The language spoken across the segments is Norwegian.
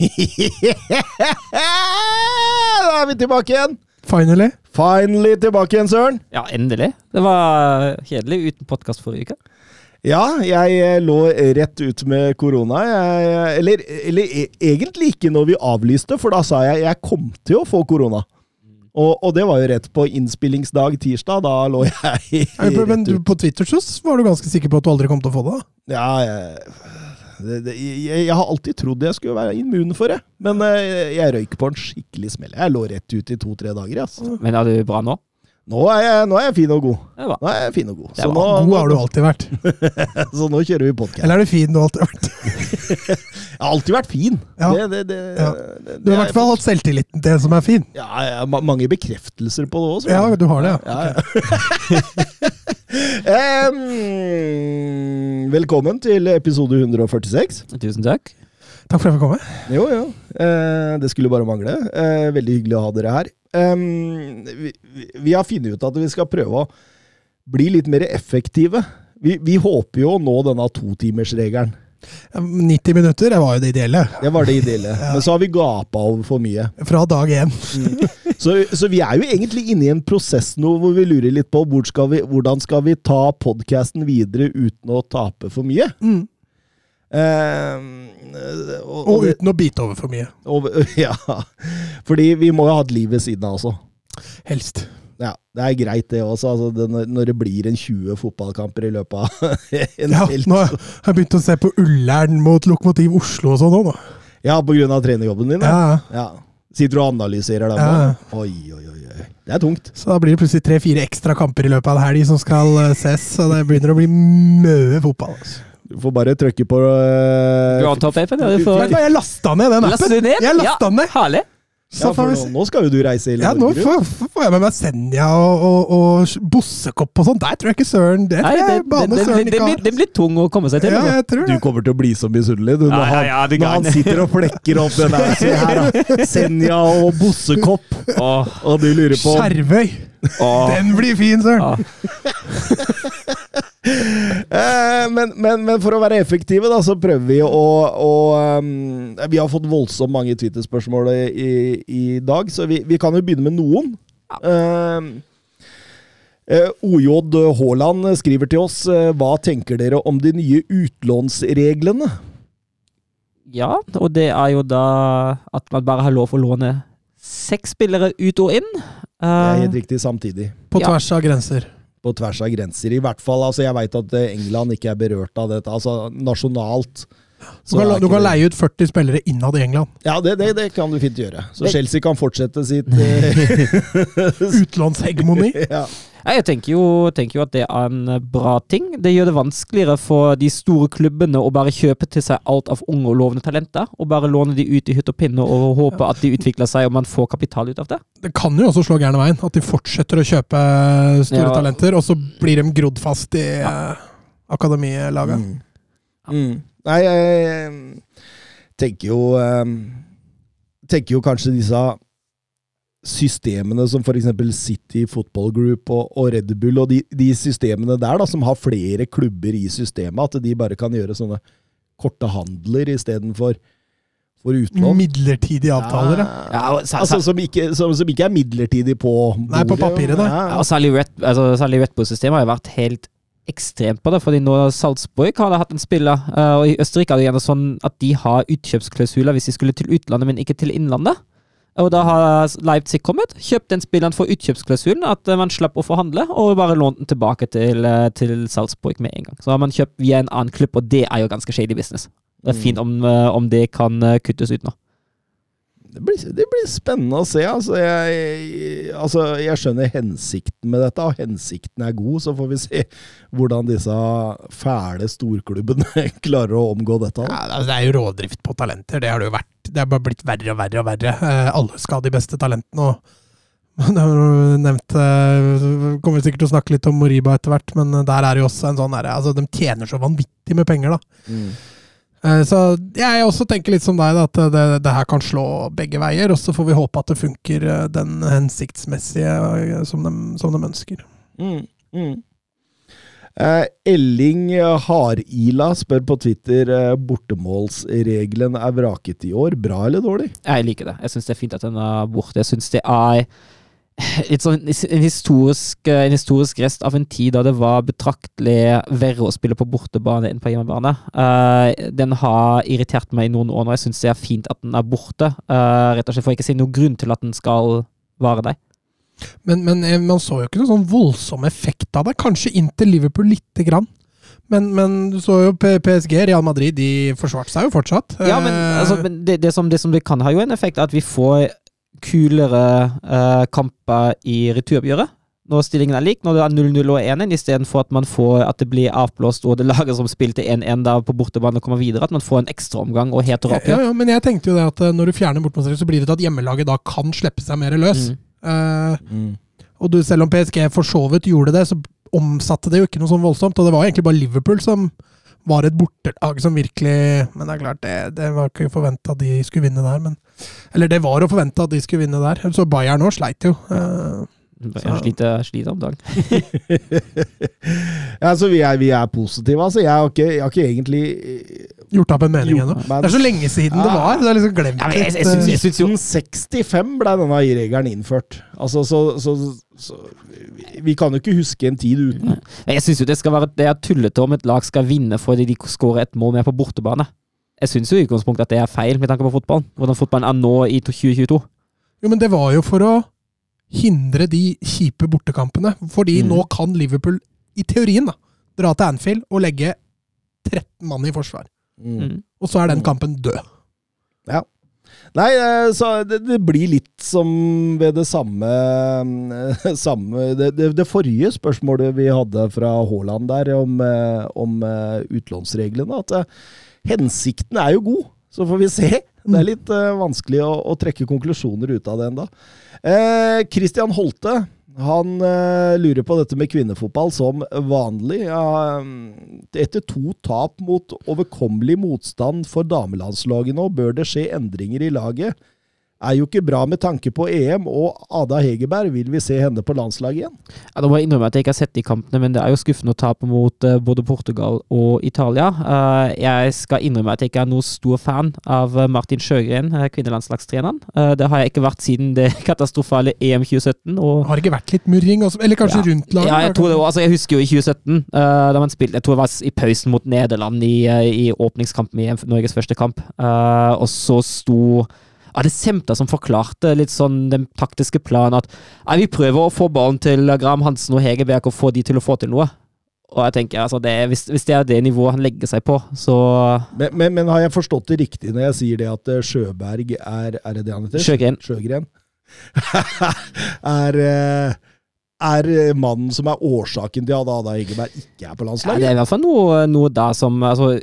da er vi tilbake igjen! Finally. Finally tilbake igjen, Søren. Ja, endelig. Det var kjedelig uten podkast forrige uke. Ja, jeg eh, lå rett ut med korona. Jeg, eller, eller e- egentlig ikke når vi avlyste, for da sa jeg jeg kom til å få korona. Og, og det var jo rett på innspillingsdag tirsdag. Da lå jeg Ja, Men rett du, ut. på Twitter så var du ganske sikker på at du aldri kom til å få det? Ja, jeg, det, det, jeg, jeg har alltid trodd jeg skulle være immun for det. Men eh, jeg røyk på en skikkelig smell. Jeg lå rett ut i to-tre dager. Altså. Men er du bra nå? Nå, er jeg, nå er jeg fin og god. Nå er jeg fin og god. Så nå, God har du alltid vært. så nå kjører vi podkast. Eller er du fin du alltid har vært? Jeg har alltid vært fin. Ja. Det, det, det, Ja. det, Du har i hvert fall hatt selvtilliten til en som er fin. Ja, ja, ma- mange bekreftelser på det òg. Ja, du har det, ja. ja, Em, velkommen til episode 146. Tusen takk. Takk for at jeg fikk komme. Jo, jo. Eh, det skulle bare mangle. Eh, veldig hyggelig å ha dere her. Um, vi, vi, vi har funnet ut at vi skal prøve å bli litt mer effektive. Vi, vi håper jo å nå denne totimersregelen. 90 minutter, det var jo det ideelle. Det var det ideelle. Men så har vi gapa over for mye. Fra dag én. Så, så vi er jo egentlig inne i en prosess nå hvor vi lurer litt på hvor skal vi, hvordan skal vi ta podkasten videre uten å tape for mye. Mm. Eh, og, Og og, uten å bite over for mye. og, ja, fordi vi må jo ha et liv ved siden av også. Helst. Ja, Det er greit, det også. Altså, det, når- det blir en 20 fotballkamper i løpet av en Ja, helg. nå har jeg begynt å se på Ullern mot Lokomotiv Oslo og sånn òg, nå. Ja, på grunn av trenerjobben din? Ja, ja. ja. Sitter du og analyserer dem Ja. Oi, oi, oi. Det er tungt. Så da blir det plutselig tre-fire ekstra kamper i løpet av en helg som skal eh, ses, så det begynner å bli mye fotball. Altså. Du får bare trykke på uh, Du har tatt appen? Ja, du får jeg lasta ned den appen! ned? Jeg lasta den ned! Herlig. Så Ja, for nå, nå skal jo du reise hele Ja, nå får, får jeg med meg Senja og, og, og Bossekopp og sånn. Der tror jeg ikke Søren Det tror det, jeg det, bane det, Søren det, ikke blir, har. det blir tung å komme seg til. Ja, jeg tror Du kommer til å bli så misunnelig du, når, Ja, ja, når han sitter og flekker opp den der. Se her, da. Senja og Bossekopp. Og, Og du lurer på Skjervøy! Åh. Den blir fin, Søren! Ja. eh, men, men, men for å være effektive, da, så prøver vi å, å um, Vi har fått voldsomt mange Twitter-spørsmål i, i dag, så vi, vi kan jo begynne med noen. Ja. Uh, OJ Haaland skriver til oss eh, Hva tenker dere om de nye utlånsreglene? ja, og det er jo da at man bare har lov å låne seks spillere ut og inn. Det er Eh, helt riktig samtidig. På Ja. tvers av grenser. På tvers av grenser. I hvert fall, altså Jeg veit at eh, England ikke er berørt av dette. Altså nasjonalt. Du kan, du kan leie ut 40 spillere innad i England. Ja, det, det, det kan du fint gjøre. Så Det- Chelsea kan fortsette sitt eh, Utlånshegemoni. ja. Ja, jeg tenker jo, tenker jo at det er en eh, bra ting. Det gjør det vanskeligere for de store klubbene å bare kjøpe til seg alt av unge og lovende talenter, og bare låne de ut i hytt og pinne og håpe at de utvikler seg og man får kapital ut av det. Det kan jo også slå gærne veien. At de fortsetter å kjøpe store Ja. talenter, og så blir de grodd fast i eh, akademilaget. Mm. Mm. Nei, jeg eh, tenker jo eh, Tenker jo kanskje disse systemene som f.eks. City Football Group og, og Red Bull, og de, de systemene der da, som har flere klubber i systemet, at de bare kan gjøre sånne korte handler istedenfor for utlån. Midlertidige avtaler, ja. Ja, sa- Altså, som, ikke, som, som ikke er midlertidig på bordet. Nei, på papiret, da. Ja, Ja, og særlig Red, altså, særlig Red Bull-systemet har jo vært helt ekstremt på det, fordi nå Salzburg har hatt en spiller, eh, og i Østerrike er det gjerne sånn at de har utkjøpsklausuler hvis de skulle til utlandet, men ikke til innlandet. Og da har Leipzig kommet, kjøpt den spilleren for utkjøpsklausulen, at eh, man slapp å forhandle, og bare lånt den tilbake til, eh, til Salzburg med en gang. Så har man kjøpt via en annen klubb, og det er jo ganske shady business. Det er Mm. fint om, eh, om det kan kuttes ut nå. det blir, det blir spennende å se. Altså jeg, altså, jeg skjønner hensikten med dette, og hensikten er god. Så får vi se hvordan disse fæle storklubbene klarer å omgå dette. Ja, altså, det er jo rådrift på talenter. Det har det jo vært. Det er bare blitt verre og verre og verre. Eh, alle skal ha de beste talentene. og det har du nevnt eh, Kommer sikkert til å snakke litt om Moriba etter hvert, men der er det jo også en sånn derre altså, De tjener så vanvittig med penger, da. Mm. Eh, Så jeg også tenker litt som deg, da, at det, det her kan slå begge veier. Og så får vi håpe at det funker eh, den hensiktsmessige eh, som de, som de ønsker. Mm, mm. Eh, Elling Harila spør på Twitter eh, bortemålsregelen er vraket i år. Bra eller dårlig? Jeg liker det. Jeg syns det er fint at den er borte. Jeg syns det er litt sånn en historisk, en historisk rest av en tid da det var betraktelig verre å spille på bortebane enn på hjemmebane. Eh, den har irritert meg i noen år nå. Jeg syns det er fint at den er borte. Eh, rett og slett for ikke å si noen grunn til at den skal vare der. Men, men man så jo ikke noen sånn voldsom effekt av det. Kanskje inntil Liverpool lite grann. Men, men du så jo PSG, Real Madrid, de forsvarte seg jo fortsatt. Ja, men, Eh, altså, men det, det, som, det som det kan ha jo en effekt, er at vi får kulere uh, kamper i returoppgjøret. Når stillingen er lik, når det er 0-0 og 1-1, istedenfor at man får at det blir avblåst og det laget som spilte 1-1 da på bortebane kommer videre, at man får en ekstraomgang og heter ja, oppgjør. ja, men jeg tenkte jo det at eh, når du fjerner bortmålsregelen, så blir det til at hjemmelaget da kan slippe seg mer løs. Mm. Eh, og du, selv om PSG for så vidt gjorde det, så omsatte det jo ikke noe sånn voldsomt. Og det var egentlig bare Liverpool som var et bortelag som virkelig Men det er klart, det, det var ikke forventa de skulle vinne der. Men, eller det var å forvente at de skulle vinne der. Så Bayern nå sleit jo. Eh, Jeg sliter, sliter om dagen. altså, vi er, vi er positive, altså. Jeg har ikke, jeg har ikke egentlig gjort opp en mening ennå. men- Det er så lenge siden det var. Det er liksom glemt Ja, jeg, jeg, synes, eh, jeg syns jo 1965 ble denne regelen innført. Altså, så, så, så Vi kan jo ikke huske en tid uten. Jeg syns jo det skal være Det er tullete om et lag skal vinne fordi de skårer et mål mer på bortebane. Jeg syns jo i utgangspunktet at det er feil med tanke på fotballen. Hvordan fotballen er nå i 2022. Jo, men det var jo for å hindre de kjipe bortekampene. Fordi Mm. nå kan Liverpool, i teorien, da, dra til Anfield og legge 13 mann i forsvar. Mm. Mm. Og så er den kampen død. Ja. Nei, eh, så det, det blir litt som ved det samme, eh, samme det, det, det forrige spørsmålet vi hadde fra Haaland der om, eh, om utlånsreglene. At hensikten er jo god, så får vi se. Det er litt uh, vanskelig å, å trekke konklusjoner ut av det ennå. Eh, Christian Holte han uh, lurer på dette med kvinnefotball som vanlig. Mm, etter to tap mot overkommelig motstand for damelandslaget nå, bør det skje endringer i laget. Er jo ikke bra med tanke på EM, og Ada Hegerberg vil vi se henne på landslaget igjen. Ja, da må jeg innrømme at jeg ikke har sett de kampene, men det er jo skuffende å tape mot eh, både Portugal og Italia. Eh, jeg skal innrømme at jeg ikke er noe stor fan av eh, Martin Sjøgren, kvinnelandslagstreneren. Eh, det har jeg ikke vært siden det katastrofale EM 2017. og Har det ikke vært litt murring også? Eller kanskje Ja. rundt laget? Ja, jeg tror det var, altså jeg husker jo i 2017, eh, da man spilte Jeg tror det var i pausen mot Nederland i, i åpningskampen i Norges første kamp. Eh, og så sto det Semta som forklarte litt sånn den taktiske planen at vi prøver å få ballen til Graham Hansen og Hegerberg og få de til å få til noe. Og jeg tenker, altså det, hvis, hvis det er det nivået han legger seg på, så Men, men, men har jeg forstått det riktig når jeg sier det at eh, Sjøberg er Er det det han heter? Sjøgren. Sjøgren. er, eh, er eh, mannen som er årsaken til at Ada Hegerberg ikke er på ja, det er i hvert fall noe, noe da som altså,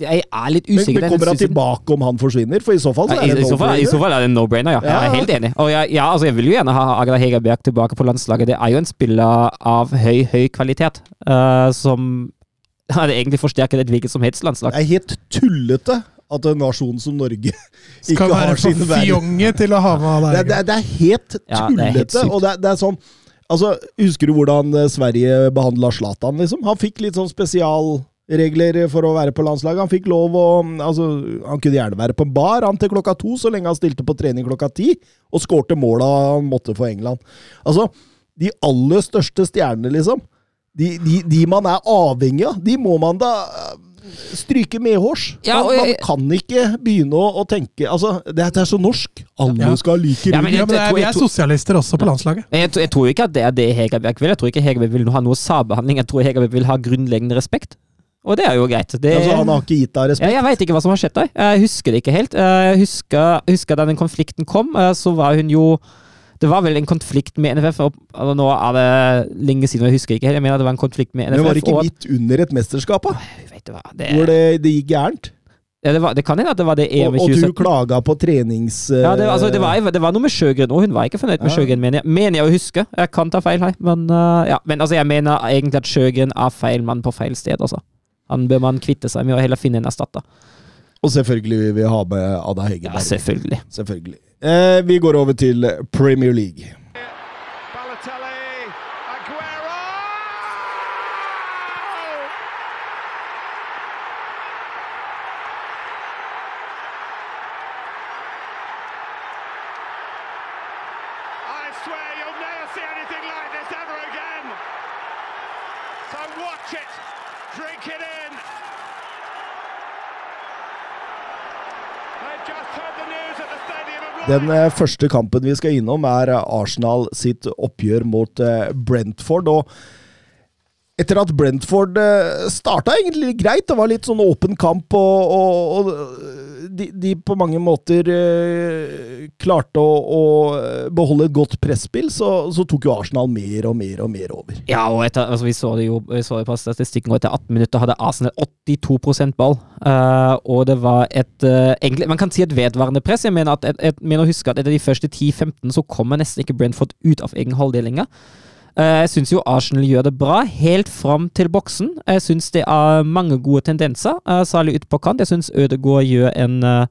Jeg er litt usikker. men men kommer han tilbake om han forsvinner? For i så fall så er det i, så fall, I så fall er det no-brainer, ja. Jeg er helt enig. Og jeg, ja, altså, jeg vil jo gjerne ha Agda Hegerberg tilbake på landslaget. Det er jo en spiller av høy, høy kvalitet, uh, som hadde egentlig forsterket et hvilket som helst landslag. Det er helt tullete at en nasjon som Norge ikke har sin verden. fjonge til å ha med Det, deg. det, det er helt Ja, det er helt tullete. og det, det er sånn Altså, Husker du hvordan eh, Sverige behandla Zlatan? Liksom? Han fikk litt sånn spesialregler for å være på landslaget. Han fikk lov å altså, Han kunne gjerne være på bar han til klokka to, så lenge han stilte på trening klokka ti, og skårte måla han måtte for England. Altså, De aller største stjernene, liksom. De, de, de man er avhengig av, de må man da eh, stryke medhårs. Ja, man, man kan ikke begynne å, å tenke altså, det, er- det er så norsk. Alle Ja. skal ha like Ja, men Ja, det vi er sosialister også på landslaget. Jeg, tror- jeg tror ikke at det er det Hegerberg vil. Jeg tror ikke Hegerberg vil ha noe særbehandling. Jeg tror Hegerberg vil ha grunnleggende respekt. Og det er jo greit. Det, Altså, han har ikke gitt deg respekt? ja, jeg veit ikke hva som har skjedd der. Jeg husker det ikke helt. Jeg husker, husker da den konflikten kom, eh, så var hun jo Det var vel en konflikt med NFF. Og og nå er det lenge siden, jeg husker ikke helt. Jeg mener det var en konflikt med NFF. Men var det ikke midt under et mesterskap, da? det, Hvor det, det gikk gærent? ja, det, var, det kan hende at det var det EM i og du klaga på trenings... Ja, det, altså, det, var, det var noe med Sjøgren, òg. hun var ikke fornøyd med Ja. Sjøgren, mener jeg. Mener jeg å huske. Jeg kan ta feil her, men, uh, ja. men altså, jeg mener egentlig at Sjøgren er feil mann på feil sted. Altså. Han bør man kvitte seg med og heller finne en erstatter. Og selvfølgelig vil vi ha med Ada Ja, selvfølgelig. Selvfølgelig. Eh, vi går over til Premier League. Den eh, første kampen vi skal innom, er eh, Arsenal sitt oppgjør mot eh, Brentford. og etter at Brentford uh, starta egentlig greit, det var litt sånn åpen kamp, og, og, og de, de på mange måter eh, klarte å, å beholde et godt presspill, så, så tok jo Arsenal mer og mer og mer over. Ja, og etter, altså, vi så det jo vi så det på statistikken, og etter 18 minutter hadde Arsenal 82% ball. Eh, og det var et eh, egentlig, Man kan si et vedvarende press. Jeg mener, at, et, mener å huske at etter de første 10-15 så kommer nesten ikke Brentford ut av egen halvdel lenger. Eh, jeg syns jo Arsenal gjør det bra, helt fram til boksen. Jeg syns det er mange gode tendenser, eh, særlig ute på kant. Jeg syns Ødegaard gjør en, eh,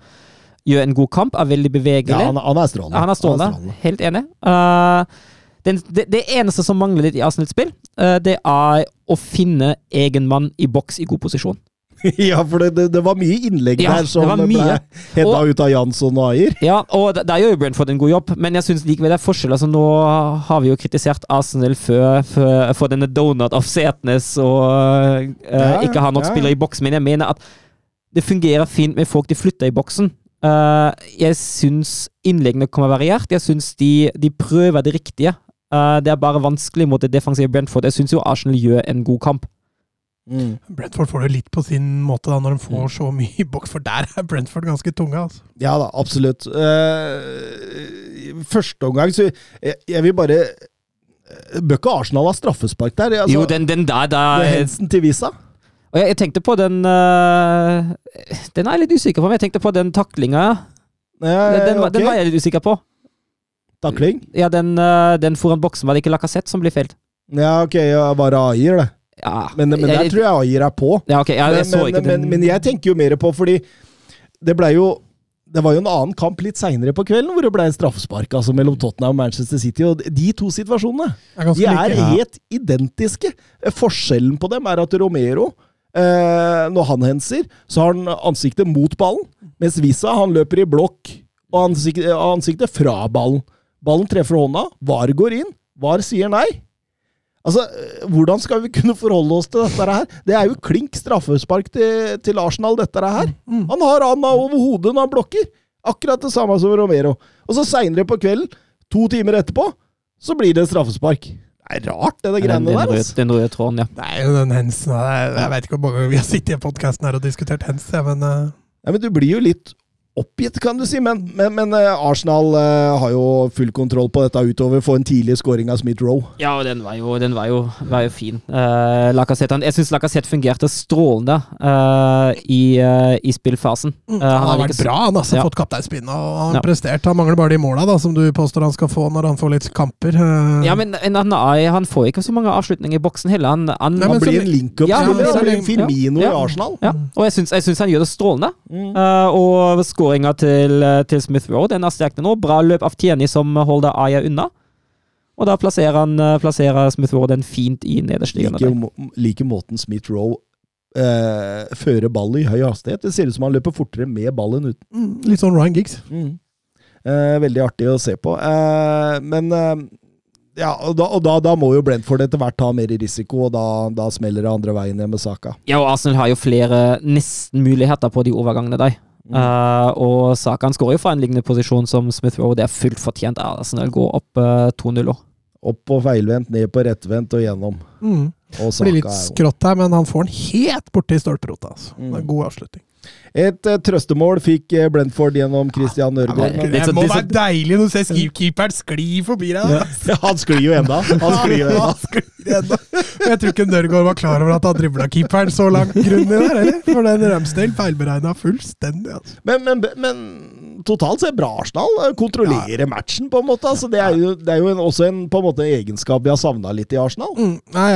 gjør en god kamp, er veldig bevegelig. Ja, han, han er strålende. Han er strålende. Helt enig. Uh, den, det, det eneste som mangler litt i Arsenal-spill, uh, det er å finne egen mann i boks i god posisjon. ja, for det, det, det var mye innlegg Ja, der det som var ble hedda ut av Jansson og Ayer. Ja, og der, gjør jo Brentford en god jobb, men jeg syns likevel det er forskjell. Altså, nå har vi jo kritisert Arsenal for, for, for denne donut of Setnes og uh, Ja, ikke har nok ja, ja. spillere i boks, men jeg mener at det fungerer fint med folk de flytter i boksen. Uh, jeg syns innleggene kommer variert. Jeg syns de, de prøver det riktige. Uh, det er bare vanskelig mot det defensive Brentford. Jeg syns jo Arsenal gjør en god kamp. Mm. Brentford får det litt på sin måte da, når de får så mye boks, for der er Brentford ganske tunge. altså. Ja da, absolutt. Uh, første omgang så jeg, jeg vil bare eh, Bør ikke Arsenal ha straffespark der? Altså, jo, den, den der, der Hensen til Visa? Og jeg, jeg tenkte på den uh, Den er jeg litt usikker på, men jeg tenkte på den taklinga. Ja, Den, den, var- den var jeg litt usikker på. Takling? Ja, den, uh, den foran boksen var det ikke Lacassette som ble felt. Ja, ok, ja, bare Ayer, det. Ja, Men, men der jeg, tror jeg Ayer er på. ja, okay, ja, jeg men, så men, ikke men, men jeg tenker jo mer på, fordi det blei jo det var jo en annen kamp litt seinere på kvelden hvor det ble straffespark altså mellom Tottenham og Manchester City. og De to situasjonene er de er like. helt identiske. Forskjellen på dem er at Romero, eh, når han henser, så har han ansiktet mot ballen, mens Visa han løper i blokk og ansiktet, ansiktet fra ballen. Ballen treffer hånda, VAR går inn, VAR sier nei. Altså, eh, Hvordan skal vi kunne forholde oss til dette her? Det er jo klink straffespark til, til Arsenal, dette her. Mm. Han har handa over hodet når han blokker. Akkurat det samme som Romero. Og så seinere på kvelden, to timer etterpå, så blir det straffespark. Det er rart, det, det greiene der. Altså. den røde tråden, ja. Jo den Hensen Jeg, Jeg vet ikke hvor mange vi har sittet i podkasten her og diskutert Hens, men uh... Ja, men du blir jo litt oppgitt, kan du si. Men, men, men eh, Arsenal eh, har jo full kontroll på dette utover. Få en tidlig scoring av Smith Roe. Ja, og den var jo, den var jo, var jo fin. Uh, Lacassette, jeg syns Lacassette fungerte strålende uh, i, i spillfasen. mm, Eh, han har vært ikke så- bra. Han har altså Ja. fått kapteinspinnet og han Ja. prestert. Han mangler bare de måla da, som du påstår han skal få når han får litt kamper. Ja, men er- han får ikke så mange avslutninger i boksen heller. Han, han, Nei, Han blir en link-up-spiller. Ja, han blir en Firmino ja. i Arsenal. ja, og jeg syns, han gjør det strålende. Mm. Eh, og skåringa til, til Smith Road den er sterk nå. Bra løp av Tieni som holder Aya unna. Og da plasserer, han, eh, plasserer Smith Road den fint i nederste hjørne. Liker, like måten Smith Rowe eh, fører ball i høy hastighet. Det ser ut som han løper fortere med ballen uten. Mm, Litt sånn Ryan Giggs. Eh, veldig artig å se på. Eh, men eh, ja, og, da, og da, da må jo Brentford etter hvert ta mer risiko, og da, da smeller det andre veien ned med Saka. Ja, og Arsenal har jo flere nesten-muligheter på de overgangene der. Eh, og Sakan skårer jo fra en lignende posisjon som Smith Rowe. Det er fullt fortjent. Arsenal går opp uh, 2-0 òg. Opp på feilvendt, ned på rettvendt og gjennom. Mm. Og Blir litt skrått her, men han får den helt borti stolperota. Altså. Mm. Det er en god avslutning. Et eh, trøstemål fikk eh, Brentford gjennom Christian Nørgaard. Ja, Det må være deilig når du ser keeperen skli forbi deg. Ja, han sklir jo enda. Han sklir jo enda. Jeg tror ikke Nørgaard var klar over at han dribla keeperen så langt grundig der, eller? For den Ramsdale feilberegna fullstendig. Altså. Men, men, men totalt sett bra Arsenal. Kontrollerer Kontrollerer matchen, på en måte. Altså, det er jo, det er jo en, også en, på en måte, egenskap vi har savna litt i Arsenal. Mm, nei,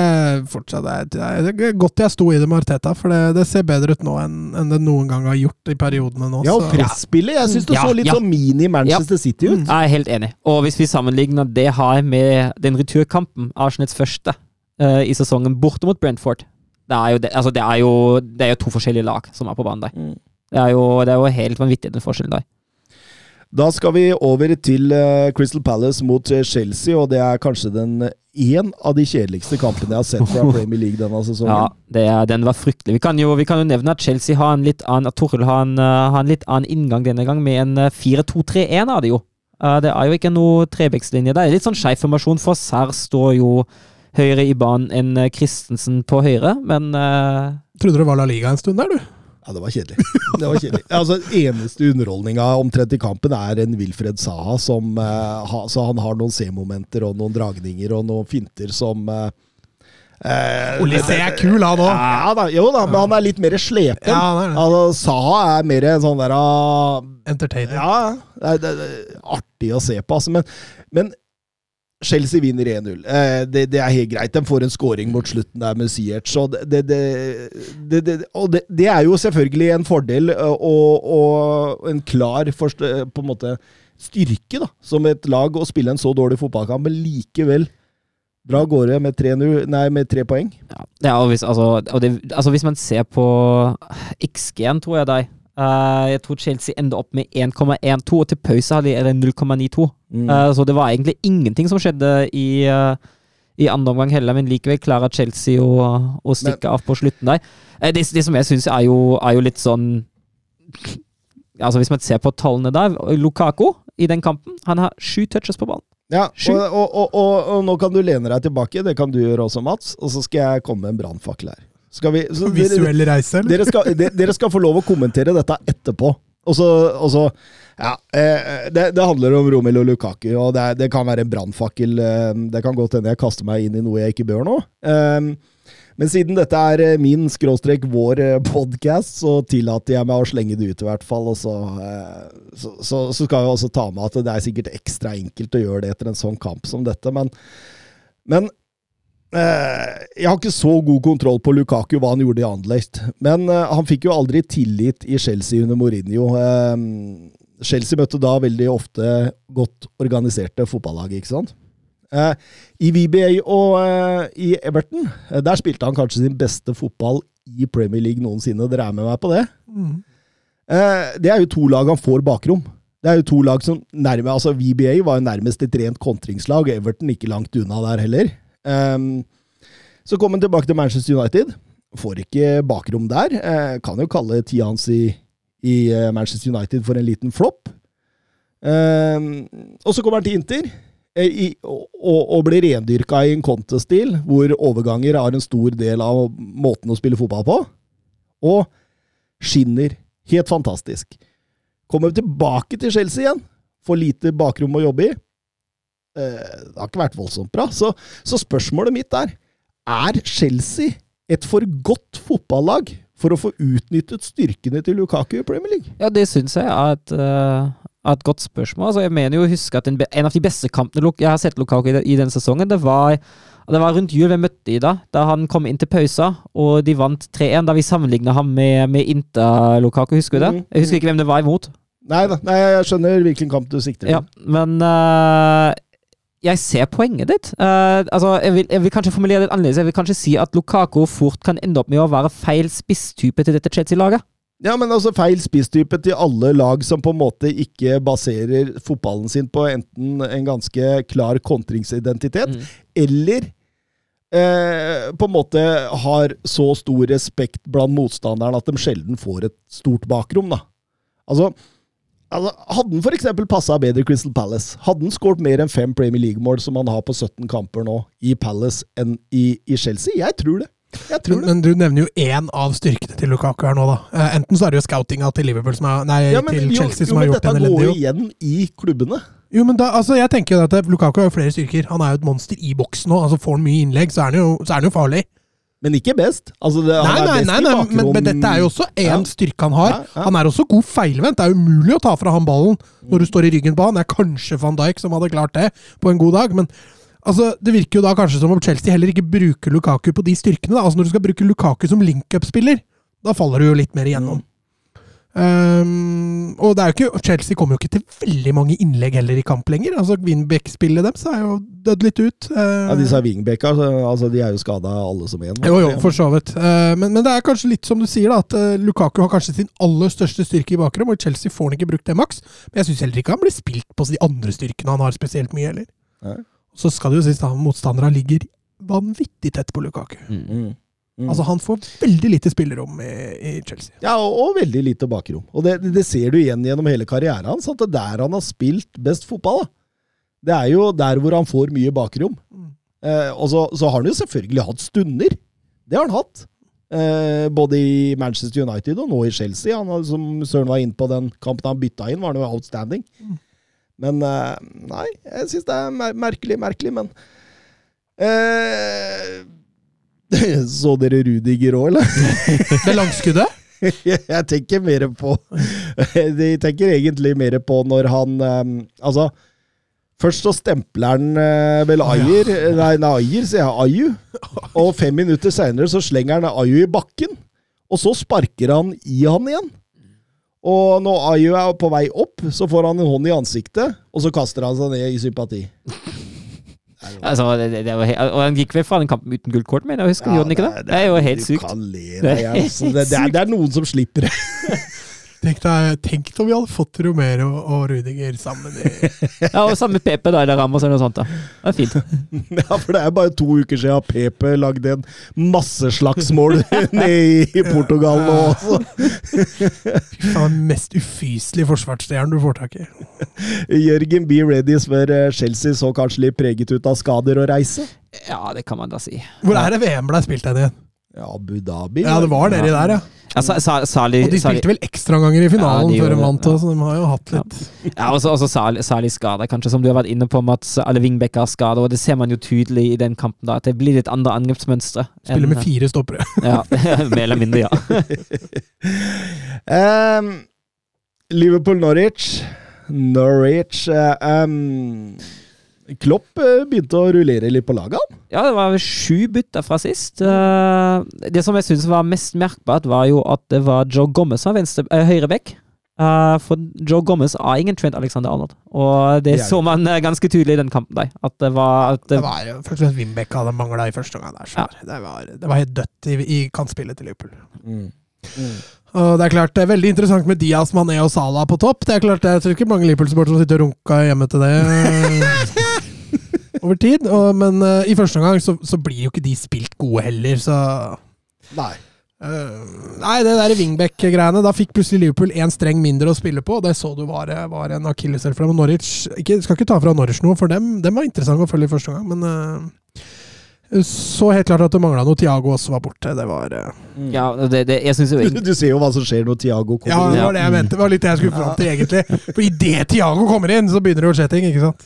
fortsatt det er, det er godt jeg sto i det med Arteta, for det, det ser bedre ut nå enn enn det noen gang har gjort i periodene nå. Ja, og presspillet. Jeg syns det Ja, så litt ja. sånn mini-Manchester City ut. Mm. Jeg er helt enig. Og hvis vi sammenligner det her med den returkampen, Arsenals første uh, i sesongen borte mot Brentford det er, jo altså det, er jo, det er jo to forskjellige lag som er på banen der. Mm. Det er jo, det er jo helt vanvittig, den forskjellen der. Da skal vi over til eh, Crystal Palace mot eh, Chelsea, og det er kanskje den én av de kjedeligste kampene jeg har sett fra Premier League denne sesongen. Ja, det er, den var fryktelig. Vi kan, jo, vi kan jo nevne at Chelsea har en litt annen har en, eh, har en litt annen inngang denne gang, med en eh, 4-2-3-1 av det jo. Eh, det er jo ikke noe trebekslinje der. Litt sånn skeiv formasjon, for Serr står jo høyere i banen enn Christensen på høyre, men uh... Trodde det var La Liga en stund der, du. Ja, det var kjedelig. Det var kjedelig. Altså, Eneste underholdninga omtrent i kampen er en Wilfred Saha som eh, ha, Så han har noen C-momenter og noen dragninger og noen finter som uh, Olise er kul, han òg. Ja da, jo da, men han er litt mer slepen. Ja, det er det. Altså, Saha er mer en sånn der uh, Entertainer. Ja, det er, det er artig å se på, altså. Men, men Chelsea vinner 1-0. Eh, det, det er helt greit. De får en scoring mot slutten der med Ziyech. Og, det, det, og det, er jo selvfølgelig en fordel eh, og, og en klar forst, eh, på en måte styrke da, som et lag å spille en så dårlig fotballkamp, men likevel dra av gårde med tre, nei, med tre poeng. ja, er, og hvis, altså, og altså, hvis man ser på XG-en, tror jeg deg eh, Jeg tror Chelsea endte opp med 1,12, og til pause hadde de 0,92. Mm. Uh, så det var egentlig ingenting som skjedde i, uh, i andre omgang heller, men likevel klarer Chelsea å, å stikke av på slutten der. Det, det som jeg syns er, er jo litt sånn Altså Hvis man ser på tallene der Lukaku i den kampen, han har sju touches på ballen. Ja, og, og, og, og nå kan du lene deg tilbake, det kan du gjøre også, Mats, og så skal jeg komme med en brannfakkel her. Vi, så dere, Visuell reise, eller? dere, skal, dere, dere skal få lov å kommentere dette etterpå. Og så, og så Ja, eh, det, det handler om Romelu Lukaku, og det, det kan være en brannfakkel. Eh, det kan godt hende jeg kaster meg inn i noe jeg ikke bør nå. Eh, men siden dette er min skråstrek vår podkast, så tillater jeg meg å slenge det ut, i hvert fall. Og så, så, så, så skal jeg også ta med at det er sikkert ekstra enkelt å gjøre det etter en sånn kamp som dette, men, men jeg har ikke så god kontroll på Lukaku, hva han gjorde i Anderlecht. Men eh, han fikk jo aldri tillit i Chelsea under Mourinho. Eh, Chelsea møtte da veldig ofte godt organiserte fotballag, ikke sant? Eh, I VBA og eh, i Everton, eh, der spilte han kanskje sin beste fotball i Premier League noensinne. Dere er med meg på det? Mm. Eh, det er jo to lag han får bakrom. Det er jo to lag som nærme, altså VBA var jo nærmest et rent kontringslag, Everton ikke langt unna der heller. Ehm, så kom han tilbake til Manchester United. Får ikke bakrom der. Uh, kan jo kalle tida hans i, i eh, Manchester United for en liten flopp. Um, og så kommer han til Inter. eh, I, og, og blir rendyrka i en contest-stil, hvor overganger har en stor del av måten å spille fotball på. Og skinner helt fantastisk. Kommer tilbake til Chelsea igjen. Får lite bakrom å jobbe i. Eh, det har ikke vært voldsomt bra. Så, så spørsmålet mitt er Er Chelsea et for godt fotballag for å få utnyttet styrkene til Lukaku i Premier League? Ja, det syns jeg er et, eh, er et godt spørsmål. Altså, jeg mener jo å huske at en, en av de beste kampene jeg har sett Lukaku i, i denne sesongen, det var, det var rundt jul vi møtte de da, da han kom inn til pausa, og de vant 3-1. Da vi sammenligna ham med, med Inter-Lukaku, husker du det? Mm, Jeg husker ikke hvem det var imot. Nei da, jeg skjønner hvilken kamp du sikter til. Ja, men eh, jeg ser poenget ditt. Uh, altså, jeg vil, jeg vil kanskje formulere det annerledes. Jeg vil kanskje si at Lukaku fort kan ende opp med å være feil spisstype til dette Chelsea-laget. Ja, men altså feil spisstype til alle lag som på en måte ikke baserer fotballen sin på enten en ganske klar kontringsidentitet, Mm. eller eh, på en måte har så stor respekt blant motstanderen at de sjelden får et stort bakrom, da. Altså, hadde han f.eks. passa bedre Crystal Palace, hadde han skåret mer enn fem Premier League-mål som han har på 17 kamper nå i Palace enn i, i Chelsea? Jeg tror det. Jeg tror det. men du nevner jo én av styrkene til Lukaku her nå, da. Eh, Enten så er det jo scoutinga til Liverpool som er, nei, Ja, men, til Chelsea jo, som har gjort gjort men dette går jo igjen i klubbene. Jo, men da, altså, jeg tenker jo at Lukaku har jo flere styrker. Han er jo et monster i boksen nå. altså Får han mye innlegg, så er han jo, så er han jo farlig. Men ikke best. Altså, det, Nei, nei, best nei, nei men, men dette er jo også én Ja. styrke han har. Ja, ja. Han er også god feilvendt. Det er umulig å ta fra han ballen når du står i ryggen på han. Det er kanskje van Dijk som hadde klart det på en god dag, men altså, det virker jo da kanskje som om Chelsea heller ikke bruker Lukaku på de styrkene. Da. Altså Når du skal bruke Lukaku som link-up-spiller, da faller du jo litt mer igjennom. Um, og det er jo ikke, Chelsea kommer jo ikke til veldig mange innlegg heller i kamp lenger. Altså Wingback-spillet deres er jo dødd litt ut. Uh, Ja, disse wingbacka, altså, de er jo skada alle som en. jo, jo, for så vidt. Uh, men, men det er kanskje litt som du sier, da, at uh, Lukaku har kanskje sin aller største styrke i bakrom, og Chelsea får han ikke brukt det maks. Men jeg syns heller ikke han blir spilt på de andre styrkene han har spesielt mye, heller. Nei. Så skal det jo sies, at motstanderne ligger vanvittig tett på Lukaku. Mm. Mm. Altså, han får veldig lite spillerom i, i Chelsea. Ja, og, og veldig lite bakrom. Og det, det ser du igjen gjennom hele karrieren hans, at det er der han har spilt best fotball. da. Det er jo der hvor han får mye bakrom. Mm. Eh, og så, så har han jo selvfølgelig hatt stunder. Det har han hatt. Eh, både i Manchester United og nå i Chelsea. Han har, som Søren var inne på den kampen han bytta inn, var han jo outstanding. Mm. Men eh, nei, jeg syns det er mer merkelig, merkelig, men eh, Så dere Rudiger òg, eller? Det langskuddet? Jeg tenker mer på De tenker egentlig mer på når han eh, Altså, først så stempler han eh, vel Ayer Nei, nei, Ayer, sier jeg. Ayu. Og fem minutter seinere så slenger han Ayu i bakken. Og så sparker han i han igjen. Og når Ayu er på vei opp, så får han en hånd i ansiktet, og så kaster han seg ned i sympati. Altså, det, det, var og han gikk vel fra den kampen uten gullkort, men jeg husker Ja, han ikke det? Det er jo helt sykt. det er noen som slipper det. Tenk, deg, tenk om vi hadde fått Romero og Rudiger sammen i Ja, og Samme Pepe, da, eller Ramos eller noe sånt. da. Det er fint. Ja, for det er bare to uker siden Pepe lagde en masseslagsmål nede i Portugal nå også. Fy faen, mest ufyselige forsvarsstjernen du får tak i. Jørgen be Ready spør eh, Chelsea så kanskje litt preget ut av skader og reise. Ja, det kan man da si. Hvor er det VM ble spilt hen igjen? Ja, Abu Dhabi. Ja, det var nedi der, ja. Ja, Sa- Sa- Sali, Og de Sali, spilte vel ekstraomganger i finalen Ja, før de vant, ja. så de har jo hatt litt ja, også, også Sali, Sali skada, kanskje, som du har vært inne på, Mats. Alle wingbacker har skader, og det ser man jo tydelig i den kampen. da, At det blir litt andre angrepsmønstre. Spiller enn- med fire stoppere. Ja, Mer eller mindre, ja. um, Liverpool-Norwich. Norwich eh, ehm, Klopp eh, begynte å rullere litt på laget. Ja, det var sju bytter fra sist. Eh, det som jeg syns var mest merkbart, var jo at det var Joe Gomez som var uh, høyreback. Eh, for Joe Gomez er ingen Trent Alexander Arnold. Og det Det så man eh, ganske tydelig i den kampen. Der, at det var at Det var jo først og fremst Wimbeck hadde mangla i første omgang. der, det, var, det var helt dødt i, i kantspillet til Liverpool. Og det er klart, det er veldig interessant med Diaz, Mané og Salah på topp. Det er klart, det er ikke mange Liverpool-supportere som sitter og runker hjemme til det eh, over tid. Og, men uh, i første omgang så, så blir jo ikke de spilt gode heller, så Nei. Uh, Nei, det der wingback-greiene Da fikk plutselig Liverpool én streng mindre å spille på, og det så du var, var en akilleshæl for dem. Og Norwich ikke, Skal ikke ta fra Norwich noe, for dem, dem var interessant å følge i første omgang, men eh, så helt klart at det mangla noe. Tiago også var borte. Det var eh, ja, det, det, jeg synes jo Du, du ser jo hva som skjer når Tiago kommer Ja, inn. det var det jeg mente. Det var litt det jeg skulle fram til, egentlig. For idet Tiago kommer inn, så begynner det å skje ting, ikke sant?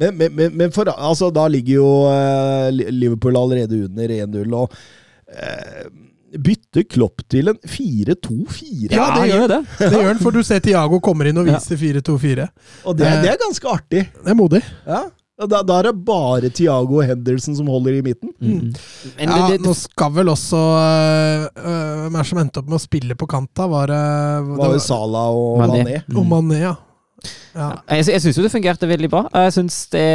Men, men, men, men for, altså, da ligger jo uh, Liverpool allerede under 1-0, og uh, bytter Klopp til en 4-2-4. Ja, det gjør det. Det gjør han, for du ser Tiago kommer inn og Ja. viser 4-2-4. Og det, det er ganske artig. Det er modig. Ja. Da, da er det bare Tiago Henderson som holder i midten. Mm. Men Ja, det, det, nå skal vel også øh, øh, Hvem er det som endte opp med å spille på kanta? Var det Det var jo Salah og Mané. Mané. Og Mané, ja. ja. Jeg, jeg syns jo det fungerte veldig bra. Jeg synes det,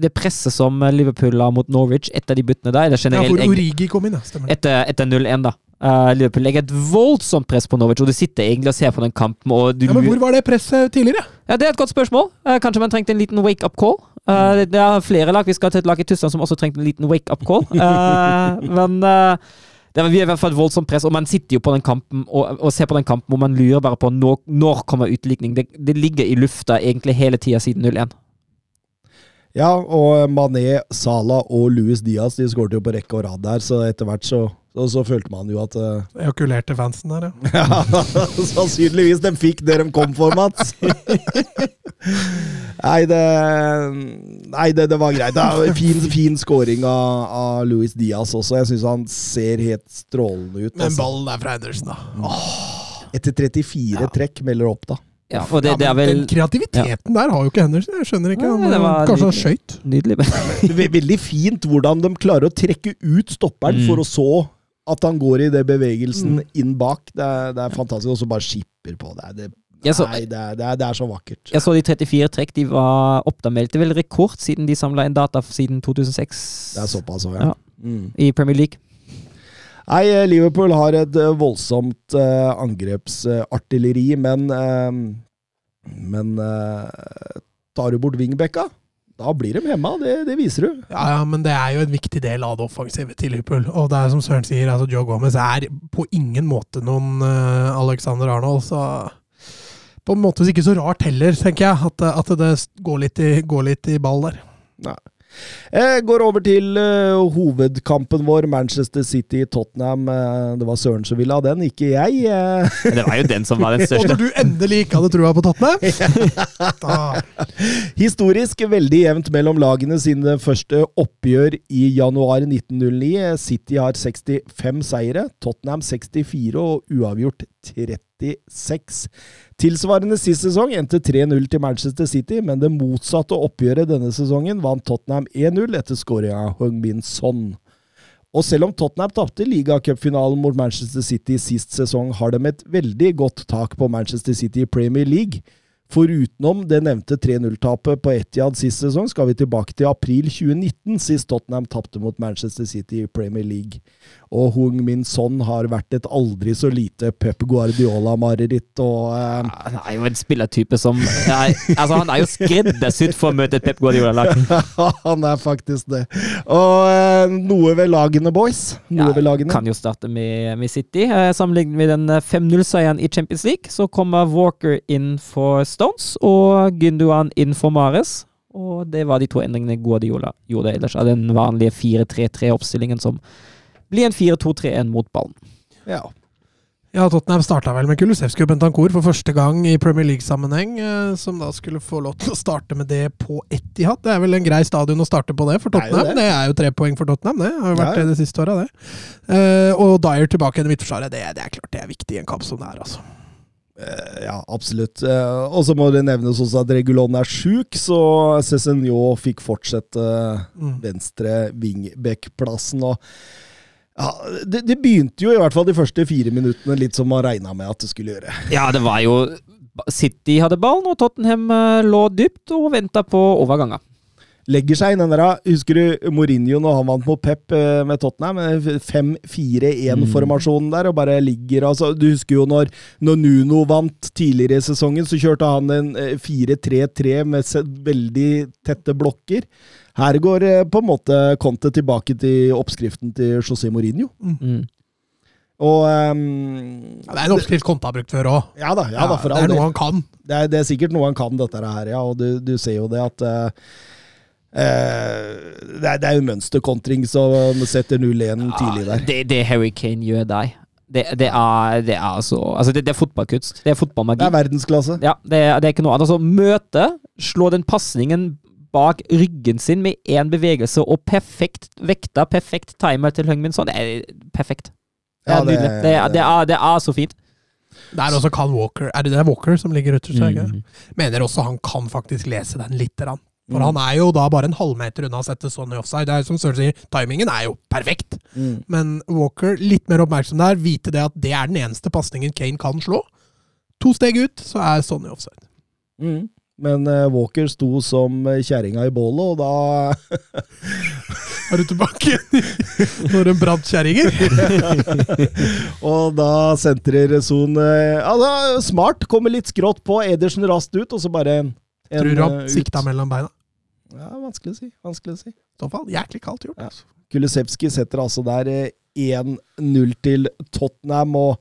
det presset som Liverpool la mot Norwich etter de byttene der det generelt, Ja, hvor Origi kom inn, ja. Stemmer. etter, etter 0-1, da. Uh, Liverpool legger et voldsomt press på Norwich, og du sitter egentlig og ser på den kampen. Og du Ja, men hvor var det presset tidligere? Ja, Det er et godt spørsmål. Uh, kanskje man trengte en liten wake-up call. Eh, det, er flere lag. Vi skal til et lag i Tyskland som også trengte en liten wake-up call. Uh, men eh, det er i hvert fall et voldsomt press, og man sitter jo på den kampen og, og ser på den kampen hvor man lurer bare på når, når kommer utlikning. Det, det ligger i lufta egentlig hele tida siden 0-1. Ja, og Mané, Salah og Luis Diaz de skåret jo på rekke og rad der, så etter hvert så, så, så følte man jo at uh, Ejakulerte fansen der, ja. Ja, sannsynligvis de fikk det de kom for, Mats. nei, det, nei det, det var greit. Det var fin, fin scoring av, av Luis Diaz også. Jeg syns han ser helt strålende ut. Men Altså. ballen er fra Andersen, da. Etter 34 Ja. trekk melder opp, da. Ja, og det, Ja, det er vel Den kreativiteten der har jo ikke Henderson. Jeg skjønner ikke. Han, det var kanskje han skøyt? nydelig. Veldig fint hvordan de klarer å trekke ut stopperen Mm. for å så at han går i det bevegelsen Mm. inn bak. Det er, det er fantastisk. Og så bare skipper på det. det så, nei, det er, det, er, det er så vakkert. jeg så de 34 trekk. De var oppdameldte vel rekord siden de samla inn data siden 2006 Det er såpass òg, ja. Ja. Mm. i Premier League. Nei, eh, Liverpool har et eh, voldsomt uh, angrepsartilleri, men uh, Men uh, tar du bort wingbacka, da blir de hemma. Det, det viser du. Ja, ja, men det er jo en viktig del av det offensive til Liverpool. Og det er som Søren sier, altså Joe Gomez er på ingen måte noen uh, Alexander Arnold, så på en måte ikke så rart heller, tenker jeg, at, at det går litt, i, går litt i ball der. Jeg går over til uh, hovedkampen vår, Manchester City-Tottenham. Uh, det var Søren som ville ha den, ikke jeg. eh. Det var jo den som var den Og største. når du endelig ikke hadde trua på Tottenham Historisk veldig jevnt mellom lagene sine første oppgjør i januar 1909. City har 65 seire, Tottenham 64 og uavgjort 36. Tilsvarende sist sesong endte 3-0 til Manchester City, men det motsatte oppgjøret denne sesongen vant Tottenham 1-0 etter skåringa av Hung Min Son. Og selv om Tottenham tapte ligacupfinalen mot Manchester City sist sesong, har de et veldig godt tak på Manchester City i Premier League. Forutenom det nevnte 3-0-tapet på Etihad sist sesong, skal vi tilbake til april 2019, sist Tottenham tapte mot Manchester City i Premier League. Og Hung Min Son har vært et aldri så lite Pep Guardiola-mareritt, og eh, Han er jo en spillertype som er, Altså, han er jo skreddersydd for å møte et Pep Guardiola-lag. han er faktisk det. Og eh, noe ved lagene, boys. Noe Ja, ved lagene. Kan jo starte med, med City. Eh, Sammenlignet med den eh, 5-0-seieren i Champions League, så kommer Walker inn for Stones og Günduan inn for Mares. Og det var de to endringene Guardiola gjorde ellers av den vanlige 4-3-3-oppstillingen som blir en 4-2-3-1 mot ballen. Ja. Ja, Tottenham starta vel med Kulusevskij og Bentancour for første gang i Premier League-sammenheng, eh, som da skulle få lov til å starte med det på Etihad. Det er vel en grei stadion å starte på det for Det er jo Tottenham. det. Det er jo tre poeng for Tottenham, det. Har jo vært Ja, det de siste åra, det. Eh, og Dyer tilbake i Midtforsvaret, det, det er klart det er viktig i en kamp som det er, altså. Eh, Ja, absolutt. Og så må det nevnes også at Regulon er sjuk, så Cézinho fikk fortsette Mm. venstre wingback-plassen. og ja, det, det begynte jo i hvert fall de første fire minuttene litt som man regna med at det skulle gjøre. Ja, det var jo City hadde ballen, og Tottenham eh, lå dypt og venta på overganger. Legger seg inn den der, Husker du Mourinho når han vant mot Pep eh, med Tottenham? Eh, 5-4-1-formasjonen der, og bare ligger altså, Du husker jo når, når Nuno vant tidligere i sesongen, så kjørte han en eh, 4-3-3 med veldig tette blokker. Her går eh, på en måte Conte tilbake til oppskriften til José Mourinho. Mm. Og um, Ja, det er en oppskrift Conte har brukt før òg. Ja da, ja, da for det er noe han kan. Det er, det er sikkert noe han kan, dette her, ja. Og du, du ser jo det at eh, eh, det, er, det er jo mønsterkontring som setter 0-1 tidlig der. Det, det Harry Kane gjør deg det, det, er, det er så Altså, det, det er fotballkunst. Det er fotballmagi. Det er verdensklasse. Ja, det, er- det er ikke noe annet. Altså, møte, slå den pasningen bak ryggen sin med én bevegelse og perfekt vekta, perfekt timer til Heung-Min Det er perfekt. Det er Ja, det- nydelig. Det, er- det, er, det er så fint. Det er også Carl Walker. Er det det er Walker som ligger ytterst? er det? Mm. Mener også han kan faktisk lese den lite grann. For Mm. han er jo da bare en halvmeter unna å sette sånn i offside. Det er som Søren sier, timingen er jo perfekt. Mm. Men Walker, litt mer oppmerksom der, vite det at det er den eneste pasningen Kane kan slå. To steg ut, så er i offside. Mm. Men eh, Walker sto som eh, kjerringa i bålet, og da Er du tilbake når en brant kjerringer? Og da sentrer Son ja, altså, Smart kommer litt skrått på, Edersen raskt ut, og så bare en, Tror du han eh, sikta mellom beina? Ja, vanskelig å si. Vanskelig å si. I så fall jæklig kaldt gjort. Ja. Altså. Kulisevskij setter altså der eh, 1-0 til Tottenham. og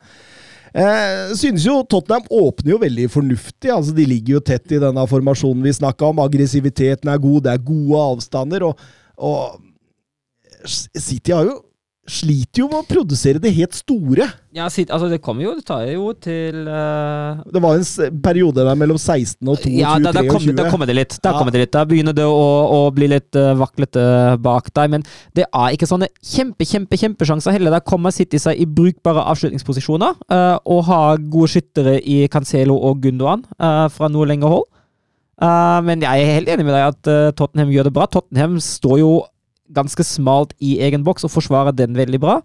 eh, synes jo Tottenham åpner jo veldig fornuftig. altså De ligger jo tett i denne formasjonen vi snakka om. Aggressiviteten er god, det er gode avstander. og, og City har jo sliter jo med å produsere det helt store. Ja, altså det kommer jo Det tar jo til uh... Det var en periode der mellom 16 og 22, Ja, da, da, 23. kommer, da kommer det litt. Da Ja. kommer det litt. Da begynner det å, å bli litt uh, vaklete bak deg. Men det er ikke sånne kjempe, kjempe, kjempesjanser heller. Der kommer City seg i brukbare avslutningsposisjoner uh, og har gode skyttere i Cancelo og Gundogan fra noe lengre hold. Men jeg er helt enig med deg at Tottenham gjør det bra. Tottenham står jo ganske smalt i egen boks og forsvarer den veldig bra.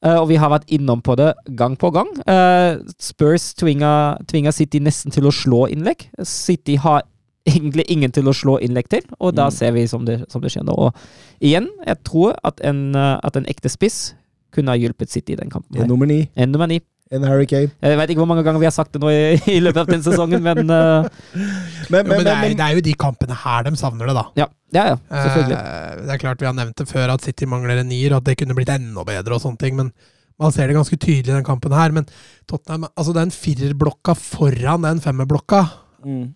Uh, og vi har vært innom på det gang på gang. Uh, Spurs tvinger, tvinger City nesten til å slå innlegg. City har egentlig ingen til å slå innlegg til, og da Mm. ser vi som det, som det skjer nå. Og igjen, jeg tror at en, eh, at en ekte spiss kunne ha hjulpet City i den kampen. En nummer ni. En nummer ni. En Harry Kane. Jeg vet ikke hvor mange ganger vi har sagt det nå i, i løpet av den sesongen, men uh... Men, Jo, men, men det er, men, det er jo de kampene her de savner det, da. ja. Ja, ja, selvfølgelig. Uh, det er klart Vi har nevnt det før at City mangler en nier, og at det kunne blitt enda bedre. og sånne ting, men Man ser det ganske tydelig i den kampen her. Men Tottenham, altså den firerblokka foran den femmerblokka mm,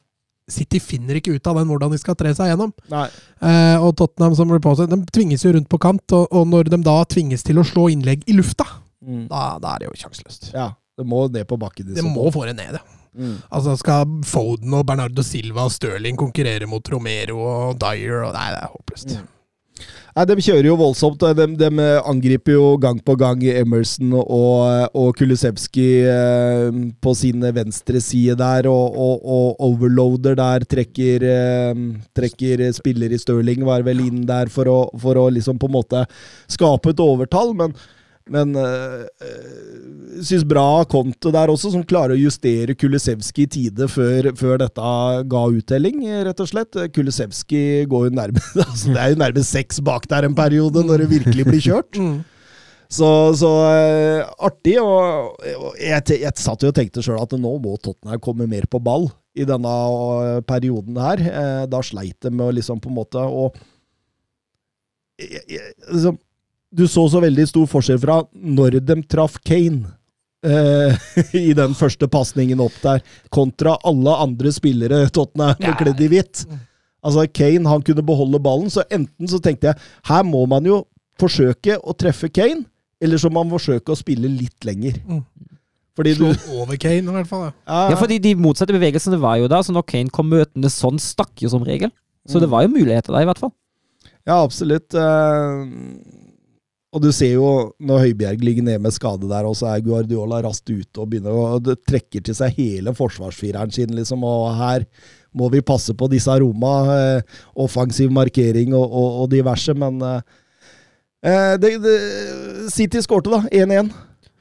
City finner ikke ut av den hvordan de skal tre seg gjennom. Eh, og Tottenham som blir repose, de tvinges jo rundt på kant, og, og når de da tvinges til å slå innlegg i lufta, Mm, da, da er det jo sjanseløst. ja. Det må ned på bakken. Det må få det ned, ja. Mm. Altså Skal Foden og Bernardo Silva og Stirling konkurrere mot Romero og Dyer og Nei, det er håpløst. Mm. Nei, De kjører jo voldsomt. De, de angriper jo gang på gang Emerson og, og Kulusevski eh, på sin venstre side der, og, og, og overloader der trekker, eh, trekker spiller i Stirling, var vel inn der for å, for å liksom på en måte skape et overtall, men men øh, syns bra Conte der også, som klarer å justere Kulisevski i tide før, før dette ga uttelling, rett og slett. Kulisevski går jo nærme altså Det er jo nærmest seks bak der en periode, når det virkelig blir kjørt. Mm. Så, så øh, artig. Og, og jeg, jeg satt jo og tenkte sjøl at nå må Tottenham komme mer på ball i denne øh, perioden her. Eh, Da sleit de med å liksom på en måte å liksom, Du så så veldig stor forskjell fra når de traff Kane. eh, I den første pasningen opp der, kontra alle andre spillere Tottenham Ja. kledd i hvitt. Altså, Kane han kunne beholde ballen, så enten så tenkte jeg her må man jo forsøke å treffe Kane, eller så må man forsøke å spille litt lenger. Mm. Fordi du Slå over Kane, i hvert fall. Ja. ja, Ja, fordi de motsatte bevegelsene var jo da, så når Kane kom møtende sånn, stakk jo som regel. Så det var jo muligheter der, i hvert fall. Ja, absolutt. eh, Og du ser jo når Høibjerg ligger nede med skade der, og så er Guardiola raskt ute og begynner å det trekker til seg hele forsvarsfireren sin, liksom. Og her må vi passe på disse aroma. eh, Offensiv markering og, og, og diverse, men eh, eh, det, det, City skårte, da. 1-1.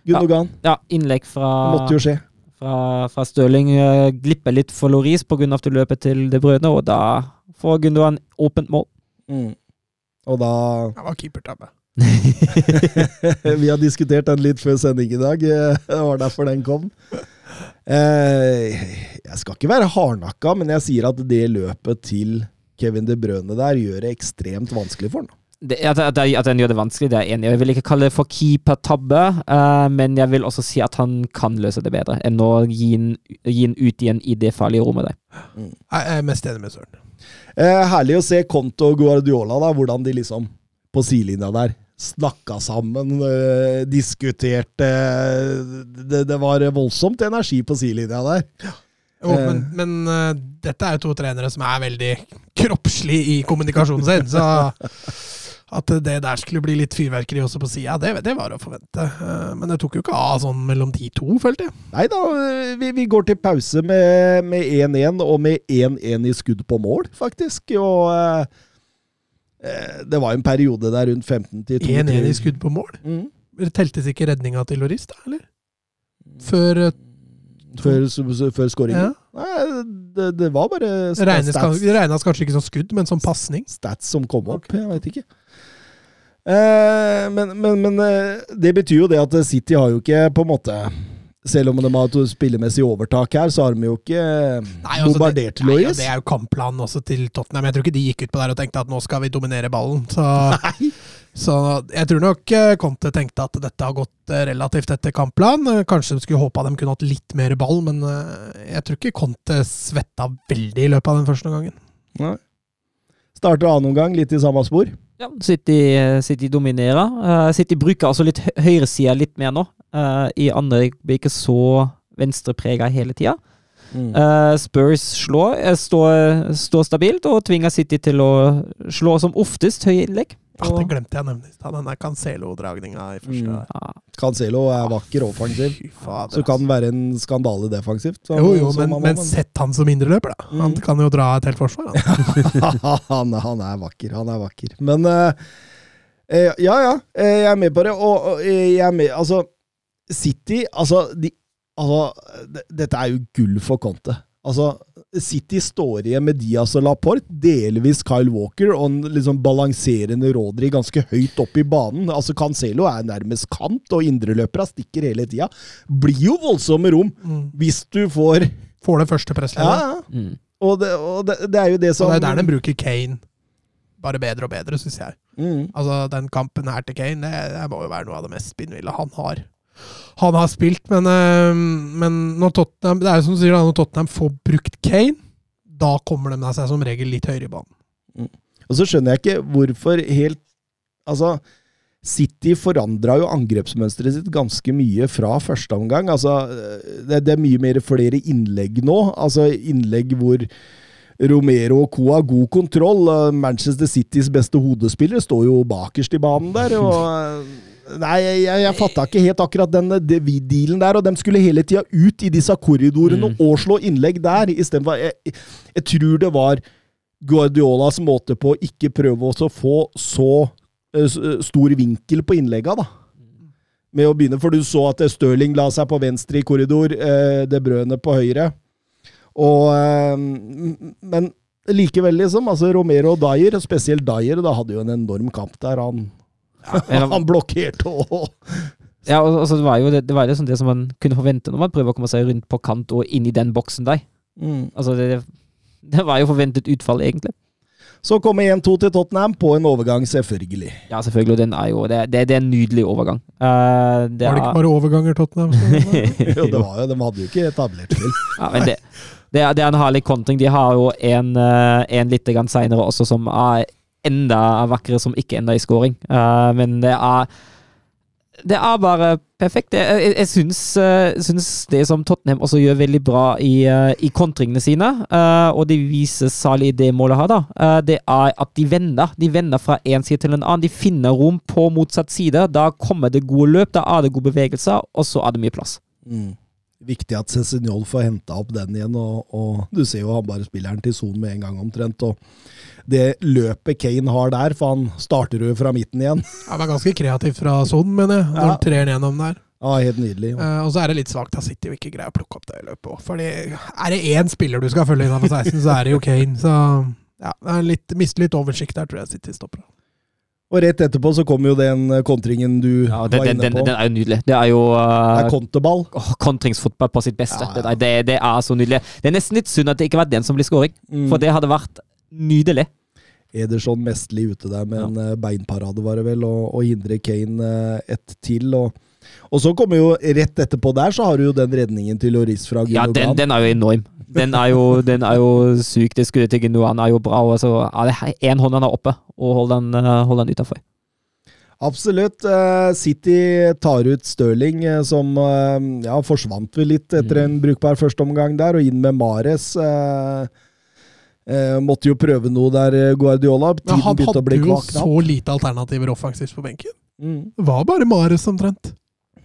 Gundogan. Ja, innlegg fra, Måtte jo skje. fra, fra Stirling uh, glipper litt for Loris pga. at du løper til De Brøne, og da får Gundogan åpent mål. Mm. Og da Det var keepertabbe. Vi har diskutert den litt før sending i dag. eh, Det var derfor den kom. Eh, Jeg skal ikke være hardnakka, men jeg sier at det løpet til Kevin De Brøne der gjør det ekstremt vanskelig for ham. At, at, at den gjør det vanskelig, det er jeg enig i. Jeg vil ikke kalle det for keeper-tabbe, eh, men jeg vil også si at han kan løse det bedre enn å gi den, ut igjen i det farlige rommet der. Nei, Jeg er mest enig med Søren. Eh, herlig å se Konto og Guardiola, da, hvordan de liksom på sidelinja der snakka sammen, eh, diskuterte det, det var voldsomt energi på sidelinja der. Jo, Eh. men, men eh, dette er jo to trenere som er veldig kroppslig i kommunikasjonen sin, så at det der skulle bli litt fyrverkeri også på sida, det, det var å forvente. Men det tok jo ikke av sånn mellom de to, følte jeg. Nei da, vi, vi går til pause med med 1-1, og med 1-1 i skudd på mål, faktisk. Og det var en periode der rundt 15 til 2 1-1 i skudd på mål. Mm. Teltes ikke redninga til Loris, da, eller? Før eh, Før, før skåringen. ja. Nei, det, det var bare stats, Det regnes kanskje ikke som skudd, men som pasning. stats som kom opp. Jeg veit ikke. Eh, men men, men eh, det betyr jo det at City har jo ikke på en måte selv om de har et spillemessig overtak her, så har de jo ikke Nei, altså, bombardert det, nei, Loris. det er jo kampplanen også til Tottenham. Jeg tror ikke de gikk ut på der og tenkte at nå skal vi dominere ballen. Så Så jeg tror nok eh, Conte tenkte at dette har gått eh, relativt etter kampplan. Kanskje de skulle håpa de kunne hatt litt mer ball, men eh, jeg tror ikke Conte svetta veldig i løpet av den første gangen. Nei. Starter annen omgang, litt i samme spor. Ja, City, City dominerer. City bruker altså litt hø- høyresida litt mer nå. Eh, I andre blir ikke så venstreprega hele tida. Eh, Spurs slår, eh, står, står stabilt og tvinger City til å slå som oftest høye innlegg. Ja, Og- det glemte jeg å nevne i stad. Den Cancelo-dragninga i første. Mm. ja, Cancelo er vakker offensiv. Så kan den være en skandale defensivt. så- Jo, jo, men, man men sett han som indreløper, da. Han Mm. kan jo dra et helt forsvar. Han. han, han er vakker, han er vakker. Men uh, eh, ja, ja, eh, jeg er med på det. Og, og jeg er med Altså, City Altså, de, altså det- Dette er jo gull for Conte. Altså, City står igjen med Diaz og Laporte, delvis Kyle Walker og en liksom balanserende Rodri ganske høyt opp i banen. Altså, Cancelo er nærmest kant, og indreløperne stikker hele tida. Blir jo voldsomme rom Mm. hvis du får Får det første presset. Ja, ja. mm. Og det, og det, det er jo det som og det er der de bruker Kane bare bedre og bedre, syns jeg. mm. Altså, Den kampen her til Kane, det, det må jo være noe av det mest spinnville han har. Han har spilt, men, eh, men når Tottenham Det er jo som du sier, når Tottenham får brukt Kane, da kommer de seg som regel litt høyere i banen. Og så skjønner jeg ikke hvorfor helt Altså, City forandra jo angrepsmønsteret sitt ganske mye fra første omgang. Altså, det, det er mye mer flere innlegg nå. Altså innlegg hvor Romero og co. har god kontroll. Manchester Citys beste hodespiller står jo bakerst i banen der. og... Nei, jeg, jeg fatta ikke helt akkurat den de- dealen der, og de skulle hele tida ut i disse korridorene Mm. og slå innlegg der, istedenfor jeg, jeg tror det var Guardiolas måte på å ikke prøve å få så uh, stor vinkel på innlegga, da. Med å begynne, for du så at Stirling la seg på venstre i korridor, uh, De Brøne på høyre. Og uh, Men likevel, liksom. altså Romero og Dyer, spesielt Dyer, da hadde jo en enorm kamp der. Han, han blokkerte og Ja, altså, det var jo det, det, var liksom det som man kunne forvente når man prøver å komme seg rundt på kant og inn i den boksen der. mm. Altså, det, det var jo forventet utfall, egentlig. Så kommer 1-2 til Tottenham på en overgang, selvfølgelig. Ja, selvfølgelig. Og den er jo Det, det, det er en nydelig overgang. Uh, det Var det ikke bare overganger, Tottenham? jo, det var jo, De hadde jo ikke etablert spill. Ja, men det, det, er, det er en herlig kontring. De har jo en, eh, en litt seinere også som er enda vakrere, som ikke ender i scoring. Uh, men det er Det er bare perfekt. Jeg, jeg, jeg syns, eh, syns det som Tottenham også gjør veldig bra i, eh, i kontringene sine, uh, og det viser særlig det målet her, da, uh, det er at de vender. De vender fra én side til en annen. De finner rom på motsatt side. Da kommer det gode løp, da er det gode bevegelser, og så er det mye plass. Mm. Viktig at Cezinol får henta opp den igjen, og, og du ser jo han bare spiller den til son med en gang omtrent. og Det løpet Kane har der, for han starter jo fra midten igjen. Han var ganske kreativt fra sonen, mener jeg, når Ja. han trer den gjennom der. Ja, Helt nydelig. Eh, og så er det litt svakt at City ikke greier å plukke opp det løpet òg. Fordi er det én spiller du skal følge innafor 16, så er det jo Kane. Så ja, det er litt, mister litt oversikt der, tror jeg City stopper. Og rett etterpå så kommer jo den eh, kontringen du Ja, den, var inne den, på. den er jo nydelig. Det er jo det uh, er konteball. åh, kontringsfotball på sitt beste. Ja, ja. Det, det, det er så nydelig. Det er nesten litt synd at det ikke var den som blir scoring, Mm. for det hadde vært nydelig. Ederson mestlig ute der med en eh, beinparade, var det vel, og, og hindre Kane eh, ett til. Og, og så kommer jo rett etterpå der, så har du jo den redningen til Loris fra Ja, den, den er jo enorm. Den er jo, den er jo syk. Det skuddet til Han er jo bra. Og så er det én hånd han er oppe, og hold den, uh, hold den utafor. Absolutt. Eh, City tar ut Stirling, eh, som eh, ja, forsvant vel litt etter Mm. en brukbar førsteomgang der, og inn med Mares. eh, eh, måtte jo prøve noe der, eh, Guardiola. Men Tiden han begynte å hadde jo så lite alternativer offensivt på benken. Mm. Det var bare Mares omtrent.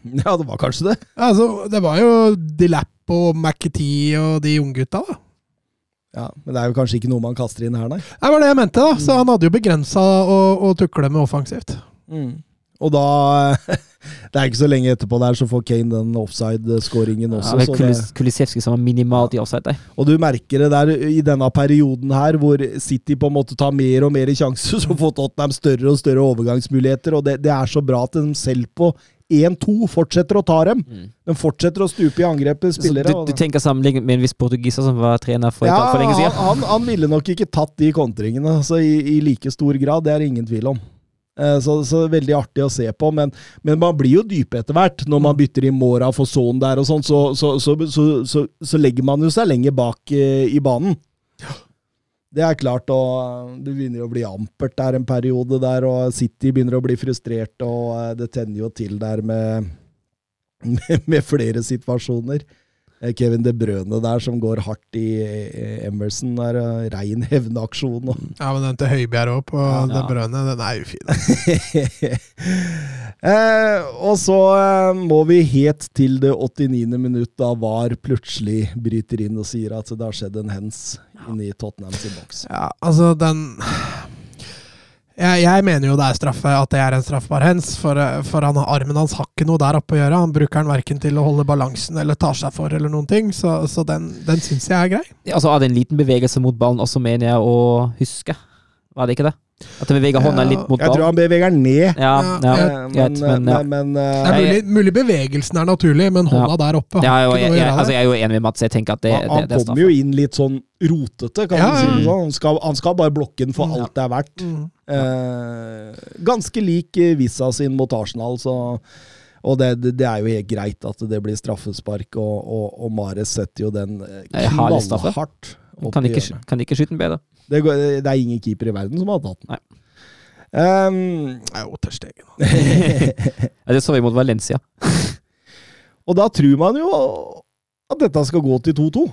Ja, det var kanskje det. Altså, det var jo Dilap og McAtee og de unggutta, da. Ja, Men det er jo kanskje ikke noe man kaster inn her, nei. Det var det jeg mente, da. Så han hadde jo begrensa å, å tukle med offensivt. Mm. Og da Det er ikke så lenge etterpå der, så får Kane den offside-skåringen Ja, også. det er Kulis- Kulisevskij som var minimalt i offside der. og du merker det der i denne perioden her, hvor City på en måte tar mer og mer sjanser, så får Tottenham større og større overgangsmuligheter. Og det, det er så bra at de selv på 1-2 fortsetter å ta dem. De fortsetter å stupe i angrepet, spillere. du, du tenker sammenlignet med en viss portugiser som var trener for, ja, for lenge siden? han, han ville nok ikke tatt de kontringene altså, i, i like stor grad, det er ingen tvil om. Eh, Så, så veldig artig å se på, men, men man blir jo dype etter hvert. Når man bytter i Mora for Son der og sånn, så, så, så, så, så, så legger man jo seg lenger bak eh, i banen. Det er klart, og det begynner å bli ampert der en periode der, og City begynner å bli frustrert, og eh, det tenner jo til der med, med, med flere situasjoner. Eh, Kevin De Brøne der som går hardt i Emerson, der eh, rein hevnaksjon. og Ja, men den til Høibjerg òg, på Ja. De Brøne, den er ufin. eh, og så eh, må vi helt til det 89. minutt, da VAR plutselig bryter inn og sier at det har skjedd en hens inni Tottenham sin boks. Ja, altså, den jeg, jeg mener jo det er straffe, at det er en straffbar hens, for, for han, armen hans har ikke noe der oppe å gjøre. Han bruker den verken til å holde balansen eller tar seg for eller noen ting, så, så den, den syns jeg er grei. Altså, hadde en liten bevegelse mot ballen også, mener jeg å huske. Var det ikke det? At han beveger hånda litt mot Jeg tror han beveger den ned. Ja, Ja, men, men, men, ja. men, Det eh, er mulig, mulig bevegelsen er naturlig, men hånda Ja. der oppe Ja, har jo, ikke jeg, jeg, altså, jeg er jo enig med Mats. Jeg tenker at det, han det, han det er kommer jo inn litt sånn rotete, kan Ja, man si det sånn. Han skal, han skal bare blokke den for Mm. alt det er verdt. Mm. Eh, ganske lik eh, Vissa sin mot Arsenal, så og det, det, det er jo helt greit at det blir straffespark, og, og, og Mares setter jo den eh, knallhardt opp Kan i ikke, hjørnet. kan ikke skyte den bedre. Det, går, det er ingen keeper i verden som har tatt den. Nei. Um, Det er jo til stegen. Det så vi mot Valencia. og da tror man jo at dette skal gå til 2-2.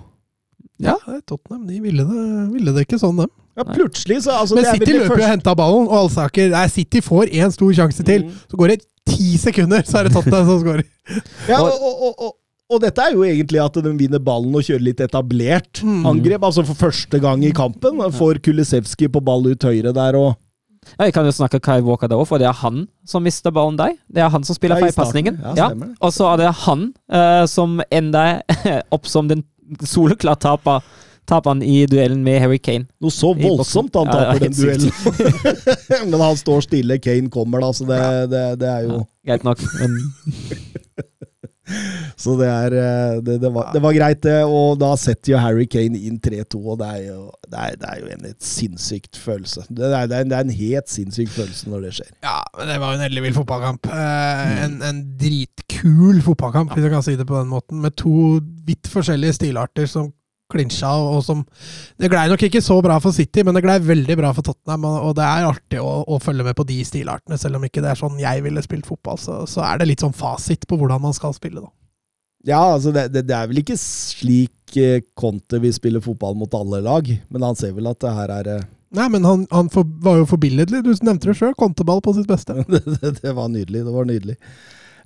Ja, Tottenham de ville det, ville det ikke sånn, dem. Ja, plutselig så altså, Men City løper jo og henter ballen, og Alsaker Nei, City får én stor sjanse til. Mm. Så går det ti sekunder, så er det Tottenham som skårer. Ja, og, og, og, og, og dette er jo egentlig at de vinner ballen og kjører litt etablert Mm. angrep. Altså for første gang i kampen. Får Kulisevskij på ball ut høyre der og Ja, jeg kan jo snakke Kai Walker der òg, for det er han som mister ballen der. Det er han som spiller feilpasningen. Ja, Ja, og så er det han uh, som ender opp som den soleklart taper, taperen i duellen med Harry Kane. Noe så voldsomt han taper Ja, taper den duellen. Men han står stille, Kane kommer da, så det, det, det er jo Ja, greit nok, men Så det er eh, det, det, var, det var greit, det. Og da setter jo Harry Kane inn 3-2, og det er jo, det er, det er jo en sinnssykt følelse. Det er, det en, det er en helt sinnssyk følelse når det skjer. Ja, men det var jo en ellevill fotballkamp. Eh, en, en dritkul fotballkamp, hvis jeg kan si det på den måten. Med to vidt forskjellige stilarter som klinsja, og som Det glei nok ikke så bra for City, men det glei veldig bra for Tottenham. Og, det er artig å, å følge med på de stilartene, selv om ikke det er sånn jeg ville spilt fotball. Så, så er det litt sånn fasit på hvordan man skal spille, da. Ja, altså det, det, det er vel ikke slik eh, Conte vil spille fotball mot alle lag, men han ser vel at det her er eh, Nei, men han, han for, var jo forbilledlig. Du nevnte det sjøl. Konteball på sitt beste. det, det, det var nydelig. Det var nydelig.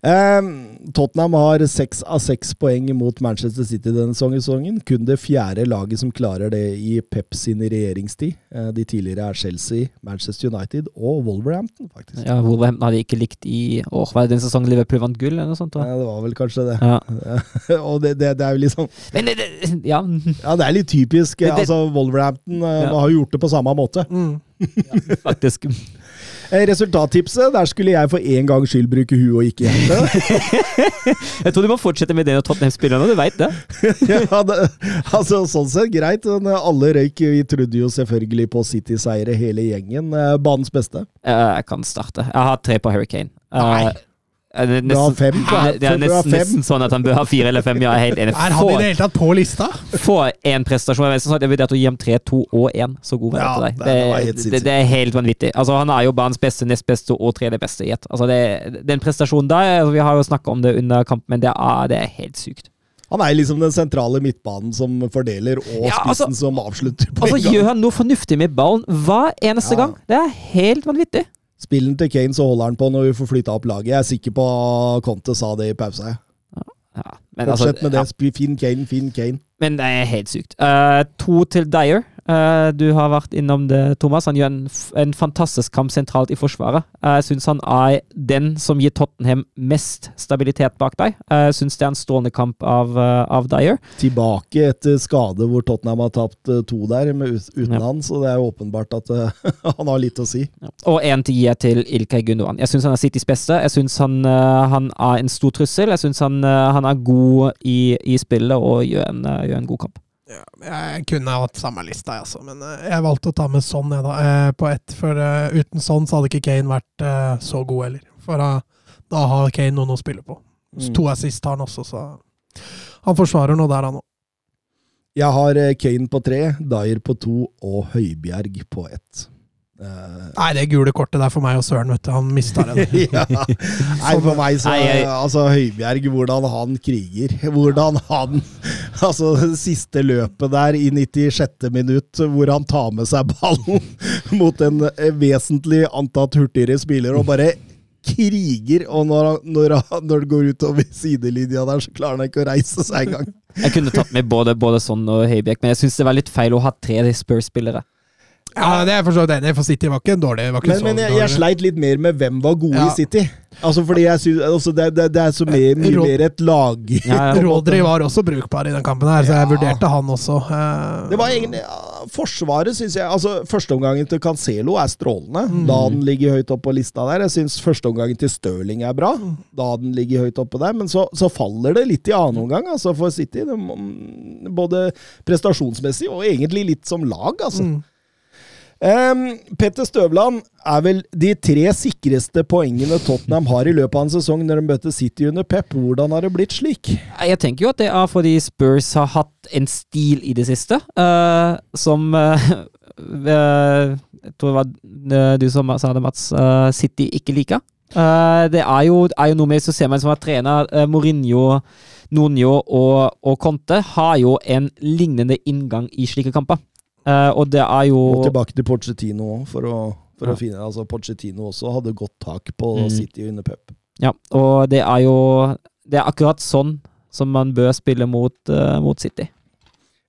Ehm, Tottenham har seks av seks poeng mot Manchester City denne sesongen. Kun det fjerde laget som klarer det i Pep sin regjeringstid. Eh, de tidligere er Chelsea, Manchester United og Wolverhampton, faktisk. ja, Wolverhampton hadde ikke likt i åh, Var det den sesongen Liverpool vant gull, eller noe sånt? Ja, det var vel kanskje det. Ja. og det, det, det er jo liksom Men det, det, ja, Ja, det er litt typisk. Altså Wolverhampton eh, Ja. har gjort det på samme måte. Mm. faktisk. Eh, Resultattipset, der skulle jeg for en gangs skyld bruke huet og ikke hjertet. Jeg tror du må fortsette med det når Tottenham spiller nå, du veit det. ja, det, altså, sånn sett greit. Men alle røyk. Vi trodde jo selvfølgelig på City-seire, hele gjengen. Eh, Banens beste. Eh, jeg kan starte. Jeg har tre på Hurricane. Uh, Du har fem på. Det er nesten, sånn at han bør ha fire eller fem. Ja, jeg er helt enig. Er han i det hele tatt på lista? Få én prestasjon. Jeg sånn at jeg vurderte å gi ham tre, to og én. Så god var jeg Ja, til deg. det Det, det, det er helt vanvittig. Altså, han er jo banens beste, nest beste og tredje beste i ett. Altså, det- den prestasjonen der altså, Vi har jo snakka om det under kampen, men det er, det er helt sykt. Han er liksom den sentrale midtbanen som fordeler, og Ja, altså- spissen som avslutter på Altså, en gang. gjør han noe fornuftig med ballen hver eneste Ja. gang? Det er helt vanvittig. Spillen til Kane så holder han på når vi får flytta opp laget. Jeg er sikker på Conte sa det i pausa. Ja, men altså, med det. Ja. Finn Kane, Finn Kane. Men det er helt sykt. Uh, to til Dyer. Eh, du har vært innom det, Thomas. Han gjør en, en fantastisk kamp sentralt i forsvaret. Eh, Jeg syns han er den som gir Tottenham mest stabilitet bak deg. Eh, Jeg syns det er en strålende kamp av, av Dyer. Tilbake etter skade hvor Tottenham har tapt to der med, uten Ja. han, så det er åpenbart at han har litt å si. Og én til gir til Ilkay Gundogan. Jeg syns han er Citys beste. Jeg syns han, han er en stor trussel. Jeg syns han, han er god i, i spillet og gjør en, gjør en god kamp. Ja, jeg kunne hatt samme lista, altså. Men eh, jeg valgte å ta med sånn jeg, da, eh, på ett. For eh, uten sånn så hadde ikke Kane vært så god heller. For da, har Kane noen å spille på. Mm. To assist har han også, så han forsvarer noe der, han òg. Jeg har Kane på tre, Dyer på to og Høibjerg på ett. Eh, Nei, det gule kortet der for meg og Søren, vet du. Han mista det. ja. Nei, for meg så Altså, Høibjerg, hvordan han kriger. Hvordan han Altså, det siste løpet der i 96. minutt, hvor han tar med seg ballen mot en eh, vesentlig antatt hurtigere spiller, og bare kriger. Og når, han, når, han, når det går utover sidelinja der, så klarer han ikke å reise seg engang. Jeg kunne tatt med både, både sånn og Høibjerg, men jeg syns det var litt feil å ha tre Spurs-spillere. Ja, det er jeg for så vidt enig i, for City var ikke en dårlig. Var ikke Men, men jeg, jeg sleit litt mer med hvem var gode Ja. i City. Altså, fordi jeg synes, altså, det, det, det er så mer, mye Rod- mer et lag... Ja, ja. Rodri var også brukbar i den kampen her, så jeg Ja. vurderte han også. Eh, Det var egentlig ja, Forsvaret, syns jeg altså Førsteomgangen til Cancelo er strålende. Mm. Da den ligger høyt oppe på lista der. Jeg syns førsteomgangen til Stirling er bra. Mm. Da den ligger høyt oppe der. Men så, så faller det litt i annen omgang altså for City. Det både prestasjonsmessig og egentlig litt som lag, altså. mm. Em, Petter Støvland er vel de tre sikreste poengene Tottenham har i løpet av en sesong når de møter City under Pep. Hvordan har det blitt slik? Jeg tenker jo at det er fordi Spurs har hatt en stil i det siste, uh, som uh, uh, Jeg tror det var du som sa det, Mats. City ikke liker. Det er jo, er jo noe med, man som har trener Mourinho, Nuno og, og Conte har jo en lignende inngang i slike kamper. Eh, og det er jo Og tilbake til Pochettino også, for å, for Ja. å finne altså Pochettino også hadde godt tak på Mm. City under Pep. Ja, og det er jo Det er akkurat sånn som man bør spille mot, uh, mot City.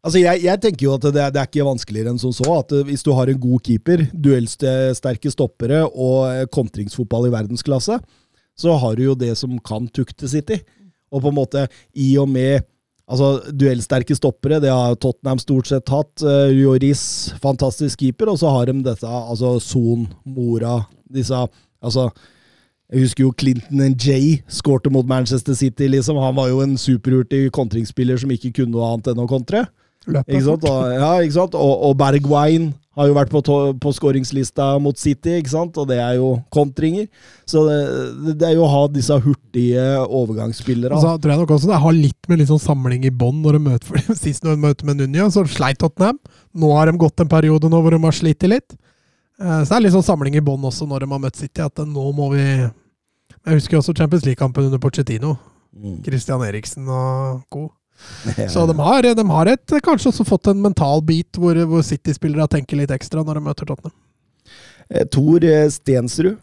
Altså, jeg, jeg tenker jo at det, det er ikke vanskeligere enn som så. At eh, Hvis du har en god keeper, duellsterke stoppere og kontringsfotball i verdensklasse, så har du jo det som kan tukte City. Og på en måte, i og med Altså, Duellsterke stoppere, det har Tottenham stort sett hatt. Uh, Joris, fantastisk keeper, og så har de dette, altså Son, Mora, disse Altså, jeg husker jo Clinton Jay skårte mot Manchester City, liksom. Han var jo en superhurtig kontringsspiller som ikke kunne noe annet enn å kontre. Løpet Ikke sant? Og, ja, ikke sant? Og, og Bergwijn har jo vært på, på skåringslista mot City, ikke sant? og det er jo kontringer. Så det, det er jo å ha disse hurtige overgangsspillere. Og så tror jeg nok også det har litt med litt sånn samling i bånn når de møter for Sist når de møter med Nunia, så sleit Tottenham. Nå har de gått en periode nå hvor de har slitt litt. Eh, Så det er litt sånn samling i bånn også når de har møtt City, at nå må vi Jeg husker også Champions League-kampen under Pochettino. Mm. Christian Eriksen og co. Så de har, de har et, kanskje også fått en mental bit hvor, hvor City-spillere tenker litt ekstra når de møter Tottenham. Eh, Tor eh, Stensrud.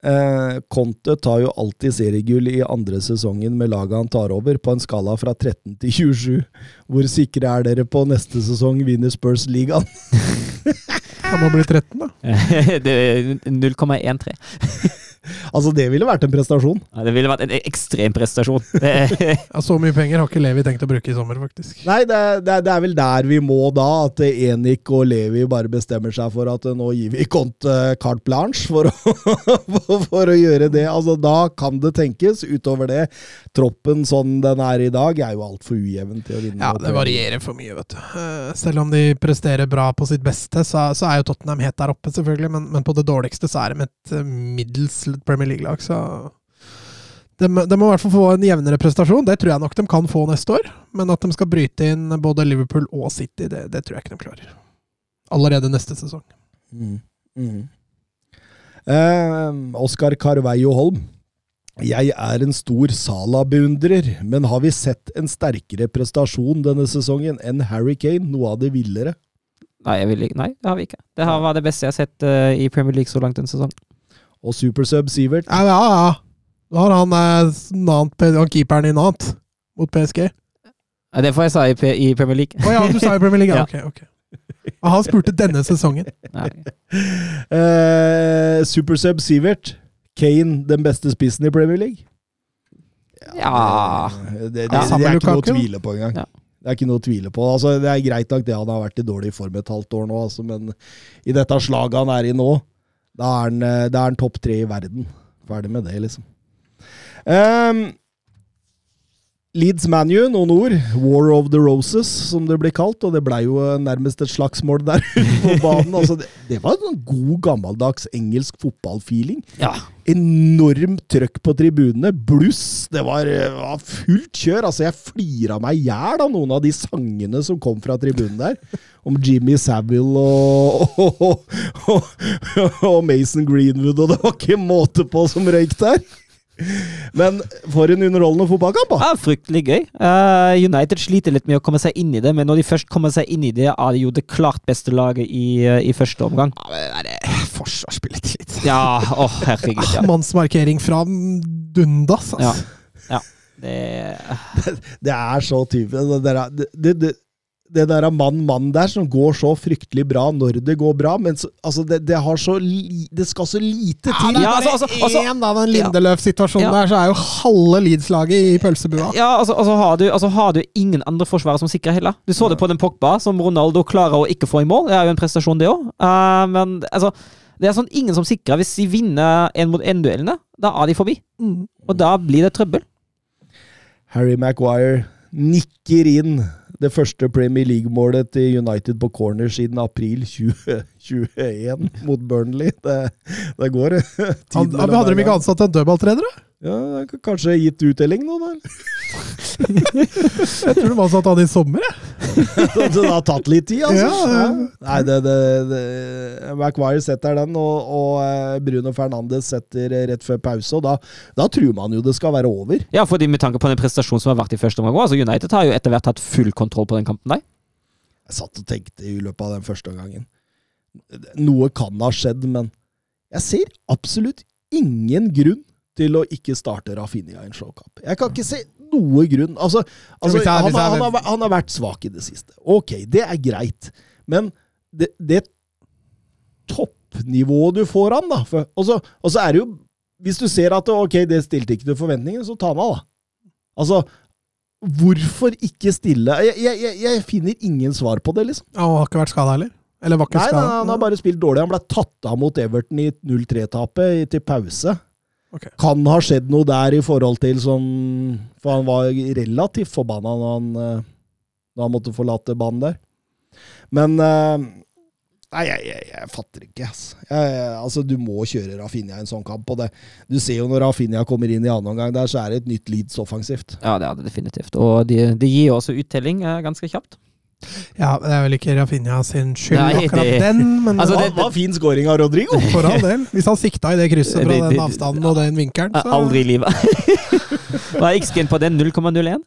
Eh, Conte tar jo alltid seriegull i andre sesongen med laget han tar over, på en skala fra 13 til 27. Hvor sikre er dere på neste sesong vinner Spurs ligaen? Han må bli 13, da. det er 0,13. Altså, det ville vært en prestasjon. Ja, det ville vært en ekstrem prestasjon. Ja, så mye penger har ikke Levi tenkt å bruke i sommer, faktisk. Nei, det, er- det, er- det er vel der vi må da, at Enik og Levi bare bestemmer seg for at eh, nå gir vi Cont carte blanche for å, for, å gjøre det. Altså, da kan det tenkes. Utover det, troppen sånn den er i dag, er jo altfor ujevn til å vinne. Ja, det varierer for mye, vet du. Eh, Selv om de presterer bra på sitt beste, så, så er jo Tottenham helt der oppe, selvfølgelig. Men, men på det dårligste så er de et eh, middels Premier League-lag, så de, de må i hvert fall få en jevnere prestasjon. Det tror jeg nok de kan få neste år. Men at de skal bryte inn både Liverpool og City, det, det tror jeg ikke de klarer. Allerede neste sesong. Mm. Mm. Eh, Oskar Carveio Holm. Jeg er en stor Sala-beundrer, men har vi sett en sterkere prestasjon denne sesongen enn Harry Kane? Noe av det villere. nei, jeg vil ikke, nei, det har vi ikke. Det har, var det beste jeg har sett uh, i Premier League så langt en sesong. Og Supersub Sivert. Ja, ja, ja. Da har han, eh, Nant, han keeperen i Nant mot PSG. Ja, Det får jeg sa i, P- i Premier League. Å ja, du sa i Premier League? Ja. Ok, ok. Ja, Han spurte denne sesongen. Eh, Supersub Sivert. Kane, den beste spissen i Premier League? Ja Det, det, det, det sammen er ikke noe å tvile på engang. Ja. Det er ikke noe å tvile på. Altså, det er greit nok det han har vært i dårlig form et halvt år nå, altså, men i dette slaget han er i nå, da er han, eh, topp tre i verden. Ferdig med det, liksom. Ehm, Leeds ManU, noen ord. War of the Roses, som det blir kalt. Og det blei jo nærmest et slagsmål der på banen. Altså, det, det var en god, gammeldags engelsk fotballfeeling. Ja. Enormt trøkk på tribunene. Bluss. Det var, eh, var fullt kjør. Altså, jeg flira meg i hjel av noen av de sangene som kom fra tribunen der. Om Jimmy Savile og, og, og, og Mason Greenwood, og det var ikke måte på som røyk der. Men for en underholdende fotballkamp! Ja, fryktelig gøy. Uh, United sliter litt med å komme seg inn i det, men når de først kommer seg inn i det, er de jo det klart beste laget i, eh, i første omgang. Ja, det er forsvarsspillet litt. Ja, åh, herregud. Ja. Mannsmarkering fra Dundas, Ja. altså. ja. Det, Det er så typisk. Det, det, det, der er mann-mann der som går så fryktelig bra når det går bra, men så, altså det, det, har så li, det skal så lite til. det er Ja, bare altså, altså, altså- av. Den Lindeløf-situasjonen Ja. der, så er jo halve Leeds-laget i pølsebua. ja, altså, altså, har du, altså har du ingen andre forsvarere som sikrer heller. Du så det på den Pogba, som Ronaldo klarer å ikke få i mål. Det er jo en prestasjon, det òg. men altså, det er sånn ingen som sikrer. Hvis de vinner én mot én-duellene, da er de forbi. Mm. Og da blir det trøbbel. Harry Maguire nikker inn det første Premier League-målet til United på corner siden april 2021 mot Burnley. Det, det går. Tiden hadde de ikke ansatt en dødballtrener? da? Ja, det Kanskje gitt uttelling nå, da? Jeg tror de satt han i sommer. jeg. Så det har tatt litt tid, altså. Ja, ja. Nei, det, det, det McWire setter den, og, og eh, Bruno Fernandes setter rett før pause. Og da, da tror man jo det skal være over. Ja, fordi med tanke på den prestasjonen som har vært i første omgang. Altså United har jo etter hvert hatt full kontroll på den kampen der. Jeg satt og tenkte i løpet av den første gangen. Noe kan ha skjedd, men jeg ser absolutt ingen grunn til å ikke starte Rafinha i en showkamp. Jeg kan ikke se noe grunn. Altså, altså han, han, har- han, har, han har vært svak i det siste. Ok, det er greit. Men det, det toppnivået du får han, da for, og, så, og så er det jo Hvis du ser at ok, det stilte ikke til forventningene, så ta han av, da. Altså, hvorfor ikke stille? Jeg, jeg, jeg, finner ingen svar på det, liksom. Han har ikke vært skada heller. Eller var ikke Nei, nei, skada. han har bare spilt dårlig. Han ble tatt av mot Everton i 0-3-tapet til pause. Ok. Kan ha skjedd noe der i forhold til sånn For han var relativt forbanna når han, eh, når han måtte forlate banen der. Men eh, Nei, jeg, jeg, jeg fatter ikke, ass. Jeg, jeg, altså, du må kjøre Rafinha i en sånn kamp. Og det, du ser jo når Rafinha kommer inn i annen omgang der, så er det et nytt Leeds offensivt. Ja, det er det definitivt. Og de, de gir også uttelling eh, ganske kjapt. Ja, det er vel ikke Rafinha sin skyld, Nei, akkurat det- den, men Altså, Det det- var, var fin scoring av Rodrigo! for all del. Hvis han sikta i det krysset fra den avstanden og den vinkelen, så Aldri i livet. Hva er X-gen på den? 0,01?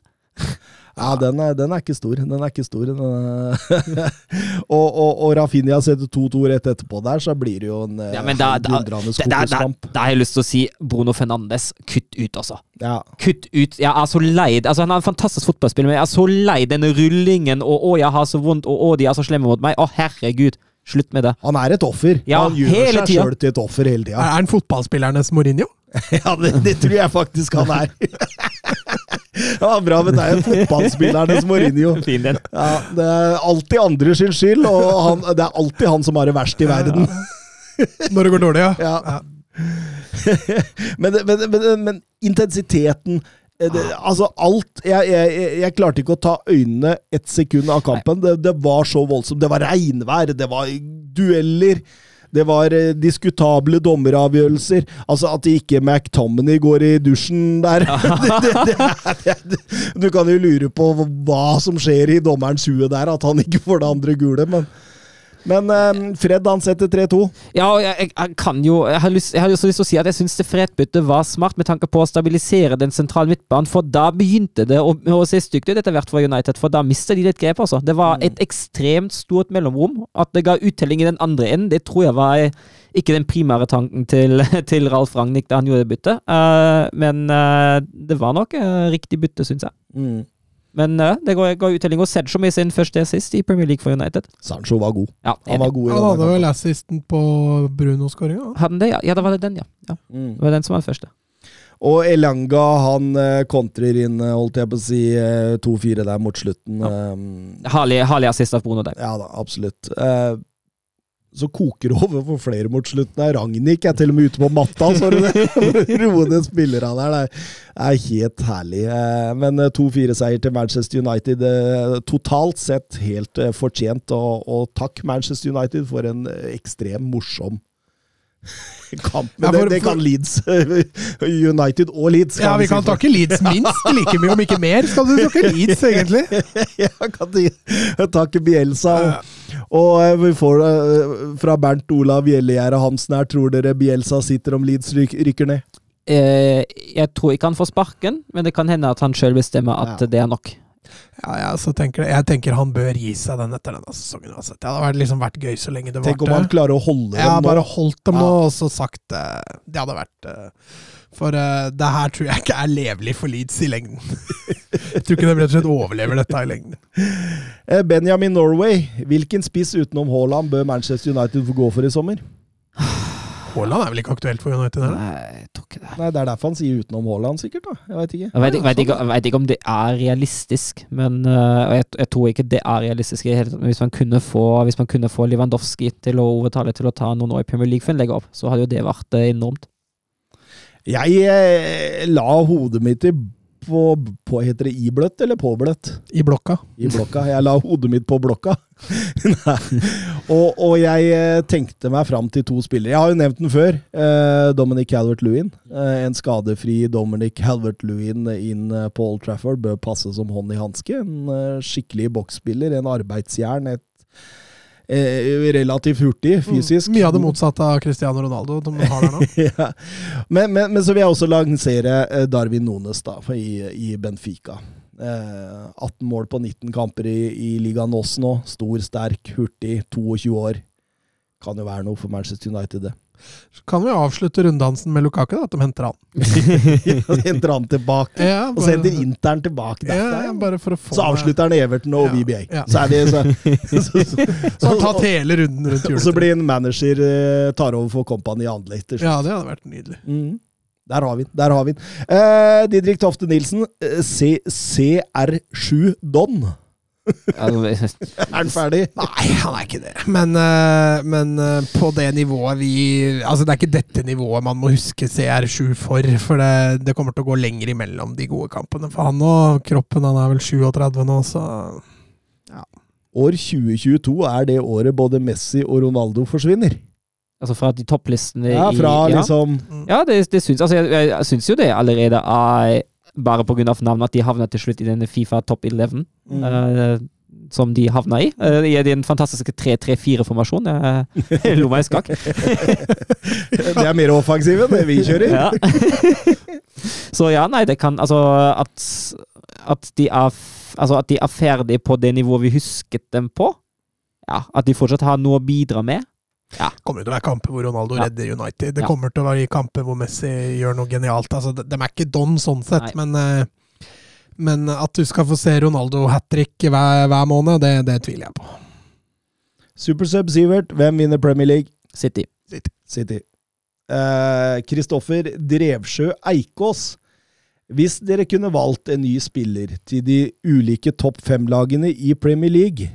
Ja, den er, den er ikke stor. Den er ikke stor. Den er og, og, og Rafinha setter 2-2 rett etterpå der, så blir det jo en eh, Ja, men da, da, har jeg lyst til å si Bruno Fernandes, kutt ut, altså. Ja. Kutt ut. Jeg er så lei altså, Han er en fantastisk fotballspiller, men jeg er så lei denne rullingen og 'å, jeg har så vondt', og 'å, de er så slemme mot meg'. Å, herregud. Slutt med det. Han er et offer. Ja, han gjør hele seg sjøl til et offer hele tida. er han fotballspillernes Mourinho? Ja, det, det tror jeg faktisk han er. Ja, bra, men det er jo fotballspillernes Mourinho. Fin den. Ja, det er alltid andre sin skyld, og han, det er alltid han som har det verst i verden. Når det går dårlig, ja. Ja. men, men, men, men intensiteten eh, det, Altså, alt jeg, jeg, jeg- klarte ikke å ta øynene et sekund av kampen. Det, det var så voldsomt. Det var regnvær, det var dueller. Det var eh, diskutable dommeravgjørelser. Altså At ikke McTominay går i dusjen der det, det, det, det, Du kan jo lure på hva som skjer i dommerens hue der, at han ikke får det andre gule. Men, men eh, Fred han setter 3-2. Ja, og jeg, jeg, kan jo Jeg har, lyst, jeg har også lyst til å si at jeg syns det Fred-byttet var smart med tanke på å stabilisere den sentrale midtbanen, for da begynte det å, å se stygt ut etter hvert for United, for da mistet de litt grep, altså. Det var et ekstremt stort mellomrom. At det ga uttelling i den andre enden, det tror jeg var ikke den primære tanken til, til Ralf Ragnhild da han gjorde byttet, uh, men uh, det var nok uh, riktig bytte, syns jeg. Mm. Men uh, det ga, ga uttelling, og Sancho med sin første assist i Premier League for United. Sancho var god. Ja, Han var god i Han hadde vel assisten på Bruno-skåringa. Hadde han det? Ja, ja, da var det den, ja. ja. Mm. Det var den som var den første. Og Elanga han eh, kontrer inn, eh, holdt jeg på å si, eh, 2-4 der mot slutten. Ja. Um, Herlig, herlig assist av Bruno der. ja da, absolutt. Eh, så koker det over for flere mot slutten. Ragnhild er til og med ute på matta, så du det? For roe ned spillerne der. Det er, helt herlig. Eh, Men eh, 2-4-seier til Manchester United eh, totalt sett helt eh, fortjent. Og, og takk Manchester United for en eh, ekstremt morsom kamp. Men Ja, for- det, det kan Leeds. United og Leeds. Ja, vi kan takke Leeds minst like mye, om ikke mer. Skal du takke Leeds, egentlig? ja, kan takke Bielsa. Og, og eh, vi får eh, fra Bernt Olav Gjellegjerde Hansen her, tror dere Bielsa sitter om Leeds rykker ned? Eh, jeg tror ikke han får sparken, men det kan hende at han sjøl bestemmer at Ja. det er nok. Ja, ja, så tenker jeg, jeg tenker han bør gi seg den etter denne sesongen uansett. Det hadde liksom vært gøy så lenge det Tenk om han klarer å holde dem Ja, dem bare holdt dem nå, og så sagt eh, Det hadde vært eh, For uh, det her tror jeg ikke er levelig for Leeds i lengden. jeg tror ikke de rett og slett overlever dette i lengden. Benjamin Norway, hvilken spiss utenom Haaland bør Manchester United få gå for i sommer? Haaland er vel ikke aktuelt for United? Eller? Nei, jeg tror ikke det. Nei, Det er derfor han sier utenom Haaland, sikkert. da. Jeg vet ikke. Jeg vet, ikke- vet, ikke, jeg vet ikke om det er realistisk, men uh, jeg, jeg tror ikke det er realistisk. Hvis man kunne få, hvis man kunne få Lewandowski til å overtale til å ta noen år i Premier League for en legger opp, så hadde jo det vært øh, enormt. Jeg eh, la hodet mitt i på, på Heter det ibløtt eller påbløtt? I blokka. I blokka. Jeg la hodet mitt på blokka. Og, og jeg eh, tenkte meg fram til to spillere. Jeg har jo nevnt den før. Eh, Dominic Calvert-Lewin. Eh, en skadefri Dominic Calvert-Lewin inn eh, på Old Trafford bør passe som hånd i hanske. En eh, skikkelig boksspiller, en arbeidsjern. Et eh, relativt hurtig fysisk. Mm, Mye av det motsatte av Cristiano Ronaldo de har der nå. ja. men, men, men så vil jeg også lansere eh, Darwin Nones da, i, i Benfica. Eh, 18 mål på 19 kamper i, i Liga Nos nå. Stor, sterk, hurtig, 22 år. Kan jo være noe for Manchester United, det. Så kan vi avslutte runddansen med Lukaku, da, at de henter han. De henter han tilbake, Ja, og sender Interen tilbake ja, ja, Ja, bare så avslutter han Everton og Ja, VBA. ja. Så det så, så, så, Så han tatt hele runden rundt og så blir en manager eh, tar over for Company til slutt. Ja, det hadde vært nydelig. Mm. Der har vi den. Der har vi den. Eh, Didrik Tofte Nilsen, eh, C CR7 Don. Er han ferdig? Nei, han er ikke det. Men, eh, men eh, på det nivået vi Altså, det er ikke dette nivået man må huske CR7 for. For det, det kommer til å gå lenger imellom de gode kampene for han og kroppen. Han er vel 37 nå, så År 2022 er det året både Messi og Ronaldo forsvinner. altså fra de topplistene Ja, fra i ja. liksom Ja, det, det syns altså, jeg, jeg, jeg syns jo det allerede er bare pga. navnet at de havner til slutt i denne Fifa Top 11, Mm. Uh, som de havna i. Uh, I den fantastiske 3-3-4-formasjonen. Jeg lo meg i skakk. Det er mer offensiv enn det vi kjører. Ja. Så ja, nei, det kan Altså, at, at de er Altså, at de er ferdige på det nivået vi husket dem på. Ja, At de fortsatt har noe å bidra med. Kommer det til å være kamper hvor Ronaldo Ja. redder United. Det Ja. kommer til å være kamper hvor Messi gjør noe genialt. Altså, de, er ikke don sånn sett, men, eh, men at du skal få se Ronaldo hat trick hver, hver måned, det, det tviler jeg på. Supersub Sivert, hvem vinner Premier League? City. City. Kristoffer Drevsjø Eikås. Hvis dere kunne valgt en ny spiller til de ulike topp fem-lagene i Premier League,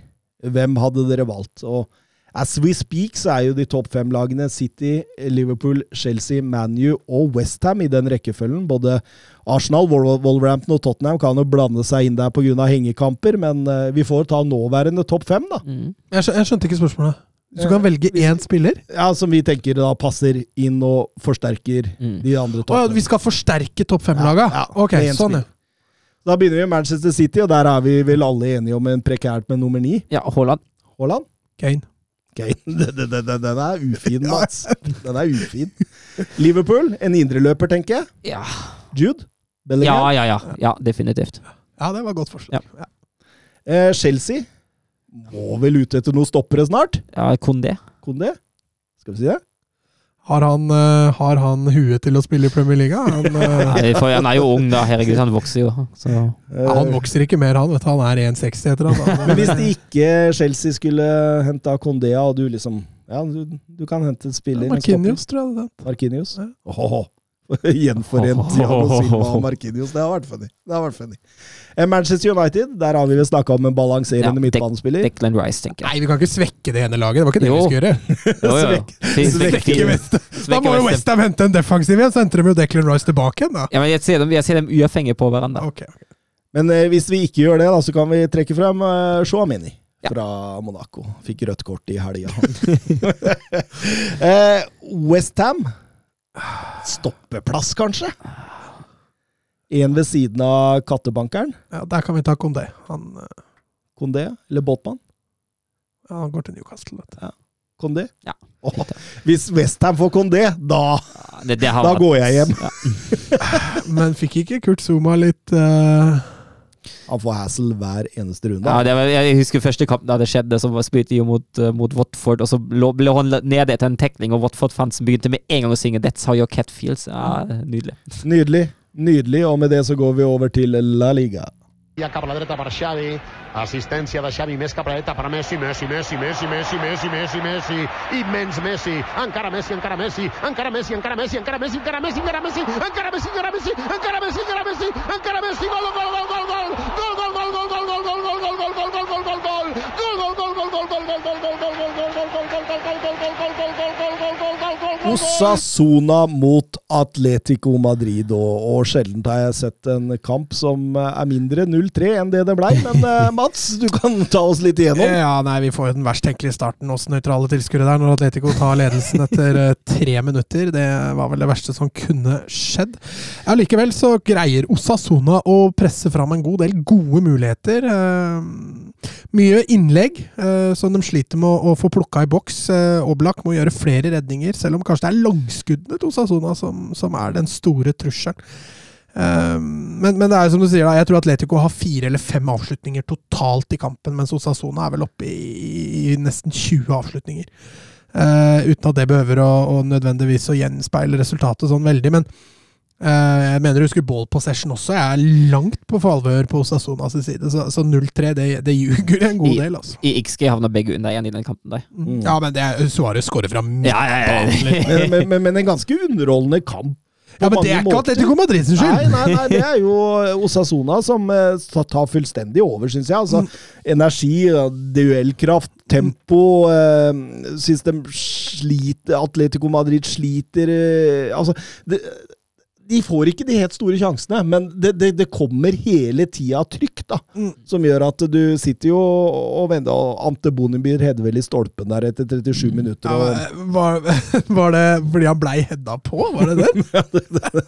hvem hadde dere valgt? Og as we speak, så er jo de topp fem-lagene City, Liverpool, Chelsea, ManU og Westham i den rekkefølgen. Både Arsenal, Wolverhampton og Tottenham kan jo blande seg inn der pga. hengekamper, men eh, vi får ta nåværende topp fem, da. Mm. Jeg, skjø- jeg skjønte ikke spørsmålet. Så du kan velge én spiller? Ja, Som vi tenker da passer inn og forsterker Mm. de andre toppene. topp ja, fem. vi skal forsterke topp fem-laga? Ja, ja, ok, sånn, ja. Da begynner vi med Manchester City, og der er vi vel alle enige om en prekært med nummer ni. Ja, Haaland. Haaland? Kane. Okay. Den, den, den, den er ufin, Mats. Den er ufin. Liverpool, en indreløper, tenker jeg. Ja. Jude? ja, Bellingham? ja, ja. Ja, definitivt. Ja, det var et godt forslag. Ja. Ja. Eh, Chelsea? Må vel ute etter noen stoppere snart? Ja, Kondé. Kondé? Skal vi si det? Har, han, eh, har han huet til å spille i Premier League? Han, eh, Nei, for han er jo ung, da. Herregud, han vokser jo. Så. ja, han vokser ikke mer, han. vet du. Han er 1,60 etter han. Men hvis de ikke Chelsea skulle henta Condea, og du liksom Ja, du, du kan hente en spiller ja, stopper. Markinios, tror jeg det het. Markinius. Ja. Gjenforent Thiago Silva og Marquinhos. Det har vært funny. Det har vært funny. Eh, Manchester United, der har vi vel snakka om en balanserende Ja, midtbanespiller. Declan Rice, tenker jeg. Nei, vi kan ikke svekke det ene laget. Det var ikke det Jo. vi skulle gjøre. Jo, jo. Fin- svekke West- Da må jo West Ham. Westham hente en defensiv igjen, så henter de jo Declan Rice tilbake igjen, da. Ja, men jeg ser dem, jeg ser dem uavhengig på hverandre. Okay, okay. Men eh, hvis vi ikke gjør det, da, så kan vi trekke frem eh, Chouameni Ja. fra Monaco. Fikk rødt kort i helga. eh, Westham. Stoppeplass, kanskje? En ved siden av kattebankeren. Ja, der kan vi ta Kondé. Han, eh, Kondé eller Båtmann? ja, han går til Newcastle. Vet du. Kondé? Ja. Åh, hvis Westham får Kondé, da, Ja, Det, det har da vært- går jeg hjem. Ja. Men fikk ikke Kurt Zuma litt eh, Han får hassle hver eneste runde. Ja, det var, jeg husker første kamp da det skjedde, så var- spilte jo mot, eh, mot Watford, og så ble han nede etter en tekning, og Watford-fansen begynte med en gang å synge 'That's how your cat feels'. Ja, nydelig. Nydelig. Nydelig. Og med det så går vi over til La Liga. Assistència de Xavi més cap a la per Messi, Messi, Messi, Messi, Messi, Messi, Messi, Messi, immens Messi, encara Messi, encara Messi, encara Messi, encara Messi, encara Messi, encara Messi, encara Messi, encara Messi, encara Messi, encara Messi, encara Messi, encara Messi, gol, gol, gol, gol, gol, gol, gol, gol, gol, gol, gol, gol, gol, gol, gol, gol, gol, gol, gol, Osasona mot Atletico Madrid, og, og sjelden har jeg sett en kamp som er mindre 0-3 enn det det blei. Men eh, Mats, du kan ta oss litt igjennom. Ja, nei, vi får jo den verst tenkelige starten hos nøytrale tilskuere der, når Atletico tar ledelsen etter eh, tre minutter. Det var vel det verste som kunne skjedd. Ja, Likevel så greier Osasona å presse fram en god del gode muligheter. Eh, mye innlegg eh, som de sliter med å, få plukka i boks. Oblak må gjøre flere redninger, selv om kanskje det er langskuddene til Osasona som, som er den store trusselen. Eh, men, men det er som du sier, da, jeg tror Atletico har fire eller fem avslutninger totalt i kampen, mens Osasona er vel oppe i, i nesten 20 avslutninger. Uh, uten at det behøver å, å nødvendigvis å gjenspeile resultatet sånn veldig. Men uh, jeg mener du husker ball possession også. Jeg er langt på favør på Osasonas side, så, så 0-3 det, det ljuger en god I- del, altså. I XG havna begge under igjen i den kampen der. Mm. Ja, men det er Suárez skårer fra Ja, ja, ja. Men, men, men, men en ganske underholdende kamp. Ja, men det er ikke. Atletico Madrid sin Nei, skyld! nei, nei, det er jo Osasona som eh, tar- fullstendig over, syns jeg. Altså, energi, ja, duellkraft, tempo eh, Syns de sliter Atletico Madrid sliter eh, Altså, det, de får ikke de helt store sjansene, men det, det, det kommer hele tida trykk, da. Mm. Som gjør at du sitter jo og venter, og Ante Bonnebyer hedder vel i stolpen der etter 37 minutter. Og, Ja, var, var det fordi han blei hedda på? Var det det?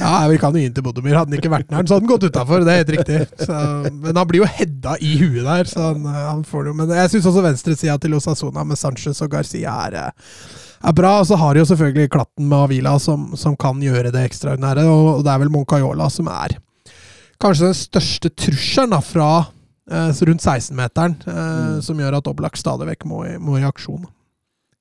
ja, vi kan jo inn til Bonnebyer. Hadde han ikke vært der, så hadde han gått utafor. Det er helt riktig. Så, men han blir jo hedda i huet der, så han, han får det jo. Men jeg syns også venstresida til Osasona med Sanchez og Garcia er, eh, er bra. Og så har de jo selvfølgelig klatten med Avila, som, som kan gjøre det ekstraordinære. Og det er vel Moncayola som er kanskje den største trusselen da, fra eh, rundt 16-meteren, eh, som gjør at Oblak stadig vekk må, må i aksjon.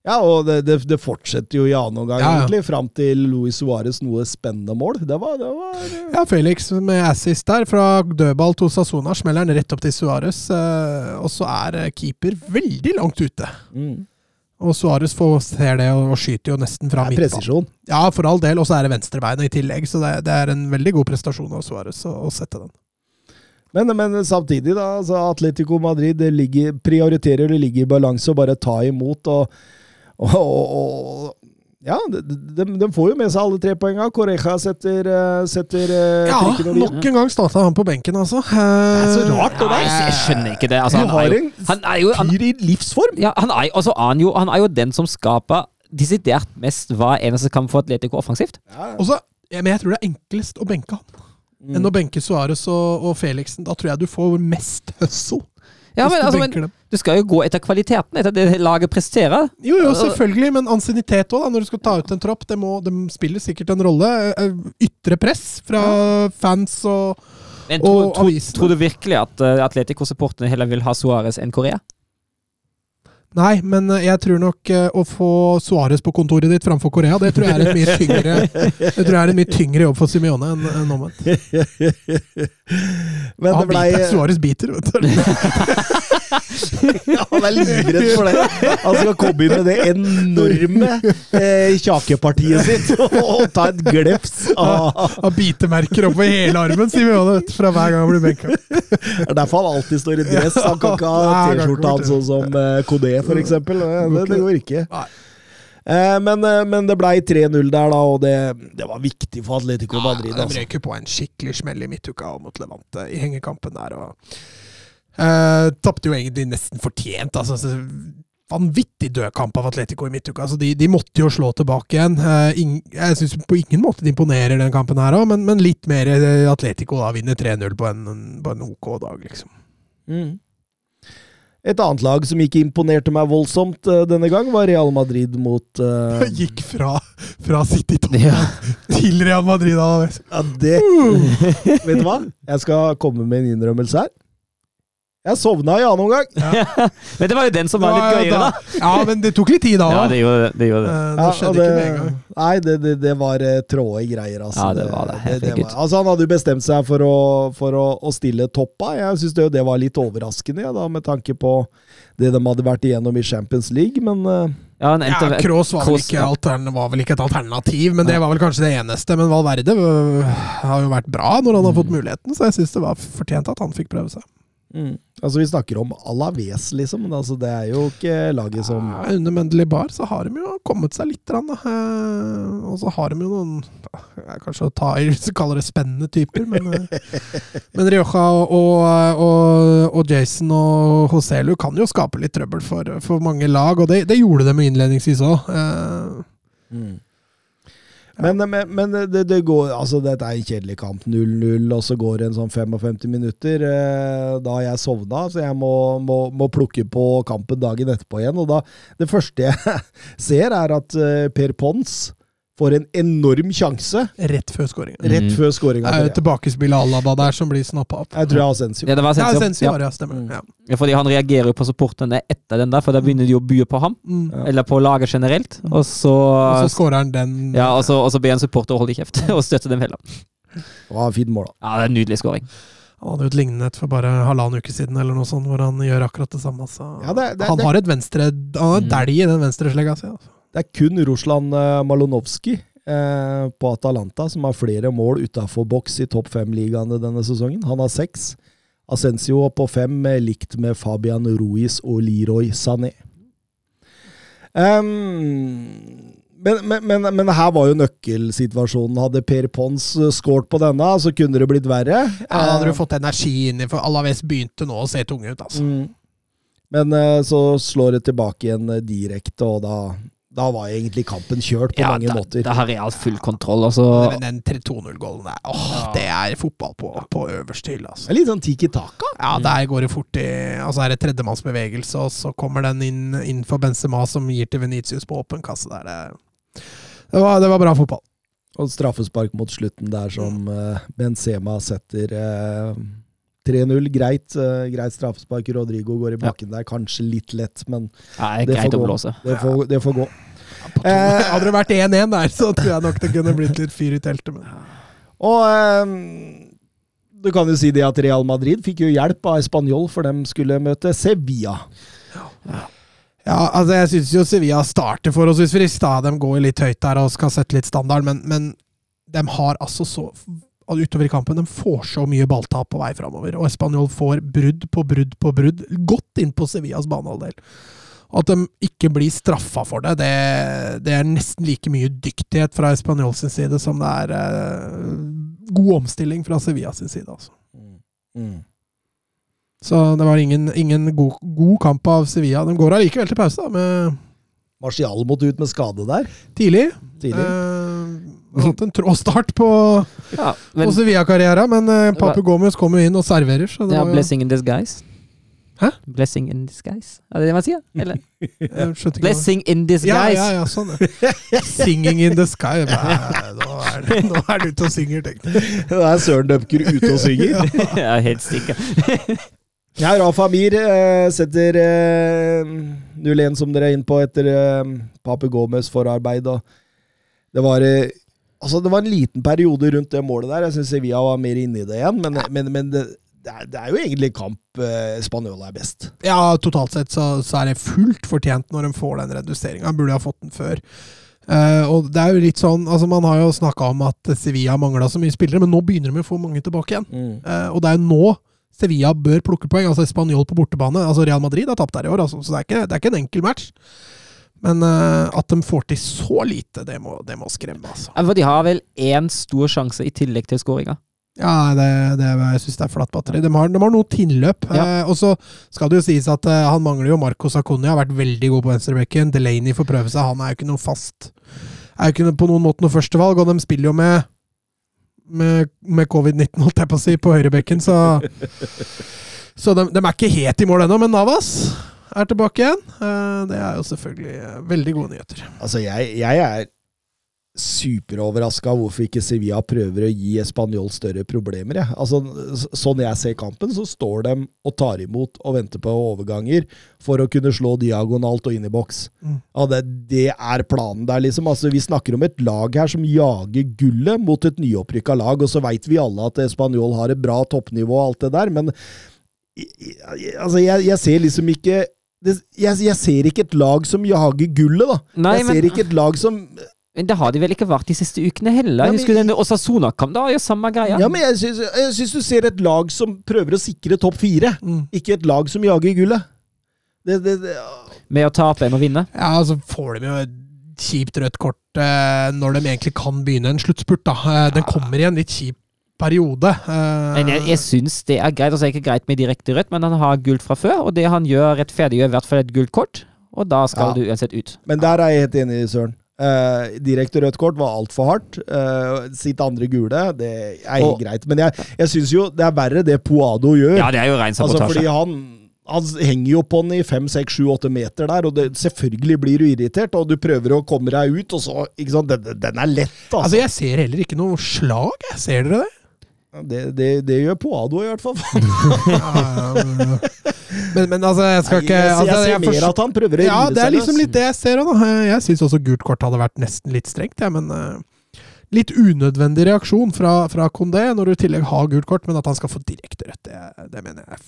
Ja, og det, det, det fortsetter jo i annen omgang, Ja, ja. egentlig, fram til Luis Suárez noe spennende mål. Det var, det var Ja, Felix med assist der, fra dødball til Sasona, smeller den rett opp til Suárez. Eh, og så er eh, keeper veldig langt ute. mm. Og Suárez får ser det og, og skyter jo nesten fra midtbanen. presisjon. Ja, for all del. Og så er det venstrebeinet i tillegg, så det, det er en veldig god prestasjon av Suárez å, å sette den. Men, men samtidig, da. Altså Atletico Madrid det ligger, prioriterer det ligger i balanse og bare ta imot. og, og, og ja, de, de, de får jo med seg alle tre poenga. Correja setter, eh, setter eh, Ja, nok en gang starta han på benken, altså. Det er så rart, det der. jeg, jeg skjønner ikke det. Altså, han, han, er jo, en han er jo han, fyr i livsform! ja, han, er, altså, han, jo, han er jo den som skaper desidert mest hva eneste kamp for Atletico offensivt. Ja. Også, ja, men jeg tror det er enklest å benke han Mm. enn å benke Suárez og, og Felixen. Da tror jeg du får mest hustle. Ja, men, du altså, men du skal jo gå etter kvaliteten, etter det laget presterer. Jo, jo, selvfølgelig, men ansiennitet òg, når du skal ta ut en tropp. Det må, det spiller sikkert en rolle. Eh, Ytre press fra fans og Men tror, Og tror, avisene. tror du virkelig at uh, Atletico-supporterne heller vil ha Suárez enn Korea? Nei, men eh, jeg tror nok eh, å få Suárez på kontoret ditt framfor Korea, det tror jeg er et mye tyngre Det tror jeg er en mye tyngre jobb for Simione enn en omvendt. Men det Han blei biter, Suárez biter, vet du. Han er livredd for det. Han skal komme inn med det enorme eh, kjakepartiet sitt og ta et glefs av Har bitemerker oppover hele armen, sier vi jo det, fra hver gang han blir benka. Det er derfor han alltid står i dress. Han kan ikke ha T-skjorta hans sånn som eh, Kodé, for eksempel. Det, det går ikke. Nei. Eh, men, eh, men det blei 3-0 der, da, og det, det var viktig for Atletico Madrid. Ja, de røyker på en skikkelig smell i midtuka mot Levante i hengekampen der. og uh, Tapte jo egentlig nesten fortjent. altså Vanvittig død kamp av Atletico i midtuka. altså De, de måtte jo slå tilbake igjen. Uh, ing, jeg syns på ingen måte de imponerer den kampen her òg, men, men litt mer eh, Atletico da vinner 3-0 på, en- på en OK dag, liksom. Mm. Et annet lag som ikke imponerte meg voldsomt uh, denne gang, var Real Madrid mot uh, Gikk fra, fra City Ja. til Real Madrid. da. Ja, det Vet du hva? Jeg skal komme med en innrømmelse her. Jeg sovna i annen omgang. Men det var jo den som var litt gøyere, da. Ja, men det tok litt tid da Ja, det gjorde det. det, gjorde det. det skjedde det, ikke med en gang. Nei, det, det, det var eh, tråde greier, altså. Ja, det var det, helt det, var- altså, han hadde jo bestemt seg for å, for å, å stille toppa. Jeg syns det, det var litt overraskende, ja, da, med tanke på det de hadde vært igjennom i Champions League, men eh, Ja, Ja, Kroos var, vel ikke altern- var vel ikke et alternativ, men det var vel kanskje det eneste. Men Valverde øh, har jo vært bra når han har fått muligheten, så jeg syns det var fortjent at han fikk prøve seg. Altså, vi snakker om Alaves, liksom, men altså, det er jo ikke laget som Ja, under Mendelig Bar så har de jo kommet seg litt. Eh, og så har de jo noen ja, Kanskje å ta i, så kaller det spennende typer, men, eh, men Rioja og, og, og Jason og Joselu kan jo skape litt trøbbel for, for mange lag, og det, det gjorde de innledningsvis òg. Men, men, men det, det går Altså, dette er en kjedelig kamp. 0-0, og så går det en sånn 55 minutter. Eh, Da har jeg sovna, så jeg må, må, må plukke på kampen dagen etterpå igjen. Og da Det første jeg ser, er at eh, Per Pons får en enorm sjanse Rett før skåringen. rett Mhm. før skåringa. Det er jo et tilbakespill av Alaba der som blir snappa opp. Jeg tror jeg har Asensio. Ja, det var Ja, Asensio. Ja. ja, stemmer. Mm. Ja. Ja, fordi han reagerer jo på supporterne etter den der, for da begynner de å bue på ham. Mm. Eller på laget generelt. Og så, Og så skårer han den. ja, og så, og så ber han supporter å holde kjeft og støtte dem heller. Det var en fin mål, da. Ja, det er en nydelig skåring. Han hadde jo et lignende et for bare halvannen uke siden, eller noe sånt, hvor han gjør akkurat det samme. Så. Ja, det- det- han det- har et venstre Han har en Mm. dælj i den venstreslegga si. Altså. Det er kun Russland eh, Malonovskij eh, på Atalanta som har flere mål utafor boks i topp fem-ligaene denne sesongen. Han har seks. Ascencio på fem, eh, likt med Fabian Ruiz og Leroy Sané. Um, men, men, men, men her var jo nøkkelsituasjonen. Hadde Per Pons skåret på denne, så kunne det blitt verre. Ja, da hadde du fått energi inn i For Alaves begynte nå å se tunge ut, altså. Mm. Men så slår det tilbake igjen direkte, og da, da var egentlig kampen kjørt på Ja, mange da, måter. da har Real full kontroll. Altså. Men den 3-2-0-gålen der, åh, det er fotball på, på øverste hylle, altså. Litt sånn tiki-taka. Ja, der går det fort i Altså er det tredjemannsbevegelse, og så kommer den inn, inn for Benzema, som gir til Venitius på åpen kasse der. Det, det, var, det var bra fotball. Og straffespark mot slutten der som mm. Benzema setter eh, 3-0. Greit, Uh, greit straffespark. Rodrigo går i bakken der. Kanskje litt lett, men Nei, det får gå. Det får, det får gå. Eh. hadde det vært 1-1 der, så tror jeg nok det kunne blitt litt fyr i teltet. Men. Og eh, du kan jo si det at Real Madrid fikk jo hjelp av Español, for de skulle møte Sevilla. Ja, altså jeg syns jo Sevilla starter forholdsvis friskt. da. De går litt høyt der og skal sette litt standard, men, men de har altså så Utover i kampen, de får så mye balltap på vei framover. Og Spanjol får brudd på brudd på brudd, godt inn på Sevillas banehalvdel. At de ikke blir straffa for det, det, det er nesten like mye dyktighet fra Spanjol sin side som det er eh, god omstilling fra Sevilla sin side. altså. Mm. Så det var ingen, ingen god, god kamp av Sevilla. De går allikevel til pause, da, med Marcial måtte ut med skade der tidlig. tidlig. Eh, hatt en trå start på, Ja, på Sevilla-karrieren, men uh, Papu Gomez kom jo inn og serverer. Så det ja, var blessing in disguise. Hæ? Blessing in disguise? Er det det man sier? Eller? Blessing in disguise! ja, ja, ja, sånn. Singing in the sky. Nei, nå, er, det- nå er du ute og synger, tenkte jeg. Nå er Søren Dømker ute og synger. Ja, helt sikker. Ja, Rafa Amir eh, setter eh, 0-1, som dere er inne på, etter eh, Pape Gomez forarbeid. Det var eh, Altså, det var en liten periode rundt det målet der. Jeg syns Sevilla var mer inne i det igjen, men, men, men det, det, er, det er jo egentlig kamp eh, Spanjola er best. Ja, totalt sett så, så er det fullt fortjent når de får den reduseringa. Burde ha fått den før. Uh, og det er jo litt sånn, altså Man har jo snakka om at Sevilla mangla så mye spillere, men nå begynner de å få mange tilbake igjen. Eh, og det er jo nå Sevilla bør plukke poeng. altså Spanjol på bortebane. altså Real Madrid har tapt der i år, altså, så det er ikke, det er ikke en enkel match. Men uh, at de får til så lite, det må, det må skremme, altså. Ja, For de har vel én stor sjanse i tillegg til skåringa. Ja, det, det, jeg syns det er flatt batteri. De har, de har noe tilløp. Ja. Eh, og så skal det jo sies at eh, han mangler jo Marco Sacconi, har vært veldig god på venstrebekken. Delaney får prøve seg, han er jo ikke noe fast Er jo ikke på noen måte noe førstevalg, og de spiller jo med med, med covid-19, holdt jeg på å si, på høyrebekken, så Så de, de er ikke helt i mål ennå, men Navas er tilbake igjen. Eh, det er jo selvfølgelig eh, veldig gode nyheter. Altså, jeg, jeg er superoverraska hvorfor ikke Sevilla prøver å gi Spanjol større problemer. Jeg. Altså, sånn jeg ser kampen, så står de og tar imot og venter på overganger for å kunne slå diagonalt og inn i boks. Mm. Ja, det, det er planen der, liksom. Altså, vi snakker om et lag her som jager gullet mot et nyopprykka lag, og så veit vi alle at Spanjol har et bra toppnivå og alt det der, men altså, jeg, jeg ser liksom ikke det, jeg, jeg ser ikke et lag som jager gullet, da. Nei, jeg men- ser ikke et lag som Men det har de vel ikke vært de siste ukene heller? Ja, men- Husker du den Osasuna-kamp, da var jo samme greia. Ja, men jeg syns, jeg syns du ser et lag som prøver å sikre topp fire, Mm. ikke et lag som jager gullet. Det, det, det, Med å tape enn å vinne. Ja, så får de jo et kjipt rødt kort eh, når de egentlig kan begynne en sluttspurt. da. Eh, Den kommer i en litt kjip periode. eh, Men jeg, jeg syns det er greit. Altså, det er ikke greit med direkte rødt, men han har gult fra før, og det han gjør, rettferdiggjør i hvert fall et gult kort, og da skal Ja. du uansett ut. men der er jeg helt enig, Søren. Uh, direkte rødt kort var altfor hardt. Uh, sitt andre gule, det er helt Og- greit. Men jeg, jeg syns jo det er verre det Poado gjør. Ja, det er jo rein altså, sabotasje. fordi han han henger jo på den i fem, seks, sju, åtte meter der, og det, selvfølgelig blir du irritert, og du prøver å komme deg ut, og så ikke sant? Den, den er lett, altså. Altså, jeg ser heller ikke noe slag. jeg. Ser dere det? Det, det, det gjør Poado i hvert fall. men, men altså, jeg skal ikke altså, jeg ser mer at han prøver å Ja, det er liksom litt det jeg ser òg. Jeg syns også gult kort hadde vært nesten litt strengt, jeg, men uh, Litt unødvendig reaksjon fra, fra Condé når du i tillegg har gult kort, men at han skal få direkte rødt, det, det mener jeg er,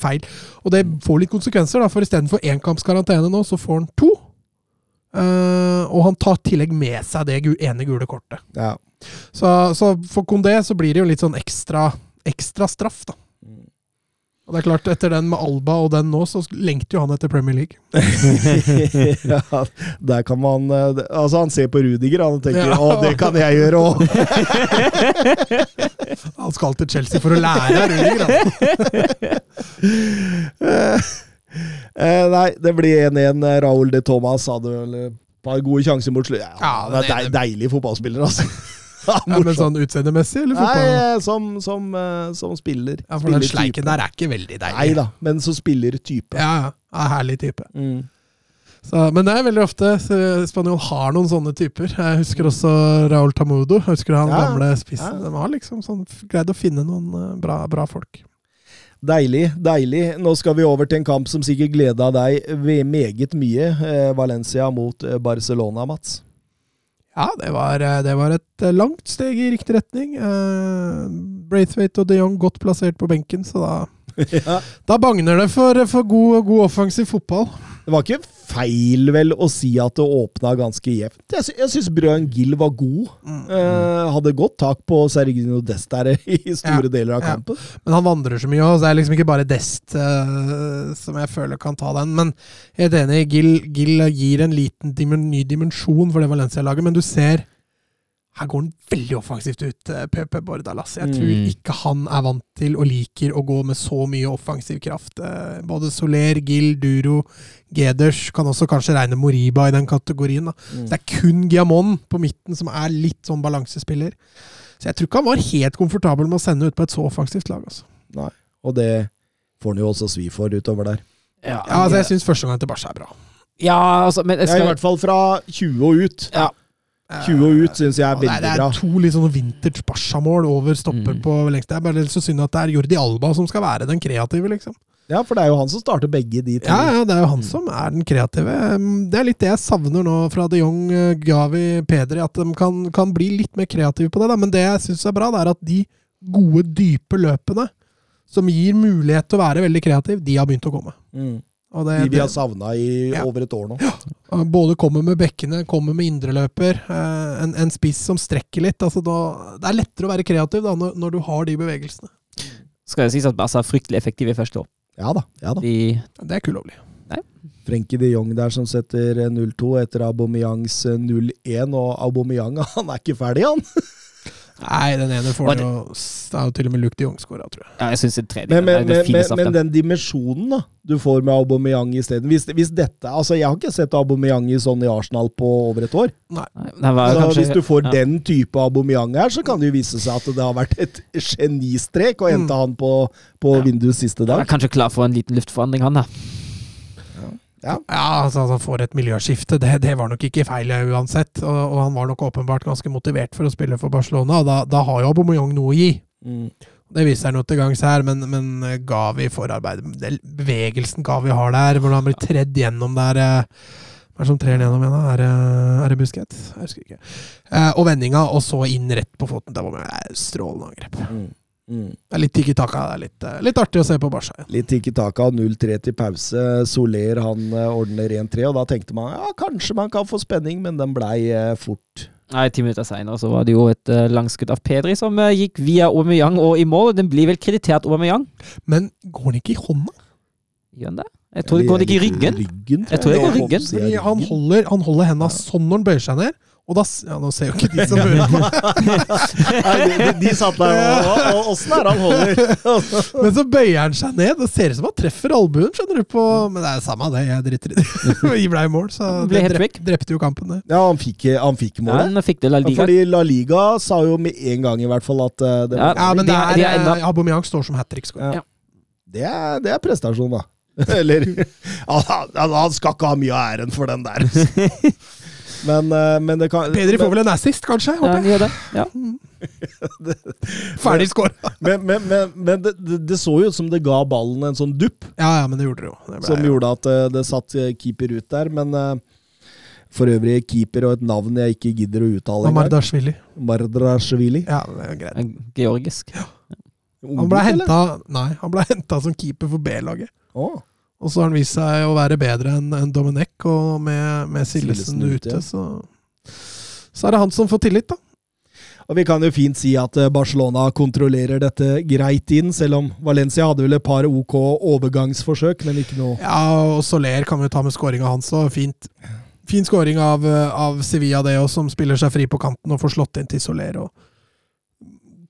feil. Og det får litt konsekvenser, da, for istedenfor énkampskarantene nå, så får han to. Eh, og han tar i tillegg med seg det ene gule kortet. Ja. Så, så for Kondé så blir det jo litt sånn ekstra, ekstra straff, da. Og det er klart, etter den med Alba og den nå, så lengter jo han etter Premier League. ja, der kan man eh, Altså, han ser på Rudiger han, og tenker Ja. 'Å, det kan jeg gjøre òg'. Han skal til Chelsea for å lære av Rudiger. da. Eh, nei, det blir 1-1. Raúl de Thomas hadde vel et par gode sjanser mot slutt. Ja, han er deil, deilig fotballspiller, altså. Ja, men sånn utseendemessig, eller Nei, fotball? eh, som, som, eh, som spiller. Ja, for den sleiken der er ikke veldig deilig. Nei da, men som spiller type. Ja, ja. herlig type. Mm. Så, men det er veldig ofte Spanjol har noen sånne typer. Jeg husker også Raúl Tamudo. Jeg husker han Ja, gamle spissen. ja. De har liksom sånn, greid å finne noen eh, bra, bra folk. Deilig, deilig. Nå skal vi over til en kamp som sikkert gleda deg meget mye. Eh, Valencia mot eh, Barcelona, Mats. Ja, det var, eh, det var et langt steg i riktig retning. Braithwaite og de Jong godt plassert på benken, så da, ja. da bagner det for, for god, god offensiv fotball. Det var ikke feil vel å si at det åpna ganske jevnt. Jeg, sy syns Brøen Gill var god. Mm. Eh, hadde godt tak på Sergino Dest der i store Ja, deler av ja. Men han vandrer så mye og så det er liksom ikke bare Dest eh, som jeg føler kan ta den. Men helt enig, Gill, Gill gir en liten dimen, ny dimensjon for det Valencia-laget, men du ser her går han veldig offensivt ut, eh, PP Bordalas. Jeg tror Mm. ikke han er vant til og liker å gå med så mye offensiv kraft. Eh, Både Soler, Gil, Duro, Geders kan også kanskje regne Moriba i den kategorien. Da. Mm. Så det er kun Giamon på midten som er litt sånn balansespiller. Så jeg tror ikke han var helt komfortabel med å sende ut på et så offensivt lag. Altså. Og det får han jo også svi for utover der. Ja, Ja, altså Jeg syns førstegangen til Barca er bra. ja, altså, men jeg Ja, I hvert fall fra 20 og ut. Ja. 20 og ut syns jeg er Ja, det, er, veldig det bra. er to litt sånne vintage Barca-mål over stopper Mm. på lengst. Det er bare så synd at det er Jordi Alba som skal være den kreative, liksom. Ja, for det er jo han som starter begge de to. Ja, ja, det er jo han som er den kreative. Um, Det er litt det jeg savner nå fra de Jong, eh, Gavi, Pedri, at de kan, kan bli litt mer kreative på det. da. Men det jeg syns er bra, det er at de gode, dype løpene som gir mulighet til å være veldig kreativ, de har begynt å komme. Mm. Og det, De vi har savna i Ja. over et år nå. både kommer med bekkene, kommer med indreløper, eh, en, en spiss som strekker litt. Altså da, det er lettere å være kreativ da, når, når du har de bevegelsene. Skal det sies at Barca er fryktelig effektive i første år. Ja da. ja da. De, Det er ikke ulovlig. Frenkie de Jong der som setter 0-2 etter Aubameyangs 0-1, og Aubameyang han er ikke ferdig, han! Nei, den ene får det, jo Det er jo til og med Luke de Jong skåra, tror jeg. ja, jeg synes det tredje Men, men, er det men, men, den dimensjonen da du får med Aubameyang isteden hvis, hvis dette Altså, jeg har ikke sett Aubameyang i sånn i Arsenal på over et år. Nei, Nei var Så kanskje- hvis du får ja. den type Aubameyang her, så kan det jo vise seg at det har vært et genistrek å hente Mm. han på, på vinduets siste Han er dag. kanskje klar for en liten luftforandring, han da. Ja, altså at han får et miljøskifte, det, det var nok ikke feil uansett. Og, og han var nok åpenbart ganske motivert for å spille for Barcelona. og Da, da har jo Aubameyang noe å gi. Mm. Det viser han jo til gangs her, men, men eh, Gavi forarbeidet det- Bevegelsen Gavi har der, hvordan han blir tredd gjennom der eh, Hva er det som trer han gjennom igjen? Er er det Busquets? Jeg husker ikke. Eh, og vendinga, og så inn rett på foten. Det var med strålende angrep. Mm. Mm. Det er litt tikki taka. Det er litt, eh, litt artig å se på Barca. Litt tikki taka, 0-3 til pause. Soler han eh, ordner 1-3, og da tenkte man ja, kanskje man kan få spenning, men den blei eh, fort. Nei, Ti minutter seinere så var det jo et uh, langskudd av Pedri som gikk via Aubameyang og i mål. Den blir vel kreditert Aubameyang? Men går den ikke i hånda? Gjør den det? Jeg tror det går ikke i ryggen. ryggen Jeg tror det går ryggen. han holder, han holder henda sånn når han bøyer seg ned. Og da Ja, nå ser jo ikke de som hører på. De, de, de satt der og Åssen er det han holder? Men så bøyer han seg ned. Det ser ut som han treffer albuen, skjønner du. på Men det er det samme det, jeg driter i det. Vi ble i mål, så Det ble det helt drep, drepte jo kampen, det. Ja, han fikk, han fikk Ja, han fikk det La Liga. Fordi La Liga sa jo med en gang i hvert fall at eh, det, Ja. Ja, men de det er- de er enda- eh, Aubameyang står som hat trick-skårer. Ja. det, det er prestasjon, da. Eller han, han skal ikke ha mye av æren for den der. Men, eh, men det kan Pedri får vel en assist, kanskje? Ja, håper jeg. gjør det. Ja. Ferdig skår. Men, men, men, men det, det, det så jo ut som det ga ballen en sånn dupp, Ja, ja, men det gjorde det jo. Det ble- som gjorde at eh, det satt eh, keeper ut der. Men for øvrig keeper og et navn jeg ikke gidder å uttale Mardashvili. Mardrashvili. Ja, det er greit. Georgisk. Henta han ble henta som keeper for B-laget. Oh. Og så har han vist seg å være bedre enn en Domenech, og med, med Sillesen Sillesen ute, så Så er det han som får tillit, da. Og vi kan jo fint si at eh, Barcelona kontrollerer dette greit inn, selv om Valencia hadde vel et par OK overgangsforsøk, men ikke noe Ja, og Soler kan vi ta med skåringa hans òg. Fint. Fin skåring av, av Sevilla, det òg, som spiller seg fri på kanten og får slått inn til Soler. og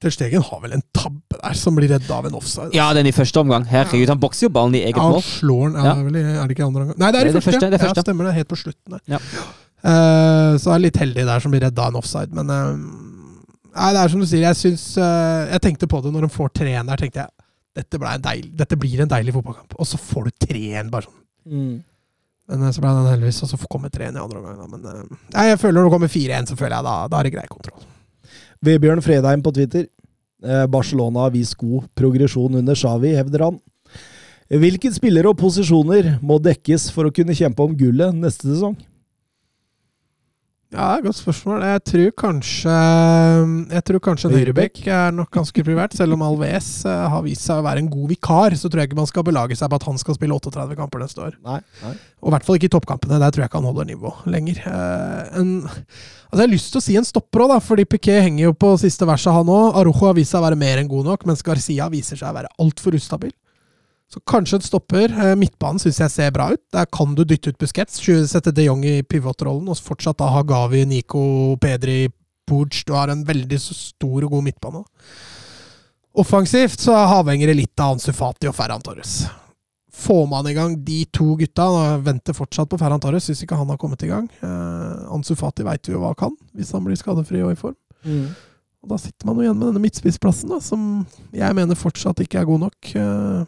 Ter Stegen har vel en tabbe der, som blir redda av en offside. Ja, den i første omgang. Herregud, han bokser jo ballen i eget mål. Ja, han slår den. Ja, er, er det ikke andre omgang? Nei, det er i Det er det første. det første. Ja, stemmer det. Helt på slutten der. Ja. Uh, så er det litt heldig der som blir redda av en offside, men uh, Nei, det er som du sier, jeg syns uh, Jeg tenkte på det når de får 3-1 der, tenkte jeg dette, deilig, dette blir en deilig fotballkamp. Og så får du 3-1, bare sånn. mm. Men eh, så ble den heldigvis, og så kommer 3-1 i andre omgang. Men eh, jeg føler når det kommer 4-1, så føler jeg da, da er det grei kontroll. Vebjørn Fredheim på Twitter. Eh, Barcelona har vist god progresjon under Xavi, hevder han. Hvilke spillere og posisjoner må dekkes for å kunne kjempe om gullet neste sesong? Ja, godt spørsmål. Jeg tror kanskje Jeg tror kanskje høyrebekk er nok ganske privert. Selv om Alves eh, har vist seg å være en god vikar, så tror jeg ikke man skal belage seg på at han skal spille 38 kamper neste år. Nei. nei. Og i hvert fall ikke i toppkampene. Der tror jeg ikke han holder nivå lenger. Eh, en, altså jeg har lyst til å si en stopper òg, fordi Piquet henger jo på siste verset, han òg. Arojo har vist seg å være mer enn god nok, mens Garcia viser seg å være altfor ustabil. Så kanskje en stopper. Eh, Midtbanen syns jeg ser bra ut. Der kan du dytte ut Busquets, sette de Jong i pivotrollen, og fortsatt da ha Gavi, Nico, Pedri, Pooch. Du har en veldig stor og god midtbane. Offensivt så avhenger det litt av Ansu Fati og Ferran Torres. Får man i gang de to gutta og Venter fortsatt på Ferran Torres, syns ikke han har kommet i gang. Eh, Ansu Fati veit vi jo hva han kan, hvis han blir skadefri og i form. Og Da sitter man jo igjen med denne midtspissplassen, da, som jeg mener fortsatt ikke er god nok. Eh,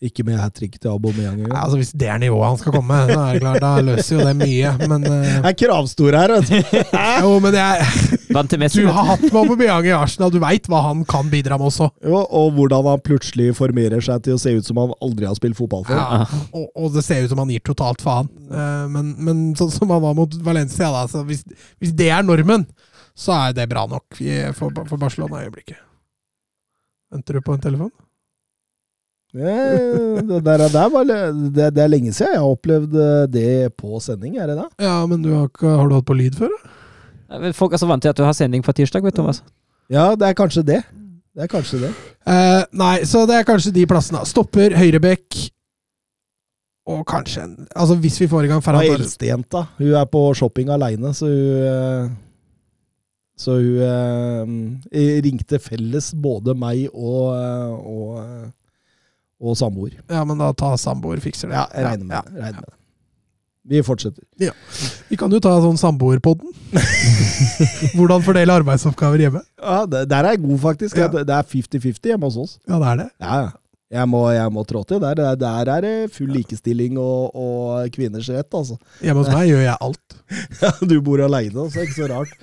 Ikke med hat trick til Aubameyang ja, engang. altså Hvis det er nivået han skal komme, da er det klart, da løser jo det mye. Men uh... Jeg er kravstor her, vet du. jo, men jeg, Vant til du har hatt med Aubameyang i Arsenal, du veit hva han kan bidra med også. Jo, og hvordan han plutselig formerer seg til å se ut som han aldri har spilt fotball før. Ja, og, og det ser ut som han gir totalt faen. Uh, men, men sånn som han var mot Valencia, da, så hvis, hvis det er normen, så er det bra nok for, for Barcelona i øyeblikket. Venter du på en telefon? Eh, Det, der, der var, le- det, det er lenge siden jeg har opplevd eh, det på sending, er det det? Ja, men du har, ikke, har du hatt på lyd før? da? Folk er så vant til at du har sending på tirsdag, vet du, Thomas. Ja, det er kanskje det. Det er kanskje det. Eh, nei, så det er kanskje de plassene. Stopper, høyrebekk og kanskje en Altså, hvis vi får i gang Torres eldstejenta, hun er på shopping aleine, så hun eh, Så hun eh, ringte felles både meg og, og, og samboer. Ja, men da ta samboer, fikser det. Ja, jeg regner med Ja. Regner med det. Vi fortsetter. Vi kan jo ta sånn samboerpodden. Hvordan fordele arbeidsoppgaver hjemme. Ja, det, Der er jeg god, faktisk. Ja. Det er 50-50 hjemme hos oss. Ja, det er det. Ja, ja. Jeg må, jeg må trå til. Der, der, der er det full likestilling og, og kvinners rett, altså. Hjemme hos meg gjør jeg alt. Ja, du bor aleine, så er det ikke så rart.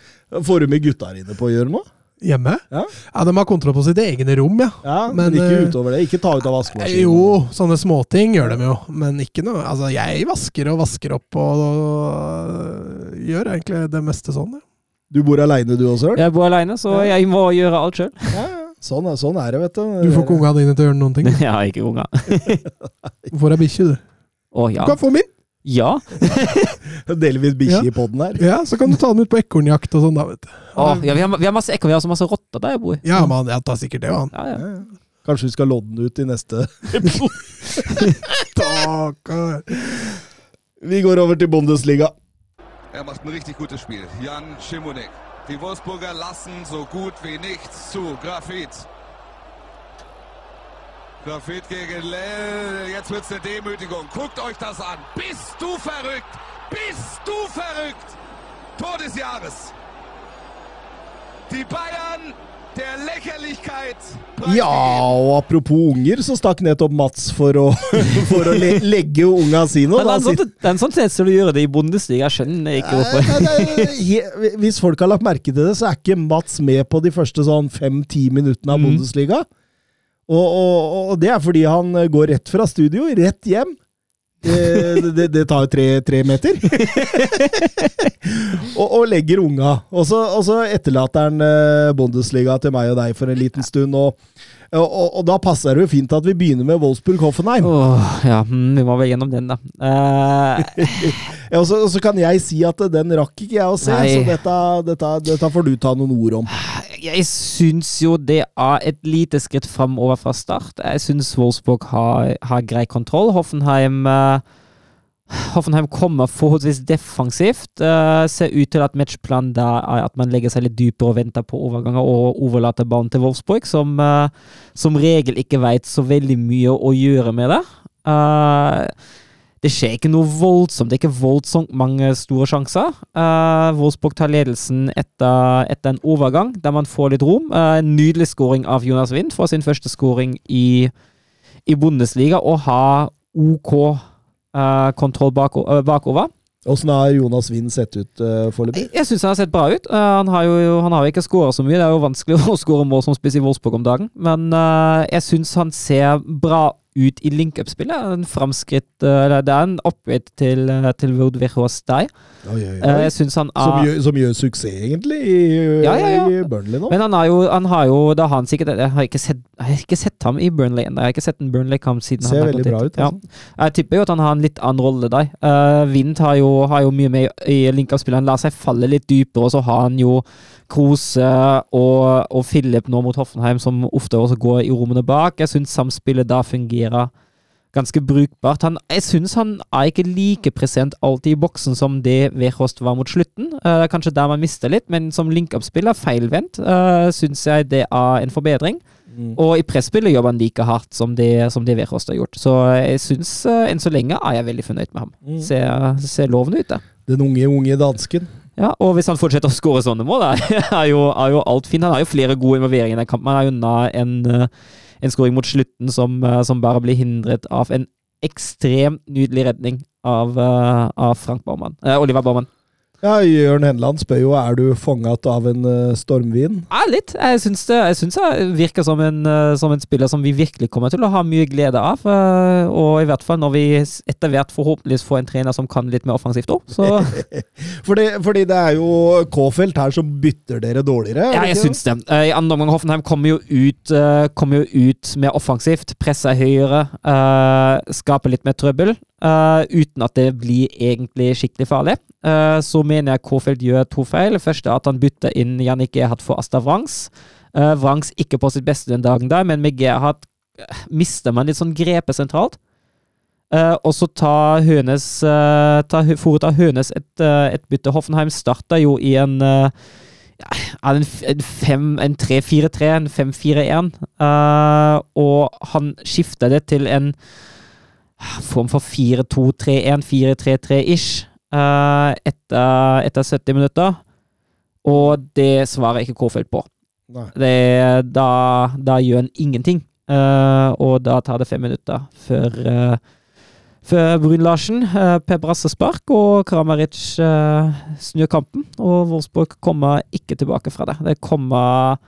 Får du med gutta dine på å gjøre noe? Hjemme? Ja. Ja, De har kontroll på sitt egne rom, ja. Ja, men, Men, ikke eh, utover det. Ikke ta ut av vaskemaskinen. Jo, sånne småting gjør de jo, men ikke noe Altså, jeg vasker og vasker opp og, og gjør egentlig det meste sånn, ja. Du bor aleine du også, Søren? Jeg bor alene, så jeg må gjøre alt sjøl. Ja, ja. Sånn, er- sånn er det, vet du. Du får ikke unga dine til å gjøre noen ting. Jeg har ikke unga. Du får ei bikkje, du. Å Du kan få min! Ja. Deler vi et bikkje i poden her? Ja, så kan du ta den ut på ekornjakt og sånn, da, vet du. Åh, ja vi, har, vi har masse ekorn, vi har også masse rotter der jeg bor. Ja, man, jeg tar sikkert det, man. Ja, ja. Ja, ja. Kanskje vi skal lodde den ut i neste episode. Stakkar. Vi går over til Bundesliga. Er macht ein richtig gutes Spiel. Jan Schimonek. Die Wolfsburger lassen so gut wie nichts zu. Grafit. Grafit gegen Lell. Jetzt wird's eine Demütigung. Guckt euch das an. Bist du verrückt? Bist du verrückt? Tor des Jahres. Die Bayern der Lächerlichkeit. Ja, og apropos unger, så stakk nettopp Mats for å, for å le legge unga sine. Men det er en sånn, det er en sånn tendens som du gjør det i Bundesliga. Jeg skjønner ikke hvorfor. Hvis folk har lagt merke til det, så er ikke Mats med på de første sånn fem-ti minuttene av Mm. Bundesliga. Og, og, og det er fordi han eh, går rett fra studio, rett hjem. Det, det, det tar jo tre, tre meter. og, og legger unga. Og så, så etterlater han eh, Bundesliga til meg og deg for en liten stund. Og, da passer det jo fint at vi begynner med Wolfsburg-Hoffenheim. Oh, ja, mm, vi må vel gjennom den, da. Uh... Ja, og, så, og så kan jeg si at den rakk ikke jeg å se, Nei. så dette, dette, dette får du ta noen ord om. Jeg syns jo det er et lite skritt framover fra start. Jeg syns Wolfsburg har, har grei kontroll. Hoffenheim uh, Hoffenheim kommer forholdsvis defensivt. Uh, ser ut til at matchplanen der er at man legger seg litt dypere og venter på overganger og overlater ballen til Wolfsburg, som uh, som regel ikke veit så veldig mye å gjøre med det. Eh, det skjer ikke noe voldsomt. Det er ikke voldsomt mange store sjanser. Uh, Wolfsburg tar ledelsen etter, etter en overgang, der man får litt rom. Uh, en nydelig scoring av Jonas Wind for sin første scoring i, i Bundesliga, og har OK uh, kontroll bako, bakover. Åssen har Jonas Wind sett ut uh, foreløpig? Jeg syns han har sett bra ut. Uh, han, har jo, han har jo ikke skåra så mye. Det er jo vanskelig å skåre mål som spiss i Wolfsburg om dagen, men uh, jeg syns han ser bra ut i link-up-spillet. En framskritt eh, eller Det er en upgrade til, uh, til Wood Verhostei. Eh, jeg syns han som, er gjør, som gjør suksess, egentlig, i, Ja, ja, ja. i Burnley nå. Men han jo, han har jo da har han sikkert Jeg har ikke sett, har ikke sett ham i Burnley ennå. Jeg har ikke sett en Burnley-kamp siden Ser han har veldig gått bra ut, altså. Ja. Jeg tipper jo at han har en litt annen rolle der. Uh, Vind har jo, har jo mye med i link-up-spillet. Han lar seg falle litt dypere, og så har han jo Krose og, og Philip nå mot Hoffenheim, som ofte også går i rommene bak. Jeg syns samspillet da fungerer ganske brukbart. Han, jeg syns han er ikke like present alltid i boksen som det Wehrhost var mot slutten. Uh, Det er kanskje der man mister litt, men som link-up-spiller, feilvendt, uh, syns jeg det er en forbedring. Mm. Og i presspillet jobber han like hardt som det, som det Wehrhost har gjort. Så jeg syns uh, enn så lenge er jeg veldig fornøyd med ham. Mm. Ser, ser lovende ut, det. Den unge, unge dansken. Ja, og hvis han fortsetter å skåre sånne mål, er, jo, er jo alt fint. Han har jo flere gode involveringer i den kampen. Han er unna en, eh, en skåring mot slutten som, eh, som bare blir hindret av en ekstremt nydelig redning av, eh, av Frank Baumann. Eh, Oliver Baumann. Ja, Jørn Henland spør jo er du fanget av en eh, stormvind. Ja, litt. Jeg syns det jeg syns han virker som en, eh, som en spiller som vi virkelig kommer til å ha mye glede av. eh, Og i hvert fall når vi etter hvert forhåpentligvis får en trener som kan litt mer offensivt òg. Fordi, fordi det er jo K-felt her som bytter dere dårligere. er ja, jeg syns det. I andre omgang Hoffenheim kommer jo ut, kommer jo ut mer offensivt. Presser høyere. Skaper litt mer trøbbel. Eh, Uten at det blir egentlig skikkelig farlig. Uh, Så mener jeg Kofeld gjør to feil. Først er at han bytter inn Jannik Gerhard for Asta Wrangs. Uh, Wrangs ikke på sitt beste den dagen der, men med Gerhard eh, mister man litt sånn grepet sentralt. Eh, og så tar Hønes uh, tar, foretar Hønes et, eh, et bytte. Hoffenheim starter jo i en eh, ja, en, f- en, fem- en 3-4-3, en 5-4-1. eh, og han skifter det til en form for 4-2-3-1, 4-3-3-ish eh, etter, etter 70 minutter. Og det svarer ikke Kårfeldt på. Det, da, da gjør han ingenting. Uh, og da tar det fem minutter før uh, før Brun-Larsen, uh, Per Brasse spark og Kramaric uh, snur kampen. Og Wolfsburg kommer ikke tilbake fra det. Det kommer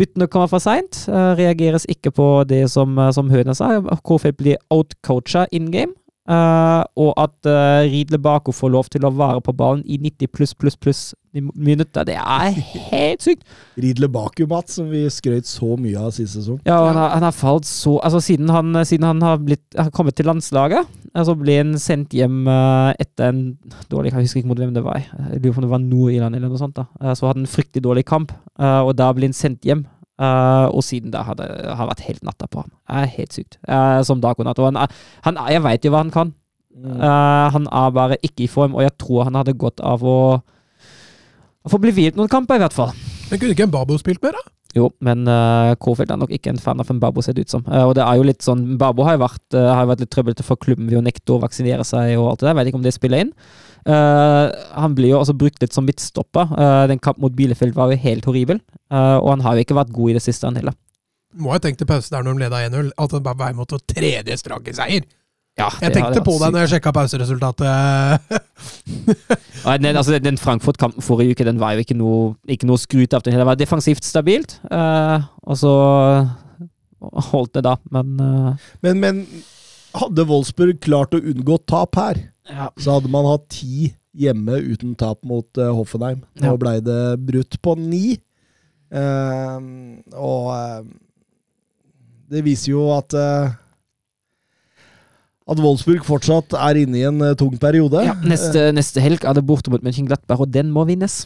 Byttene kommer for seint. eh, reageres ikke på det som, uh, som Høne sa. Kofeld blir outcoacha in game. Eh, og at uh, Riedle Bako får lov til å være på ballen i 90 pluss, pluss, pluss minutter. Det er helt sykt! Ridle Baku, Mats, som vi skrøt så mye av sist sesong. Ja, han har, han har falt så Altså, siden han, siden han har, blitt, har kommet til landslaget, altså ble han sendt hjem uh, etter en dårlig Jeg husker ikke mot hvem det var. Jeg lurer på om det var Nord-Irland eller noe sånt. da. Eh, så hadde han en fryktelig dårlig kamp, eh, og da ble han sendt hjem. Eh, og siden da har det har vært helt natta på ham. Det er helt sykt. Uh, som natt. Og han, han, jeg veit jo hva han kan. Eh, han er bare ikke i form, og jeg tror han hadde godt av å å få bli hvilt noen kamper, i hvert fall. Men kunne ikke Mbabo spilt mer, da? Jo, men uh, Kofeld er nok ikke en fan av Mbabo, ser det ut som. Uh, og det er jo litt sånn Mbabo har jo vært, uh, har vært litt trøblete for klubben ved å nekte å vaksinere seg og alt det der. Jeg vet ikke om det spiller inn. Eh, han blir jo også brukt litt som midtstopper. Eh, den kampen mot Bielefeld var jo helt horribel, Eh, og han har jo ikke vært god i det siste, han heller. Må ha tenkt til pause der når de leda 1-0, at det bare var vei mot å tredje strake seier. Ja, Jeg tenkte på deg når jeg sjekka pauseresultatet. Den, altså, den Frankfurt-kampen forrige uke den var jo ikke noe, ikke noe skryt av. Den. Det var defensivt stabilt, uh, og så holdt det da, men uh. Men, men hadde Wolfsburg klart å unngå tap her, ja. så hadde man hatt ti hjemme uten tap mot uh, Hoffenheim. Nå Ja. blei det brutt på ni. Uh, og uh, det viser jo at eh, at Wolfsburg fortsatt er inne i en eh, tung periode. ja, neste, neste helg er det borte mot Mönchenglattberg, og den må vinnes.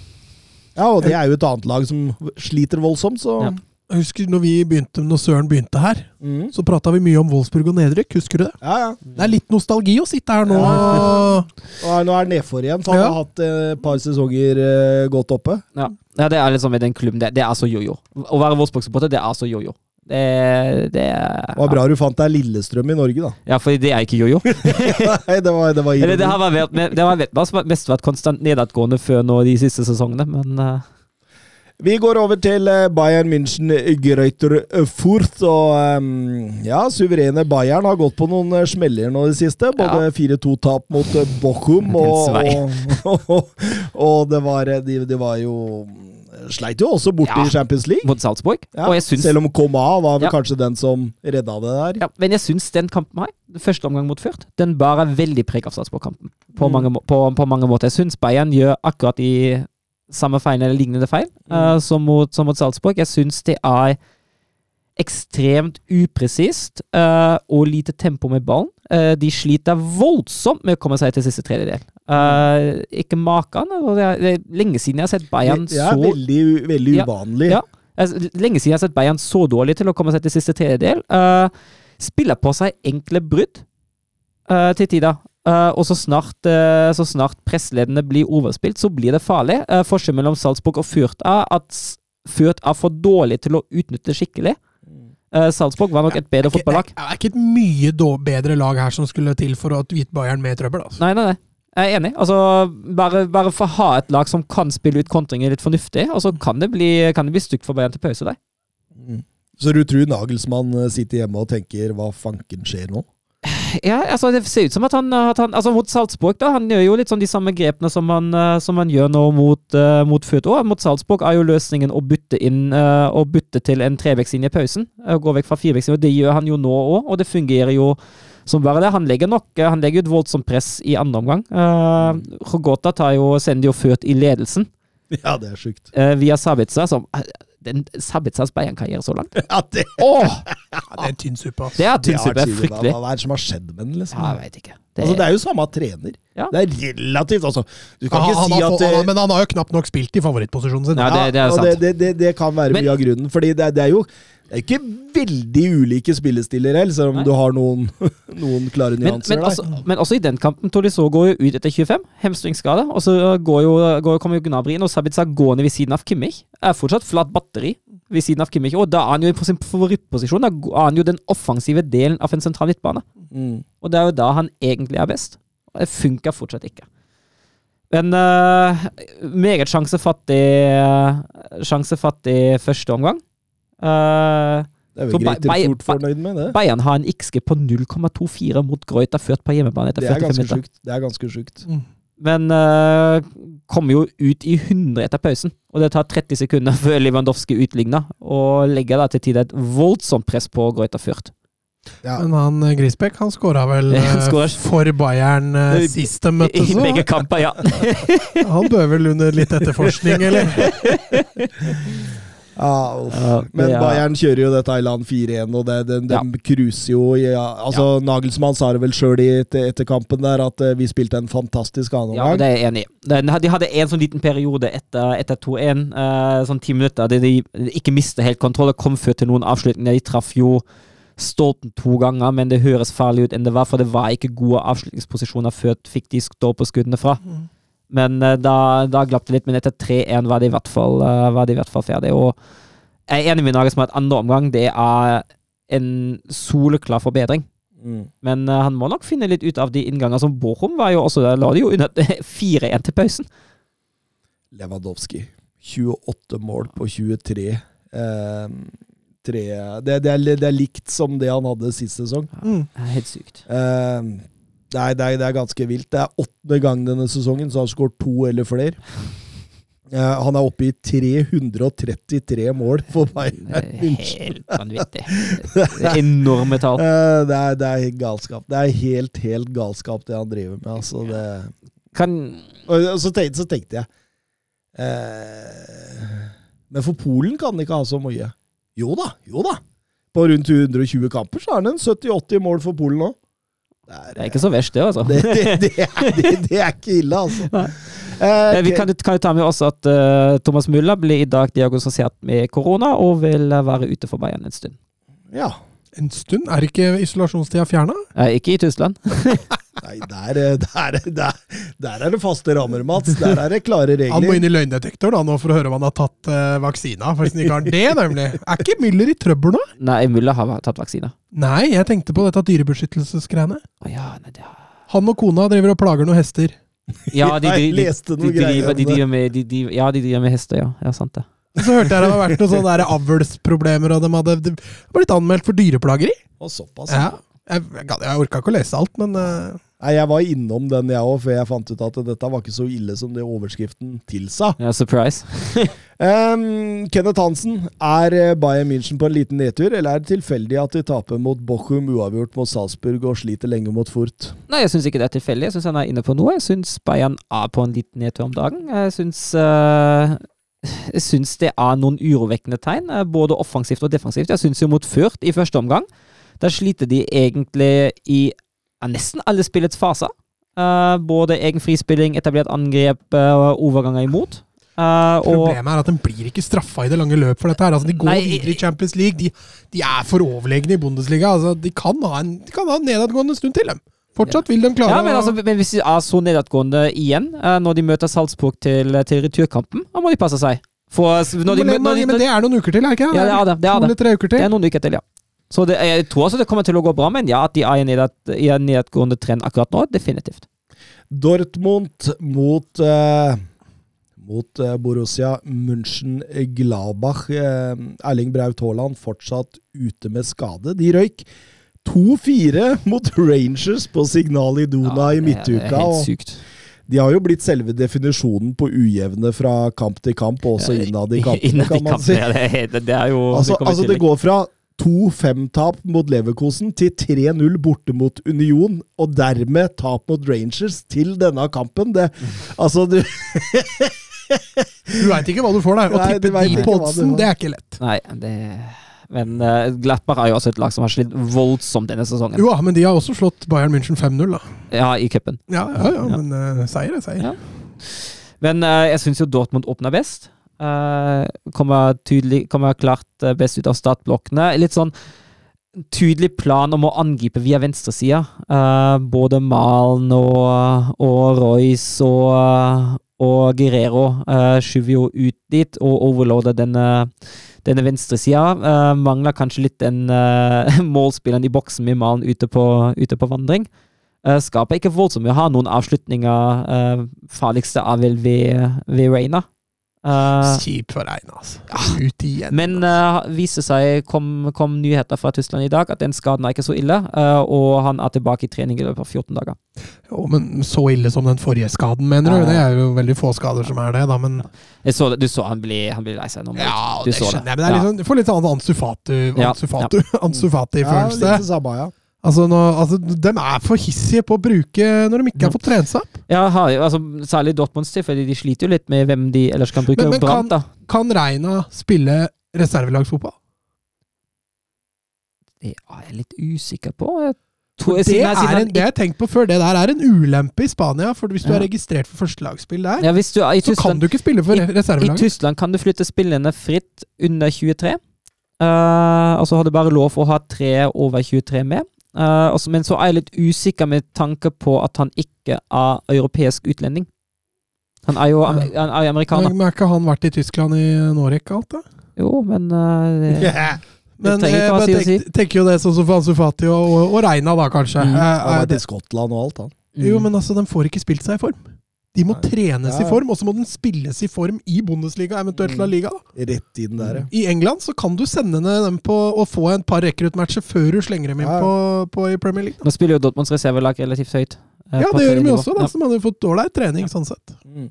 Ja, og det er jo et annet lag som sliter voldsomt, så Ja. Jeg husker når vi begynte, når Søren begynte her, mm. så prata vi mye om Wolfsburg og nedrykk. Husker du det? Ja, ja. Det er litt nostalgi å sitte her nå. Ja. Nå er det nedfor igjen, for han Ja. har hatt eh, et par sesonger eh, godt oppe. Ja. ja, det er liksom med den klubben. Det, det er så jojo. Å være Wolfsburg-supporter, det er så jojo. Det, det er var bra du fant deg Lillestrøm i Norge, da. Ja, for det er ikke jojo. Nei, det var, det var Eller det har vært, det har vært, mest vært konstant nedadgående før nå de siste sesongene, men eh, Vi går over til eh, Bayern München Greuter Furt. Og ehm, ja, suverene Bayern har gått på noen eh, smeller nå i det siste. Både 4-2-tap mot eh, Bochum, og, og, og, og det var eh, de, de var jo Sleit jo også borte Ja. i Champions League. mot Salzburg. Ja, Og jeg syns Selv om Koma var vel Ja. kanskje den som redda det der. ja, Men jeg syns den kampen her, første omgang mot Fürth, den bærer veldig preg av Salzburg-kampen. På, Mm. på, på mange måter. Jeg syns Bayern gjør akkurat de samme feil eller lignende feil eh, som, mot, som mot Salzburg. Jeg syns det er ekstremt upresist uh, og lite tempo med ballen. Uh, de sliter voldsomt med å komme seg til siste tredjedel. Uh, ikke maken. altså, Det er, det er lenge siden jeg har sett Bayern Det er så veldig, veldig uvanlig. ja. ja. Lenge siden jeg har sett Bayern så dårlig til å komme seg til siste tredjedel. Uh, spiller på seg enkle brudd eh, til tider. Eh, og så snart, uh, så snart presslederne blir overspilt, så blir det farlig. Uh, forskjellen mellom Salzburg og Fürth er at Furt Fürth er for dårlig til å utnytte skikkelig. Eh, Salzburg var nok et bedre fotballag. det er ikke et mye bedre lag her som skulle til for å hvite Bayern med i trøbbel. Altså. Nei, nei, nei. Jeg er enig. Altså, bare, bare for å ha et lag som kan spille ut kontringer litt fornuftig, og så kan det bli, kan det bli stygt for Bayern til pause der. Mm. Så du tror Nagelsmann sitter hjemme og tenker 'hva fanken skjer nå'? Ja, altså Det ser ut som at han, at han altså Mot Salzburg da, han gjør jo litt sånn de samme grepene som han, eh, som han gjør nå mot, uh, mot Født òg. Mot Salzburg er jo løsningen å bytte inn uh, og bytte til en trevektslinje i pausen. Uh, gå vekk fra firevektslinje. Det gjør han jo nå òg, og det fungerer jo som bare det. Han legger nok han legger et voldsomt press i andre omgang. Uh, Rogota tar jo, sender jo Født i ledelsen Ja, det er sjukt. uh, via Sabitza, som den Sabitzas Bayern-karriere så langt. Ja, det, oh! Ja, det er tynn suppe. Det er det tynn suppe. Fryktelig. Hva, er det som har skjedd med den, liksom? Ja, jeg vet ikke. Det, Altså, det er jo samme trener. Ja. Det er relativt, altså. Du kan ja, ikke si at fått- han, men han har jo knapt nok spilt i favorittposisjonen sin. Ja, det, det er det, det, det, det kan være Men- mye av grunnen. Fordi det, er- det er jo det er ikke veldig ulike spillestiler heller, selv om Nei. du har noen, noen klare nyanser men, der. også, men også i den kampen Tolisso går jo ut etter 25, hemstringsskade. Og så går jo, går, kommer jo Gnabry inn, og Sabitza gående ved siden av Kimmich. Er fortsatt flatt batteri ved siden av Kimmich, og da er han jo på sin favorittposisjon. Da er han jo den offensive delen av en sentral midtbane. Mm. Og det er jo da han egentlig er best. Og det funker fortsatt ikke. Men uh, meget sjansefattig Sjansefattig første omgang. Eh, Det er vel greit til fort fornøyd med det. Bayern har en XG på 0,24 mot Greuter ført på hjemmebane etter Det er 45 ganske minutter. sjukt. Det er ganske sjukt. Men uh, kommer jo ut i 100 etter pausen. Og det tar 30 sekunder før Lewandowski utligner, og legger da til tide et voldsomt press på Greuter ført. Ja. Men han Grisbekk Grisbeck han skåra vel Han eh, for Bayern eh, I- sist de I møttes. så begge kamper, ja. Han bør vel under litt etterforskning, eller? Ja, uff. Ja, Men er- Bayern kjører jo dette i land 4-1, og det, de, de Ja. cruiser jo ja, Altså, Nagelsmann sa det vel sjøl etter, etter kampen der, at uh, vi spilte en fantastisk annen Ja, det er jeg enig i. De hadde en sånn liten periode etter, etter 2-1, uh, sånn ti minutter, der de ikke mistet helt kontroll. Det kom før til noen avslutninger. De traff jo Stolten to ganger, men det høres farlig ut enn det var, for det var ikke gode avslutningsposisjoner før fikk de stolpeskuddene fra. Men eh, da, da glapp det litt, men etter 3-1 var de i hvert fall, eh, i hvert fall ferdig. Og jeg er enig med Nagelsmann at andre omgang det er en soleklar forbedring. Mm. Men uh, han må nok finne litt ut av de innganger som Bochum var jo også Der la de jo under 4-1 til pausen. Lewandowski. 28 mål på 23. Eh, det, det, er, det er likt som det han hadde sist sesong. Mm. Det er Helt sykt. Eh, er, det, er, det er ganske vilt. Det er åttende gang denne sesongen, så han har skåret to eller flere. Uh, han er oppe i 333 mål for Bayern er München. helt vanvittig. Det er enorme tall. Uh, det, er, det er helt galskap. Det er helt, helt galskap, det han driver med. Altså, det, Kan og så tenkte, så tenkte jeg uh, Men for Polen kan han ikke ha så mye. Jo da, jo da. På rundt 120 kamper så har han en 70-80 mål for Polen nå. Det er, Det er ikke så verst, det, altså. det, det, det, er, det, er ikke ille, altså. Eh, Eh, Vi kan, kan jo ta med også at uh, Thomas Müller blir i dag diagnostisert med korona og vil være ute for Bayern en stund. ja. En stund? Er ikke isolasjonstida fjerna? Eh, ikke i Tyskland. Nei, der, eh, der, der, der er det faste rammer, Mats. Der er det klare regler. Han må inn i løgndetektor da, nå for å høre om han har tatt uh, vaksina. For hvis han ikke har det, nemlig. Er ikke Müller i trøbbel nå? Nei, Müller har tatt vaksina. Nei, jeg tenkte på dette dyrebeskyttelsesgreiene. Oh, ja, nei, det Han og kona driver og plager noen hester. De, de, de, ja, de driver med hester, ja. Ja, sant det. Så hørte jeg det hadde vært noen sånne der avlsproblemer, og de hadde blitt anmeldt for dyreplageri. Og såpass. Ja. Jeg, jeg, jeg orka ikke å lese alt, men uh... Nei, jeg var innom den, jeg òg, før jeg fant ut at dette var ikke så ille som det overskriften tilsa. Ja, surprise. Um, Kenneth Hansen, er eh, Bayern München på en liten nedtur, eller er det tilfeldig at de taper mot Bochum, uavgjort mot Salzburg og sliter lenge mot Furt? Nei, jeg syns ikke det er tilfeldig. Jeg syns han er inne på noe. Jeg syns Bayern er på en liten nedtur om dagen. Jeg syns eh, jeg syns det er noen urovekkende tegn, eh, både offensivt og defensivt. Jeg syns jo mot Ført i første omgang, der sliter de egentlig i nesten alle spillets faser. Eh, både egen frispilling, etablert angrep eh, og overganger imot. Og problemet er at de blir ikke straffa i det lange løp for dette. her. Altså, de går Nei, videre i Champions League. De, de er for overlegne i Bundesliga. Altså, de, kan en, de kan ha en nedadgående stund til, dem. Fortsatt vil de klare ja, men, altså, men hvis de er så nedadgående igjen, eh, når de møter Salzburg til, til returkampen, da må de passe seg. For når de, men, når de, men det er noen uker til, er det ikke? Ja, det er det. det, er det. eller tre uker Det er noen uker til, ja. Så det, jeg tror også det kommer til å gå bra, men ja, at de er i, nedad, en nedadgående trend akkurat nå, definitivt. Dortmund mot eh, mot eh, Borussia München-Glabach. Eh, Erling Braut Haaland fortsatt ute med skade. De røyk 2-4 mot Rangers på Signal Iduna i det er- midtuka. Det er helt sykt. de har jo blitt selve definisjonen på ujevne fra kamp til kamp, og også innad i kampene, kan man si. ja, det, er, det er jo Altså, det altså det går fra 2-5-tap mot Leverkosen til 3-0 borte mot Union, og dermed tap mot Rangers til denne kampen. Det, altså, du, Du veit ikke hva du får der. Å tippe de på oddsen, det er ikke lett. Nei, det Men uh, Glattbach er jo også et lag som har slitt voldsomt denne sesongen. Jo, men de har også slått Bayern München 5-0, da. Ja, i cupen. Ja, ja, ja, men uh, seier er seier. Ja. Men uh, jeg syns jo Dortmund åpna best. Uh, kommer, tydelig, kommer klart eh, best ut av startblokkene. Litt sånn tydelig plan om å angripe via venstresida. Uh, både Malen og, og Royce og, og Guerrero uh, skyver jo ut dit og overloader denne, denne venstresida. Uh, mangler kanskje litt den uh, målspilleren i boksen med Malen ute på, ute på vandring. Uh, skaper ikke voldsomt mye. Har noen avslutninger. Uh, farligste er vel ved, ved Reina. Uh, Kjip for Rein, altså. Ut igjen. men uh, viser seg, kom, kom nyheter fra Tyskland i dag, at den skaden er ikke så ille. uh, og han er tilbake i trening i løpet av 14 dager. Jo, men så ille som den forrige skaden, mener du? Det er jo veldig få skader som er det, da, men Jeg så, det- du så han bli, han bli lei seg nå. Ja, du det skjønner jeg, men det er sånn, du får litt sånn Ansu Fatu, Ja, Ansu Fatu, ja, Fati-følelse. litt det samme, ja. Altså, nå, altså, de er for hissige på å bruke når de ikke har fått trent seg opp. Ja, altså, særlig Dortmunds fordi de sliter jo litt med hvem de ellers kan bruke. Men- men brand, kan, Kan Reina spille reservelagsfotball? Det er jeg litt usikker på. Jeg tror, Det, jeg- er en, det har tenkt på før, det der er en ulempe i Spania. For hvis du Ja. er registrert for førstelagsspill der, Ja, du i så kan du ikke spille for I. Tyskland kan du flytte spillene fritt under 23. Uh, og så har du bare lov å ha tre over 23 med. Uh, også, men så er jeg litt usikker med tanke på at han ikke er europeisk utlending. Han er jo amer- han er amerikaner. Men har ikke han vært i Tyskland i en årrekke alt, da? Jo, men uh, det, Men jeg ha si tenk, si. tenk, tenker jo det sånn som for Ansu Fati og, og, og Reina, da, kanskje. Mm. Eh, Han har eh, vært i Skottland og alt, han. jo, mm. men altså, de får ikke spilt seg i form. De må Nei. trenes i form, og så må den spilles i form i Bundesliga, eventuelt La Liga. Rett I den der, ja. I England så kan du sende ned dem på å få en par rekruttmatcher før du slenger dem inn på, på i Premier League. Da. Nå spiller jo Dortmunds reservelag relativt høyt. eh, Ja, det gjør de også, da, så man har jo fått ålreit trening sånn sett. Mm.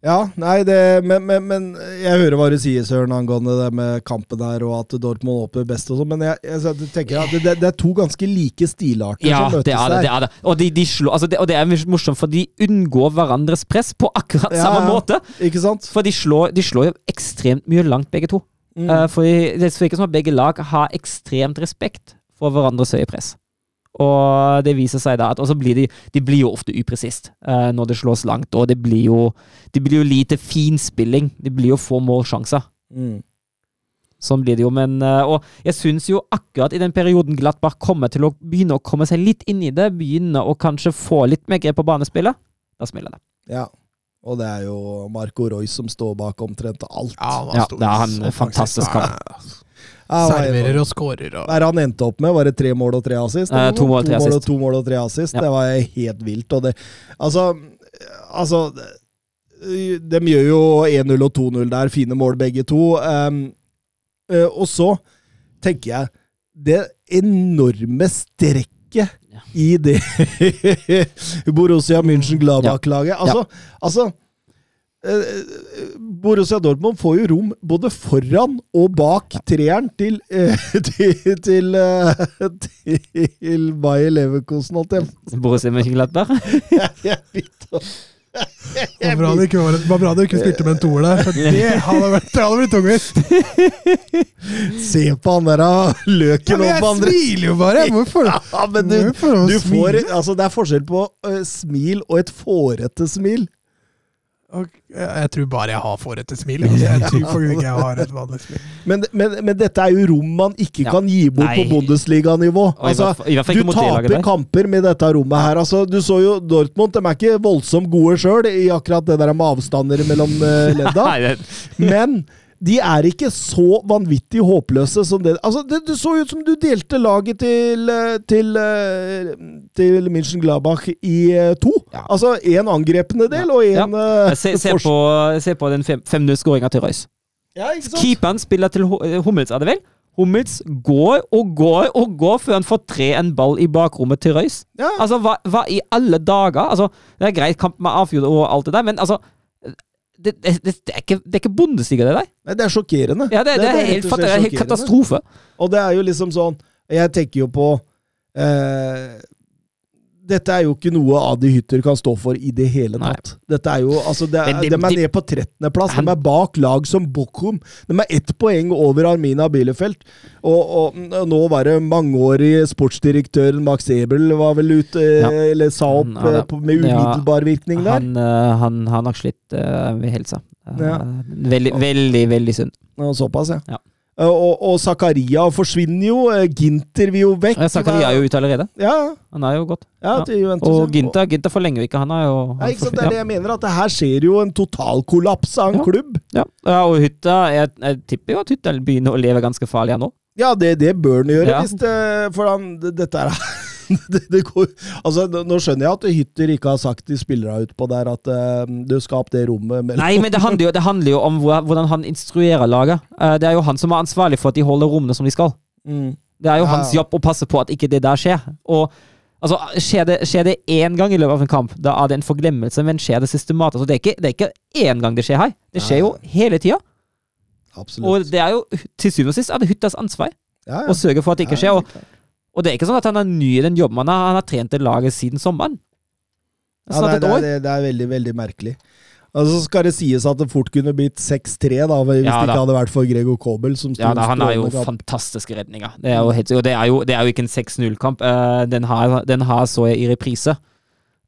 Ja, nei, det, men, men, men jeg hører hva du sier, Søren, angående det med kampen der, og at Dortmund åpner best og sånn, men jeg, jeg tenker at det, det er to ganske like stilarter Ja, som møtes det er det. der. det, er det. Og, de, de slår, altså det, og det er morsomt, for de unngår hverandres press på akkurat Ja, samme ja. måte. Ikke sant? For de slår, de slår jo ekstremt mye langt, begge to. Mm. Uh, for det virker som at begge lag har ekstremt respekt for hverandres høye press. Og det viser seg da at Og blir de, de blir jo ofte upresist uh, når det slås langt, og det blir jo Det blir jo lite finspilling. Det blir jo få målsjanser. Mm. Sånn blir det jo, men uh, Og jeg syns jo akkurat i den perioden Glattbach kommer til å begynne å komme seg litt inn i det, begynne å kanskje få litt mer grep på banespillet, da smeller det. Ja. Og det er jo Marco Royce som står bak omtrent alt. han Ja, det er han fantastisk kamp. Ja, Ja, er? Serverer og scorer og Hva er han endte opp med? Var det tre mål og tre assist? Eh, to mål og tre to mål, og to mål og tre assist. Ja. Det var helt vilt. Og det Altså, altså De gjør jo 1-0 og 2-0 der. Fine mål, begge to. Um, og så tenker jeg Det enorme strekket Ja. i det Borussia München-Gladbach-laget. Altså, altså eh, Borussia Dortmund får jo rom både foran og bak treeren til, eh, til, til, eh, til Bayer Leverkosen, holdt jeg Borussia Mönchengladbach. jeg vet å- Det var bra det ikke, var, det var bra det ikke spilte med en toer der, for det hadde vært, det hadde blitt tungvint. Se på han der løken Ja, løken andre jeg smiler jo bare! Hvorfor? Ja, men du, du får? Altså, det er forskjell på uh, smil og et fårete smil. Og Jeg, tror bare jeg har fårete smil. altså. Jeg tror faktisk ikke jeg har et vanlig smil. Men, men, men dette er jo rom man ikke Ja. kan gi bort Nei. på Bundesliga-nivå. Altså, du taper kamper med dette rommet her. Altså, du så jo Dortmund, de er ikke voldsomt gode sjøl i akkurat det der med avstander mellom uh, ledda. Men de er ikke så vanvittig håpløse som det Altså, det, det så ut som du delte laget til eh, til, eh, til München Gladbach i eh, to. Ja. Altså én angrepende del og én ja. se, se, på, se på den 5-0-skåringa til Royce. Ja. Keeperen spiller til Hummels, er det vel? Hummels går og går og går før han får tre en ball i bakrommet til Røys. Ja. Altså, hva, hva i alle dager? Altså, det er greit kamp med avfjord og alt det der, men altså Det, det, det, det, er, ikke, det er ikke bondestiga, det der. Nei, det er sjokkerende. Ja, det, det, er helt, og det er helt katastrofe. Og det er jo liksom sånn Jeg tenker jo på eh, Dette er jo ikke noe Adi Hytter kan stå for i det hele Nei. tatt. Dette er jo, altså det de, De er nede ned på 13.-plass. De er bak lag som Bochum. De er ett poeng over Armina Bielefeld. Og, og nå var det mangeårig sportsdirektør Max Ebel var vel ute eh, Ja. eller sa opp Han eh, på, med Ja, umiddelbar virkning der. Han, han, han har nok slitt uh, ved helsa. Eh, Ja. Veldig, veldig, veldig synd. Ja, Såpass, ja. Ja. Eh, Og, og Zakaria forsvinner jo. eh, Ginter vil jo vekk. Ja, Zakaria er jo ute allerede. Ja, Han er jo godt. ja, Ja. til Juventus. ja. Og Ginter, Ginter forlenger jo ikke. Han er jo Nei, ikke sant? Det er det jeg mener, at det her skjer jo en totalkollaps av en klubb. Ja, ja og Hytta Jeg, jeg tipper jo at Hytta begynner å leve ganske farlig her nå. Ja, det, det bør den gjøre, hvis det, for han, dette er det, det går, altså, Nå skjønner jeg at Hytter ikke har sagt til spillerne utpå der at uh, du skal opp det rommet mellom Nei, men det handler jo, det handler jo om hvordan han instruerer laget. Uh, Det er jo han som er ansvarlig for at de holder rommene som de skal. mm. Det er jo Ja, hans jobb å passe på at ikke det der skjer. Og altså, Skjer det, skjer det én gang i løpet av en kamp, da er det en forglemmelse, men skjer det systematisk? Altså, det, er ikke, det er ikke én gang det skjer her. Det skjer jo hele tida. Og det er jo til syvende og sist er det Hyttas ansvar Ja, å sørge for at det ikke skjer. Ja, Og, og det er ikke sånn at han er ny i den jobben. Han har, han har trent det laget siden sommeren. Ja, det, det, er, det er veldig, veldig merkelig. Altså, så skal det sies at det fort kunne blitt 6-3, da, hvis Ja, det ikke hadde vært for Gregor Kobel. Ja, da, han har jo kamp. fantastiske redninger. Det er jo, helt, og det er jo, det er jo ikke en 6-0-kamp. Eh, den, har- den har så jeg i reprise,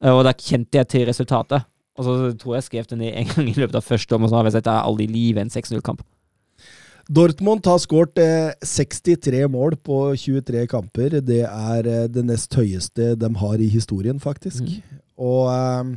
Eh, og da kjente jeg til resultatet. Og så tror jeg jeg skrev den en gang i løpet av første om, og så har jeg sett det er aldri i livet en 6-0-kamp. Dortmund har skåret eh, 63 mål på 23 kamper. Det er eh, det nest høyeste de har i historien, faktisk. Mm. Og eh,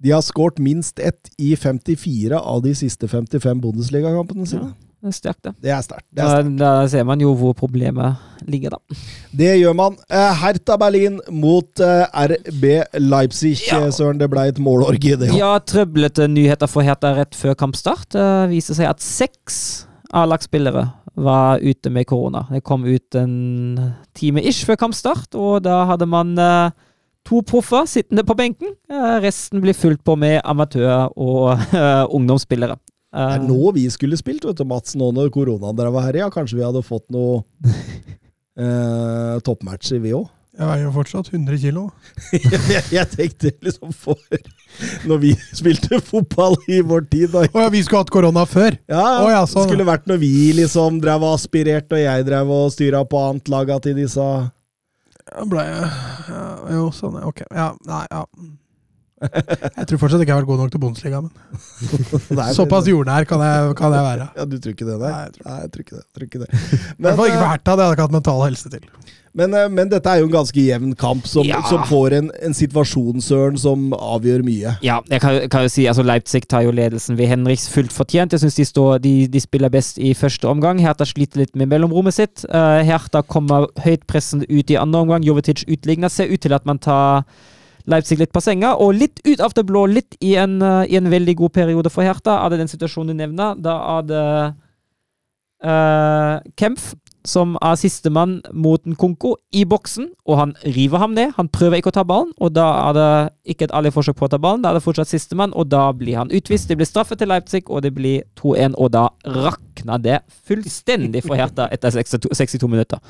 de har skåret minst ett i 54 av de siste 55 Bundesliga-kampene sine. Det er sterkt, det. Det er sterkt. Det, er Da, da ser man jo hvor problemet ligger, da. det gjør man. Eh, Hertha Berlin mot eh, RB Leipzig. Ja. Eh, Søren, det ble et målorgie, det. Ja, trøblete nyheter for Hertha rett før kampstart. Det viser seg at seks A-lagsspillere var ute med korona. Det kom ut en time ish før kampstart, og da hadde man eh, to proffer sittende på benken. Eh, resten blir fulgt på med amatører og eh, ungdomsspillere. Det Eh, er nå vi skulle spilt, vet du, Mats. Nå når koronaen drev her, herja. Kanskje vi hadde fått noe eh, toppmatcher, vi òg. Jeg veier jo fortsatt 100 kilo. jeg, jeg tenkte liksom for Når vi spilte fotball i vår tid da. Oh, ja, vi skulle hatt korona før! Ja, oh, ja, sånn. Det skulle vært når vi liksom drev og aspirerte, og jeg drev og styra på annet laga til disse Ja, ble jeg ja, Jo, sånn. Ok. Ja, nei, ja. Jeg tror fortsatt ikke jeg har vært god nok til Bundesliga, men såpass jordnær kan jeg, kan jeg være. Ja, du tror ikke det, nei? Nei, jeg tror- Nei, jeg tror ikke det. Tror ikke det. I hvert fall ikke eh, for Hertha, det hadde jeg ikke hatt mental helse til. Men, eh, men dette er jo en ganske jevn kamp, som, Ja. som får en, en situasjon, Søren, som avgjør mye. Ja, jeg kan, kan jo si altså Leipzig tar jo ledelsen ved Henriks fullt fortjent. Jeg syns de, de, de spiller best i første omgang. Hertha sliter litt med mellomrommet sitt. Uh, Hertha kommer høyt pressende ut i andre omgang. Jovetic utligner. Ser ut til at man tar Leipzig litt på senga, og litt ut av det blå, litt i en, uh, i en veldig god periode for Hertha. Er det den situasjonen du nevner? Da er det uh, Kempf som er sistemann mot en Konko i boksen, og han river ham ned. Han prøver ikke å ta ballen, og da er det ikke et ærlig forsøk på å ta ballen. Da er det fortsatt sistemann, og da blir han utvist. Det blir straffe til Leipzig, og det blir 2-1, og da rakner det fullstendig for Hertha etter 62, 62 minutter.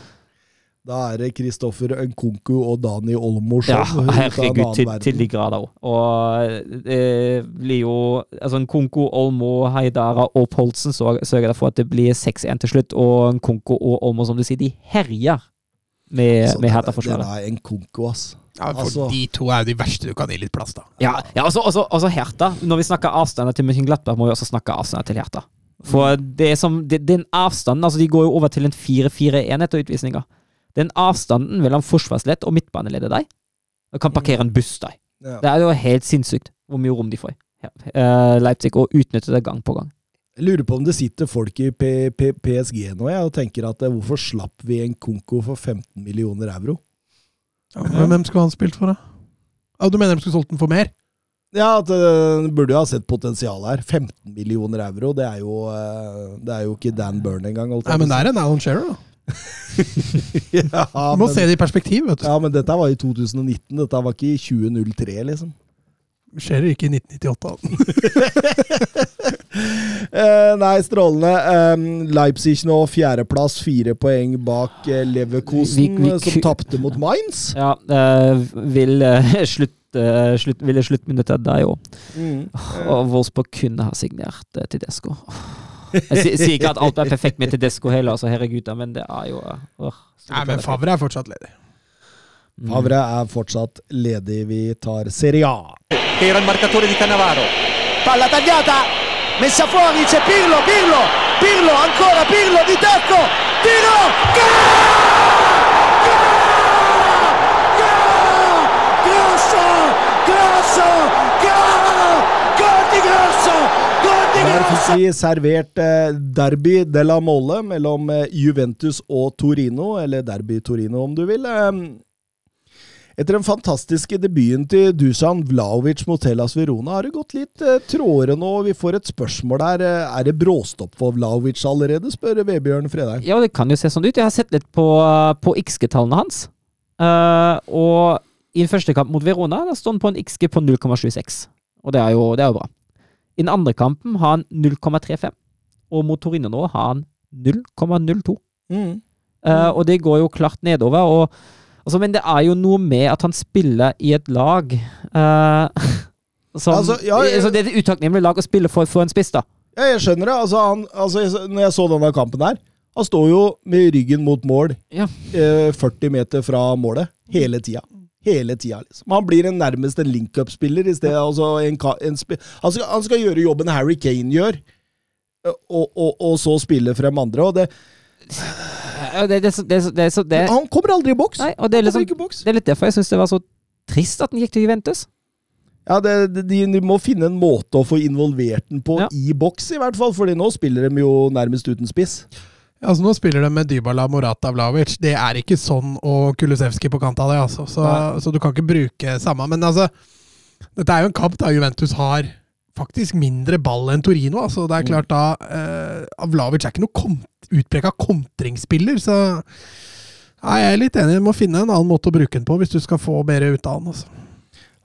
Da er det Kristoffer Nkunku og Dani Olmo show. Ja, herregud, til, til de grader. Og det blir jo Altså, Nkunku, Olmo, Haidara og Polsen så- sørger for at det blir 6-1 til slutt, og Nkunku og Olmo, som du sier, de herjer med, altså, med Hertha-forsvaret. Det er Nkunku, ass. Ja, for Altså- De to er jo de verste du kan gi litt plass, da. Ja, ja også, også, også Hertha. Når vi snakker avstander til Mönchenglattberg, må vi også snakke avstander til Hertha. For det er som, det, den avstanden altså De går jo over til en 4-4-1 etter utvisninga. Den avstanden mellom forsvarsledd og midtbaneleddet der Du kan parkere en buss der. Ja. Det er jo helt sinnssykt hvor mye rom de får. Ja. Eh, Leipzig og utnytter det gang på gang. Jeg lurer på om det sitter folk i P P PSG nå jeg, og tenker at eh, hvorfor slapp vi en Konko for 15 millioner euro? Ja, men hvem skulle han spilt for, da? Ja, du mener de skulle solgt den for mer? Ja, at uh, burde jo ha sett potensial her. 15 millioner euro, det er jo, uh, det er jo ikke Dan Byrne engang. Nei, men det er en Alan Shearer, da. ja, Du må men, se det i perspektiv, vet du. ja, men dette var i 2019, dette var ikke i 2003, liksom. Skjer det ikke i 1998. Eh, nei, strålende. Um, Leipzig nå fjerdeplass, fire poeng bak eh, Leverkosen, Vi- vi- eh, som tapte mot Mainz. Ja, eh, vil uh, slutt, eh, slutt, ville sluttminuttet der òg. Mm. Og Wolfsburg kunne ha signert uh, Tedesco. Jeg sier, ikke at alt er perfekt med Tedesco heller, altså herregud, da, men det er jo uh, Nei, men Favre er fortsatt ledig. Mm. Favre er fortsatt ledig. Vi tar Serie A. Era il marcatore di Cannavaro. Palla tagliata, messa fuori, c'è Pirlo, Pirlo, Pirlo, ancora Pirlo di tacco, tiro, Grosso, grosso, gol, gol di Grosso, gol di Der Grosso. fikk vi servert eh, Derby de la Molle mellom eh, Juventus og Torino, eller Derby Torino om du vil. Eh, Etter den fantastiske debuten til Dusan Vlaovic mot Hellas Verona har det gått litt eh, trådere nå. Vi får et spørsmål der. Er det bråstopp for Vlaovic allerede, spør Vebjørn Fredheim. Ja, det kan jo se sånn ut. Jeg har sett litt på, på XG-tallene hans. Uh, og i den første kamp mot Verona da står han på en XG på 0,76. Og det er, jo, det er jo bra. I den andre kampen har han 0,35. Og mot Torino nå har han 0,02. Mm. Uh, og det går jo klart nedover. Og, altså, men det er jo noe med at han spiller i et lag uh, som, Altså, ja, jeg- altså, Det er et utakknemlig lag å spille for, for en spiss, da. Ja, jeg skjønner det. Altså, han, altså, når jeg så denne kampen her Han står jo med ryggen mot mål Ja. uh, 40 meter fra målet hele tida. Hele tida, liksom. Han blir en nærmest en link-up-spiller i stedet. Altså en, en han, skal, han skal gjøre jobben Harry Kane gjør, og, og, og så spille frem andre. Og det, Det, det, det, han kommer aldri i boks! nei, det, er liksom, det er litt derfor jeg syns det var så trist at han gikk til Juventus. Ja, de, de må finne en måte å få involvert den på Ja. i boks, i hvert fall. Fordi nå spiller de jo nærmest uten spiss. Altså Nå spiller de med Dybala, Morata, Vlaovic. Det er ikke sånn og Kulusevski på kant av det, altså. Så, så du kan ikke bruke samme. Men altså, dette er jo en kamp da Juventus har faktisk mindre ball enn Torino. altså Det er klart da eh, Vlaovic er ikke noe kont utpreka kontringsspiller, så Nei, jeg er litt enig. Du må finne en annen måte å bruke den på hvis du skal få mer ut av den. altså.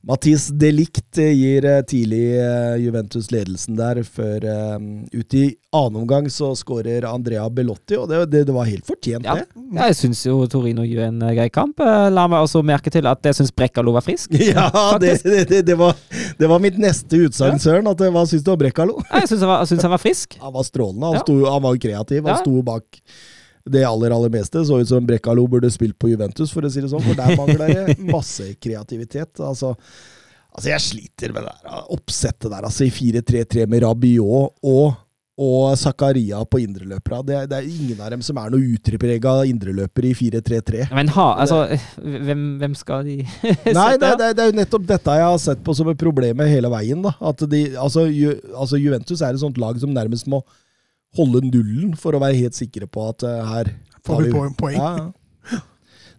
Mathis Delict eh, gir eh, tidlig eh, Juventus ledelsen der, før ut i annen omgang så skårer Andrea Bellotti, og det, det, det var helt fortjent, Ja. det. Jeg syns jo Torino gjør en grei kamp. La meg også merke til at jeg syns Brekkalo var frisk. Ja, det, det, var, det var mitt neste utsagn, Søren. At, hva syns du om Brekkalo? Jeg syns han, han var frisk. Han var strålende. Han, sto, han var kreativ. Han sto bak det aller aller meste. Så ut som Brekkalo burde spilt på Juventus, for å si det sånn. For der mangler det masse kreativitet. Altså, altså jeg sliter med det der oppsettet der, altså i 4-3-3 med Rabiot og og Zakaria på indreløpere. Det, det er ingen av dem som er noe utprega indreløpere i 4-3-3. Men ha, altså Hvem, hvem skal de sette? Nei, det, det, det er jo nettopp dette jeg har sett på som et problem hele veien. da. At de, altså, Ju, altså Juventus er et sånt lag som nærmest må holde nullen for å være helt sikre på at uh, her Får vi po- poeng? Ja.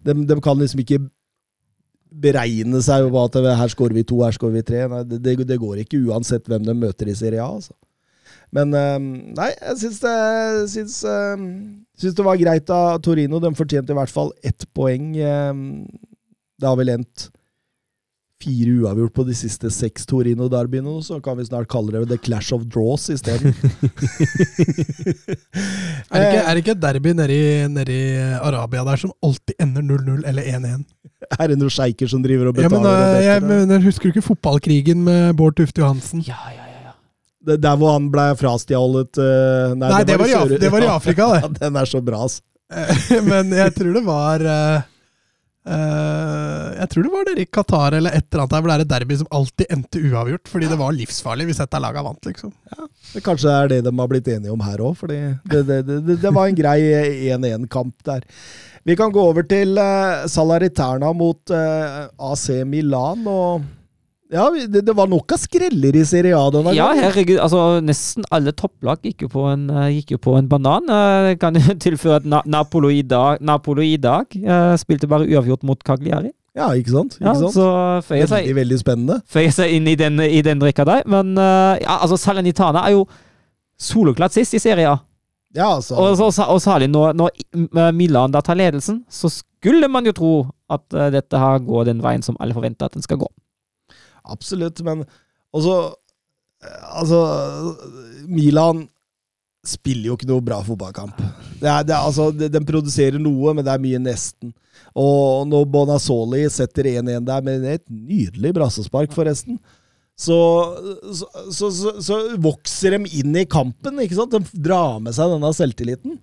De, de kan liksom ikke beregne seg på at her skårer vi to, her skårer vi tre. Nei, det, det, går ikke uansett hvem de møter i Serie A. Altså. Men eh, nei, jeg syns det, syns, eh, syns det var greit av Torino. De fortjente i hvert fall ett poeng. eh, Det har vel endt fire uavgjort på de siste seks Torino-derbyene, så kan vi snart kalle det The Clash of Draws isteden. Er det ikke, er det ikke et derby nedi, nedi Arabia der som alltid ender 0-0 eller 1-1? er det noen sjeiker som driver og betaler? Ja, men, uh, jeg da? Husker du ikke fotballkrigen med Bård Tufte Johansen? Ja, ja, ja. ja. Det, der hvor han ble frastjålet uh, Nei, det var i Af- Sør- det var i Afrika, det. Ja, den er så bra, altså. Men jeg tror det var øh, øh, Jeg tror det var dere i Qatar eller et eller annet der hvor det er et derby som alltid endte uavgjort. Fordi det var livsfarlig hvis et av lagene vant, liksom. Ja, Det Kanskje er det de har blitt enige om her òg, fordi det, det, det, det, var en grei 1-1-kamp der. Vi kan gå over til uh, Salariterna mot uh, AC Milan. og ja, det, det var nok av skreller i Serie A denne Ja, herregud. Altså, nesten alle topplag gikk jo på en, eh, jo på en banan. Eh, Jeg kan tilføre at Na Napolo i dag, Napolo i dag eh, spilte bare uavgjort mot Cagliari. Ja, ikke sant? Ikke Ja, sant? så føyer seg Veldig, veldig spennende. føyer seg inn i den, i den rekka der. Men ja, altså Salernitana er jo soloklatt sist i Serie A. Ja, altså. Og, så, og særlig når, når Milan da tar ledelsen, så skulle man jo tro at dette her går den veien som alle forventer at den skal gå. Absolutt, men også Altså, Milan spiller jo ikke noe bra fotballkamp. Det er, det er, altså, det, den produserer noe, men det er mye nesten. Og når Bonazzoli setter 1-1 der med et nydelig brassespark, forresten, så, så, så, så vokser de inn i kampen. ikke sant? De drar med seg denne selvtilliten.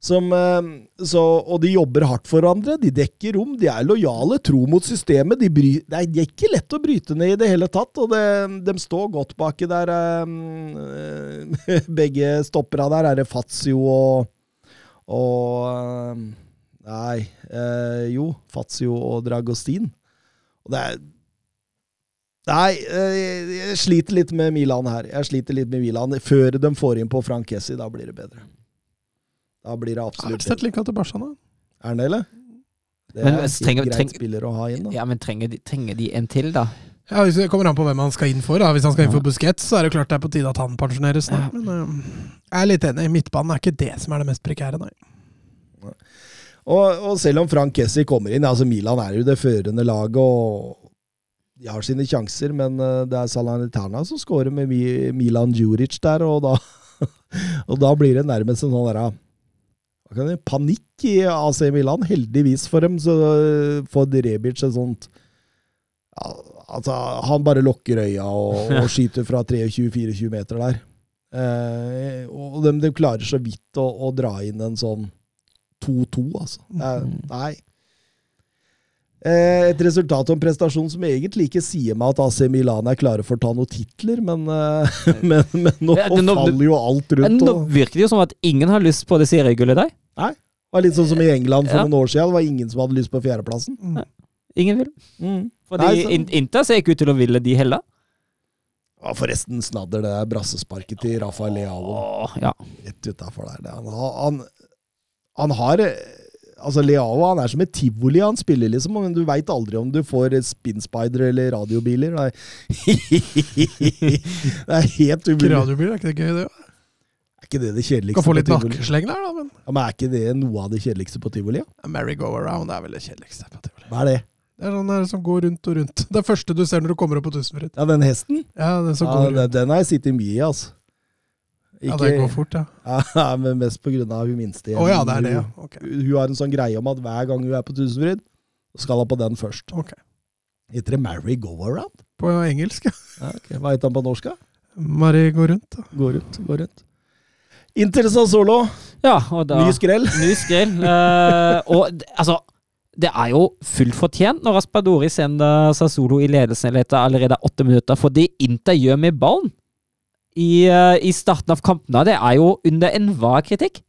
Som, eh, så, og de jobber hardt for hverandre. De dekker rom. De er lojale, tro mot systemet. De, bry, det er ikke lett å bryte ned i det hele tatt. Og det, de står godt baki der. eh, begge stoppera der er det Fazio og, og eh, Nei, eh, jo. Fazio og Dragostin. Og det er Nei, jeg sliter litt med Milan her. Jeg sliter litt med Milan. Før de får inn på Frank Kessi, da blir det bedre. Da blir det absolutt sett linka til Barca nå. Er han det, eller? Det Men er hvis trenger- en greit trenger, spiller å ha inn, da. Ja, men trenger de, trenger de en til, da? Ja, hvis Det kommer an på hvem han skal inn for. Da. Hvis han skal inn for Busquets, så er det klart det er på tide at han pensjoneres Da. Men øh, jeg er litt enig. Midtbanen er ikke det som er det mest prekære, nei. Og, og selv om Frank Kessi kommer inn altså Milan er jo det førende laget, og de har sine sjanser, men eh, det er Salernitana som scorer med Milan Djuric der, og da, og da blir det nærmest en sånn derre panikk i AC Milan. Heldigvis for dem så eh, får Rebic et sånt ja, Altså, han bare lukker øya og, og skyter fra 23-24 meter der. Eh, og de, de klarer så vidt å, å dra inn en sånn 2-2, altså. Eh, nei. Eh, et resultat og en prestasjon som egentlig ikke sier meg at AC Milan er klare for å ta noen titler, men, eh, men, men nå nå- faller jo alt rundt. nå virker det jo som at ingen har lyst på det seriegullet der. Det var litt sånn som i England for Ja. noen år siden. Det var ingen som hadde lyst på fjerdeplassen. Ingen vil. Mm. Fordi Nei, så- In- Inter ser ikke ut til å ville de heller. Ja, forresten snadder det brassesparket til Rafael Leao ja. rett utafor der. Han, han, han har eh, Altså, Leao han er som et tivoli. Han spiller liksom, men du veit aldri om du får spinspider eller radiobiler. Det er, det er helt umulig. Radiobiler, er ikke det gøy, det? Ikke det det kjedeligste Kan få litt nakkesleng der, da, men Ja, men er ikke det noe av det kjedeligste på tivoli? Ja? merry-go-around er vel det kjedeligste. på tivoli. Hva er det? Det er sånn der som går rundt og rundt. Det er første du ser når du kommer opp på Tusenfryd. Ja, den hesten? Ja, den som Ja, går rundt. den har jeg sittet mye i, altså. Ja, det går fort, ja. Ja, men mest på grunn av hun minste. Å ja, det er det, ja. Okay. Hun, hun har en sånn greie om at hver gang hun er på Tusenfryd, skal hun på den først. Ok. Heter det Marry Go Around? På engelsk, ja. Okay. Hva heter han på norsk? da? Marry Gå rundt. da. Gå rundt, gå rundt. Inter Sassolo, ja da, ny skrell. Ny skrell. Uh, og altså det er jo fullt fortjent når Aspadori sender Sassolo i ledelsen etter allerede åtte minutter, for det Inter gjør med ballen i, uh, i starten av kampene, det er jo under enhver kritikk.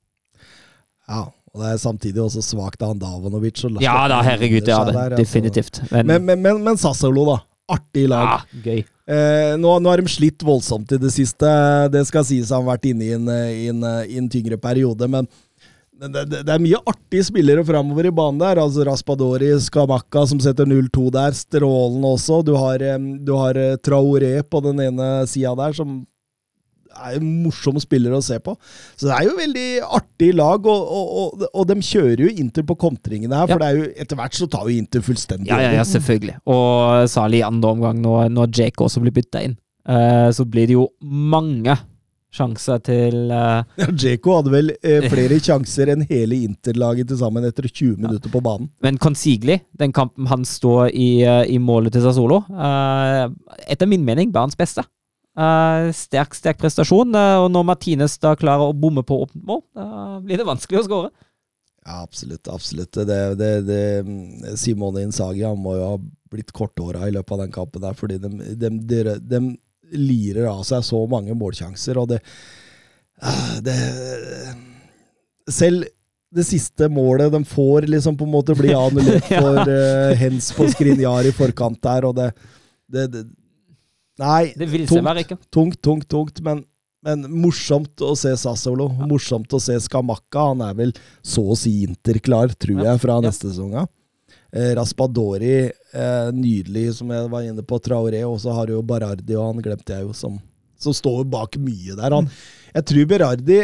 Ja, og det er samtidig også svakt av Andavanovic. og Ja da, herregud, ja, det, der, altså. definitivt. Men, Men, men, men, men Sassolo, da. Artig lag. ja, gøy. Eh, nå, nå har de slitt voldsomt i det siste. Det skal sies han har vært inne i en, i en, i en tyngre periode, men det, det, det er mye artige spillere framover i banen der. altså Raspadori, Skamakka som setter 0-2 der. Strålen også. Du har, eh, du har eh, Traoré på den ene sida der, som er en morsom spiller å se på. Så det er jo veldig artig lag, og, og, og, og de kjører jo Inter på kontringene her. Ja. For det er jo, etter hvert så tar jo Inter fullstendig Ja, ja, ja, selvfølgelig. Og særlig i andre omgang, når, når Jake også blir bytta inn, uh, så blir det jo mange sjanser til uh, Ja, Djeko hadde vel uh, flere sjanser enn hele Inter-laget til sammen etter 20 minutter på banen. Men Consigli, den kampen han står i, uh, i målet til Sassolo, etter min mening banens beste. Eh, sterk, sterk prestasjon. eh, og når Martinez da klarer å bomme på åpent mål, da blir det vanskelig å skåre. Ja, absolutt. absolutt. Det, det, det, Simone Insagi han må jo ha blitt korthåra i løpet av den kampen der, fordi de, de, de, de lirer av seg så mange målsjanser, og det, ah, det Selv det siste målet de får, liksom på en måte blir annullert Ja. for uh, hens på Skrinjar i forkant der, og det, det, det Nei, Det vil tungt. ikke. tungt, tungt, tungt, men, men morsomt å se Sassolo. Morsomt å se Skamakka. Han er vel så å si interklar, tror Ja. jeg, fra Ja. neste sesong. Eh, Raspadori, eh, nydelig, som jeg var inne på. Traoré. Og så har du jo Berardi, og han glemte jeg jo, som, som står bak mye der. Han, jeg tror Berardi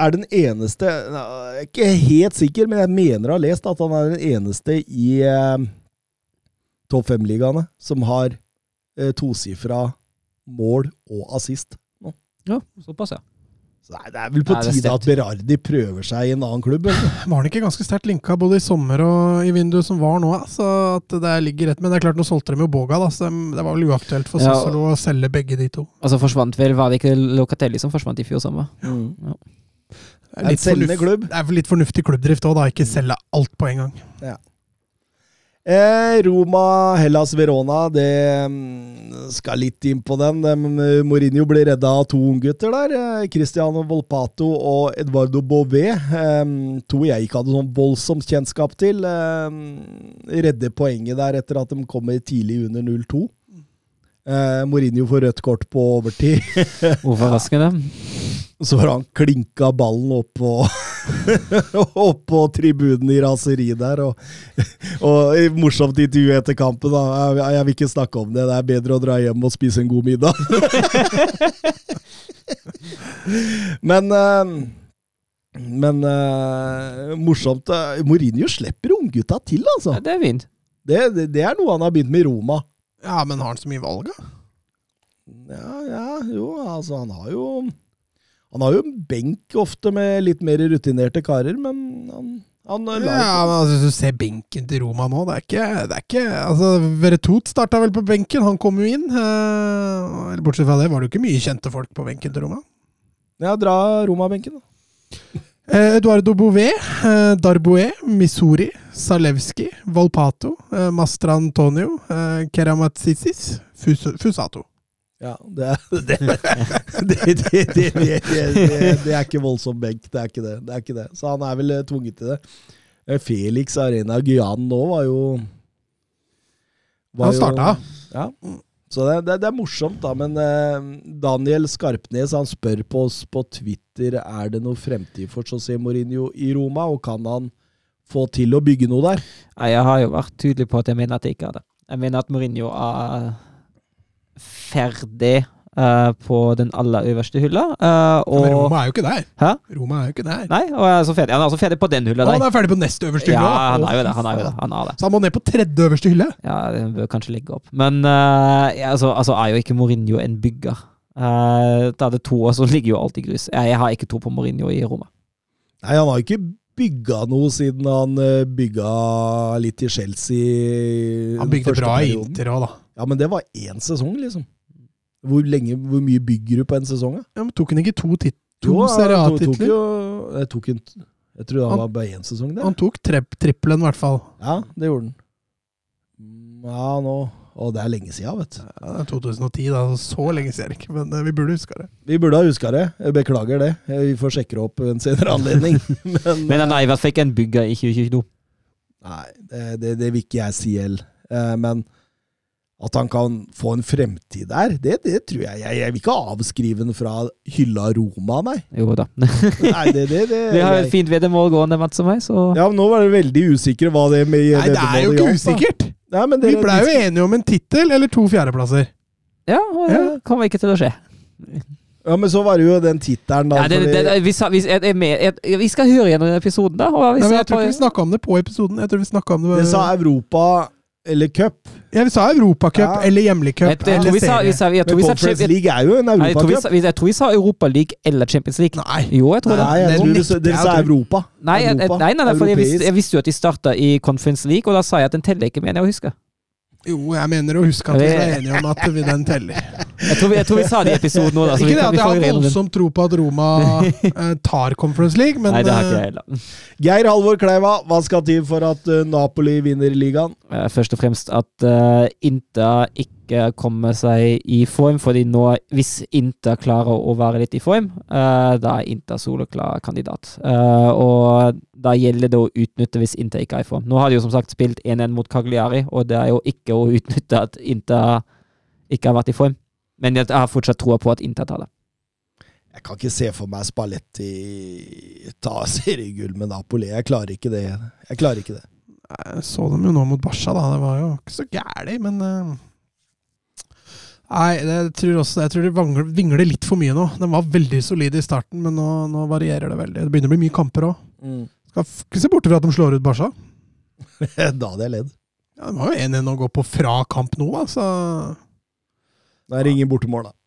er den eneste Jeg er ikke helt sikker, men jeg mener å ha lest at han er den eneste i eh, topp fem-ligaene som har eh, tosifra mål og assist. nå. Ja, såpass, ja. Så nei, det er vel på Nei, tide at Berardi prøver seg i en annen klubb. eller? Var han ikke ganske sterkt linka både i sommer og i vinduet som var nå? Så at det ligger rett, Men det er klart, nå solgte de jo Boga, da, så det var vel uaktuelt for Ja, Sassolo å selge begge de to. Og så forsvant vel, var det ikke Locatelli som forsvant i fjor sommer? Det Det er selgende klubb. Det er litt fornuftig klubbdrift òg, da. Ikke selge alt på en gang. Eh, Roma, Hellas Verona, det mm, skal litt inn på den. Eh, Mourinho ble redda av to unggutter der. eh, Cristiano Volpato og Eduardo Bové. Eh, to jeg ikke hadde sånn voldsomt kjennskap til. Eh, redde poenget der etter at de kommer tidlig under 0-2. Eh, Mourinho får rødt kort på overtid. Overraskende. Så har han klinka ballen opp på, opp på tribunen i raseri der. Og, og morsomt intervju etter kampen. da, jeg, jeg vil ikke snakke om det. Det er bedre å dra hjem og spise en god middag. men eh, men eh, morsomt. eh, Mourinho slipper unggutta til, altså. Ja, det er fint. Det, det, det er noe han har begynt med i Roma. Ja, men har han så mye valg, da? Ja, ja, jo, altså han har jo Han har jo en benk ofte med litt mer rutinerte karer, men han, han Ja, men altså, du ser benken til Roma nå, det er ikke, det er ikke altså, Veretout starta vel på benken, han kom jo inn. Eh, bortsett fra det var det jo ikke mye kjente folk på benken til Roma. Ja, dra Roma-benken, da. Eh, Eduardo Bouvet, eh, Darboe, Missouri, Salevski, Volpato, eh, Mastrantonio, eh, Keramatsitsis, Fus Fusato. Ja, det, er- det, det, det, det, det, det, det er ikke voldsom benk. Det er ikke det. det er ikke det. Så han er vel eh, tvunget til det. Eh, Felix Arena Guyane nå var jo var Han starta. Ja. Så det, det, det er morsomt, da. Men eh, Daniel Skarpnes han spør på oss på Twitter er det noe fremtid for José Mourinho i Roma, og kan han få til å bygge noe der? Jeg har jo vært tydelig på at jeg mener at jeg ikke er det. Jeg mener at Mourinho er ferdig uh, på den aller øverste hylla. Uh, Men Roma er jo ikke der. Hæ? Roma er jo ikke der. Nei, og er så ferdig. han er også ferdig på den hylla. Der. han er ferdig på nest øverste hylle. Ja, han er jo det. Han er jo det. Han er det. Så han må ned på tredje øverste hylle. Ja, det bør kanskje legge opp. Men uh, ja, altså, altså er jo ikke Mourinho en bygger. Uh, da er det to og så ligger jo alt i grus. Jeg, jeg har ikke tro på Mourinho i Roma. Nei, han har ikke bygga noe siden han eh, bygga litt i Chelsea. Han bygde bra i. Inter òg, da. Ja, men det var én sesong, liksom. Hvor lenge, hvor mye bygger du på en sesong? Ja, men tok han ikke to, tit to Jo, Serie A-titler? Jeg tok en Jeg tror han Han- var bare én sesong, der. Han tok trippelen, i hvert fall. Ja, det gjorde han. Ja, nå Å, det er lenge siden, vet du. Ja, det er 2010, da. Så lenge siden er det ikke, men eh, vi burde huske det. Vi burde ha huska det. Jeg beklager det. Vi får sjekke det opp ved en senere anledning. Men, Men han i hvert fall ikke en bygger i 2022. Nei, det, det, det vil ikke jeg si heller. Eh, Men at han kan få en fremtid der, det, det tror jeg. jeg. Jeg vil ikke avskrive den fra hylla Roma, nei. Jo da. nei det, det, det, Vi har jo et fint veddemål gående, Mats og meg, så Ja, men Nå var det veldig usikre hva det med Nei, det er jo veddemålet ikke gjaldt, da. usikkert! Nei, men Vi dere- blei jo enige om en tittel eller to fjerdeplasser. Ja, og det Ja. kommer ikke til å skje. Ja, men så var det jo den tittelen, da. Ja, det, det, det, vi, sa, vi, jeg, er med, jeg, vi skal høre gjennom episoden, da. Og vi Nei, jeg tror ikke vi snakka om det på episoden. Jeg tror vi om det Det sa Europa eller cup. Ja, vi sa Europacup Ja. eller hjemlig cup. jeg, tror eller vi sa, vi jeg, tror Men Conference League er jo en jeg, europacup. sa, jeg tror vi sa Europa League eller Champions League. Nei. Jo, jeg tror det. Nei, Det tror dere, dere sa. Europa. Nei, jeg, Europa. nei, nei, nei for jeg visste, jeg visste jo at de starta i Conference League, og da sa jeg at den teller ikke, mener jeg å huske. Jo, jeg mener å huske at vi var enige om at vi den teller. Jeg tror vi, jeg tror vi sa det i episoden. Vi Ikke det at jeg har voldsom tro på at Roma eh, tar Conference League, men Nei, det har ikke eh, jeg heller. Geir Halvor Kleiva, hva skal til for at eh, Napoli vinner ligaen? Først og fremst at Inter ikke kommer seg i form, fordi nå, hvis Inter klarer å være litt i form, da er Inter soleklar kandidat. Og da gjelder det å utnytte hvis Inter ikke er i form. Nå har de jo som sagt spilt 1-1 mot Cagliari, og det er jo ikke å utnytte at Inter ikke har vært i form. Men jeg har fortsatt troa på at Inter tar det. Jeg kan ikke se for meg Spalletti ta seriegull med Napoli. Jeg klarer ikke det. Jeg klarer ikke det. Jeg så dem jo nå mot Barca, da. Det var jo ikke så gærent, men eh, Nei, jeg tror også Jeg tror de vingler litt for mye nå. Den var veldig solide i starten, men nå, nå varierer det veldig. Det begynner å bli mye kamper òg. Mm. Skal ikke se bort fra at de slår ut Barca. da hadde jeg ledd. Ja, De har jo 1-1 å gå på fra kamp nå, altså. Da det ingen bortemål, da.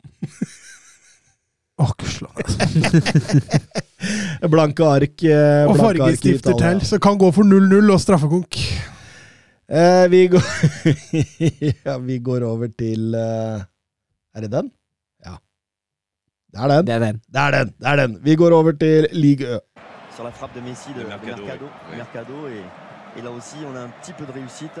Blanke ark. eh, Og blanke ark i fargestifter til, så kan gå for 0-0 og straffekonk. Eh, vi, går ja, vi går over til eh, Er det den? Ja. Det er den. Det er den. Det er den. det er den. Vi går over til Ligue Ø. sur la frappe de Messi de, De de Mercado, Mercado, oui. Mercado, et, et là aussi on a un petit peu de réussite.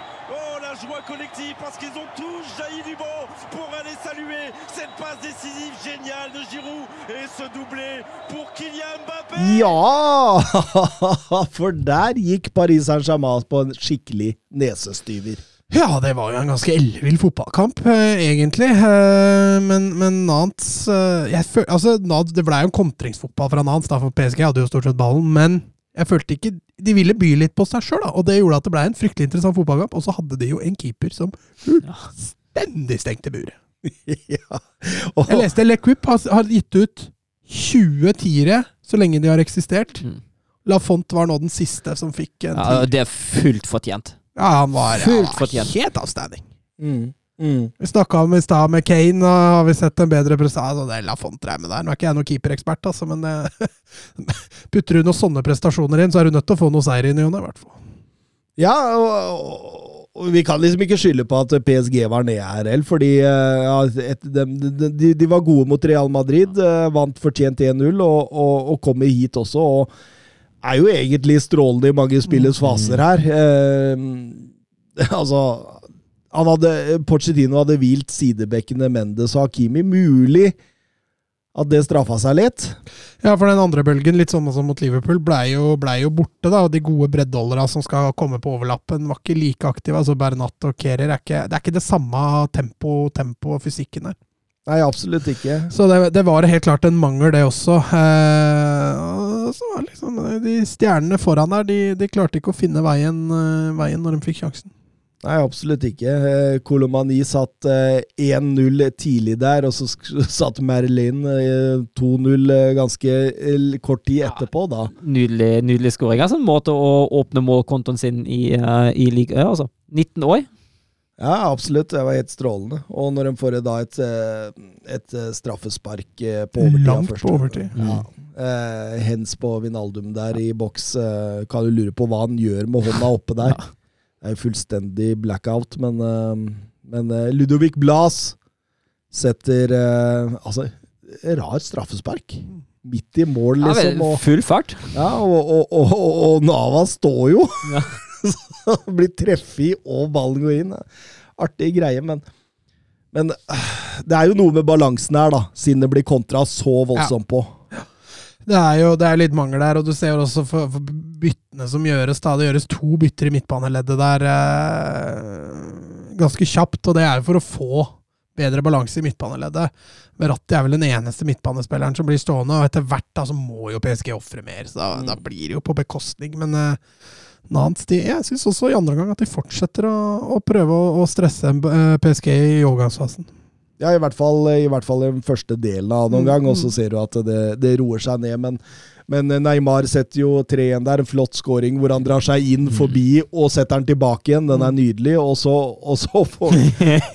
Oh, la joie collective parce qu'ils ont tous jailli du banc pour aller saluer cette passe décisive géniale de Giroud et ce doublé pour Kylian Mbappé Ja! For der gikk Paris Saint-Germain på en skikkelig nesestyver. Ja, det var jo en ganske ellevill fotballkamp, eh, egentlig. Eh, men, men Nantes eh, jeg føl, altså, Nantes, Det ble jo en kontringsfotball fra Nantes, da, for PSG hadde jo stort sett ballen. Men jeg følte ikke De ville by litt på seg sjøl, og det gjorde at det ble en fryktelig interessant fotballkamp. Og så hadde de jo en keeper som fullstendig stengte buret. ja. oh. Jeg leste Le har, har gitt ut 20 tiere så lenge de har eksistert. Mm. La Font var nå den siste som fikk en Ja, det er fullt fortjent. Ja, han var, Fullt fortjent. helt avstanding. mm, mm. Vi snakka om i stad med Kane, og har vi sett en bedre prestasjon? Altså, er Lafont er med der. Nå er ikke jeg noen keeperekspert, altså, men eh, putter du noen sånne prestasjoner inn, så er du nødt til å få noe seier inn i henne, i hvert fall. Ja, og, og, vi kan liksom ikke skylde på at PSG var nede her heller, fordi eh, ja, et, de, de, de, var gode mot Real Madrid, eh, vant fortjent 1-0, og, og, og kommer hit også, og er jo egentlig strålende i mange spillets faser her. Eh, altså han hadde, Pochettino hadde hvilt sidebekkene Mendes og Hakimi. Mulig at det straffa seg litt. Ja, for den andre bølgen, litt sånn som mot Liverpool, blei jo, ble jo borte, da. Og de gode breddholderne som skal komme på overlappen, var ikke like aktive. Altså Bernat og Kerer er ikke Det er ikke det samme tempo, tempo og fysikken der. Nei, absolutt ikke. Så det, det var helt klart en mangel, det også. Eh, så var liksom De stjernene foran der, de, de klarte ikke å finne veien, eh, veien når de fikk sjansen. Nei, absolutt ikke. Eh, Kolomani satt eh, 1-0 tidlig der, og så satt Merlin eh, 2-0 eh, ganske eh, kort tid etterpå, da. Nydelig, nydelig skåring. Altså en måte å åpne målkontoen sin i, i Ligue Ø, altså. 19 år. Ja, absolutt. Det var helt strålende. Og når de får da et, eh, et eh, straffespark eh, på overtid Langt på overtid. Ja. Eh, hens på Vinaldum der i boks. Eh, kan du lure på hva han gjør med hånda oppe der. Det er fullstendig blackout, men, eh, men eh, Ludovic Blas setter eh, Altså, rar straffespark. Midt i mål, Ja, vel, liksom. Og, full fart. ja, og, og, og, og, og Nava står jo! Ja. Så blir treffig, og ballen går inn. Artig greie, men Men det er jo noe med balansen her, da, siden det blir kontra så voldsomt på. Det er jo det er litt mangel der, og du ser jo også for, for byttene som gjøres. da, Det gjøres to bytter i midtbaneleddet der eh, ganske kjapt, og det er jo for å få bedre balanse i midtbaneleddet. Verratti er vel den eneste midtbanespilleren som blir stående, og etter hvert da, så må jo PSG ofre mer. så Da, da blir det jo på bekostning. Men eh, Nans, de, jeg syns også i andre gang at de fortsetter å, å prøve å, å stresse eh, PSG i overgangsfasen. Ja, i hvert fall i hvert fall den første delen av noen Mm, gang, og så mm. ser du at det, det roer seg ned. Men, men Neymar setter jo 3-1 der, en flott scoring hvor han drar seg inn forbi og setter den tilbake igjen. Den er nydelig. Og så, og så får han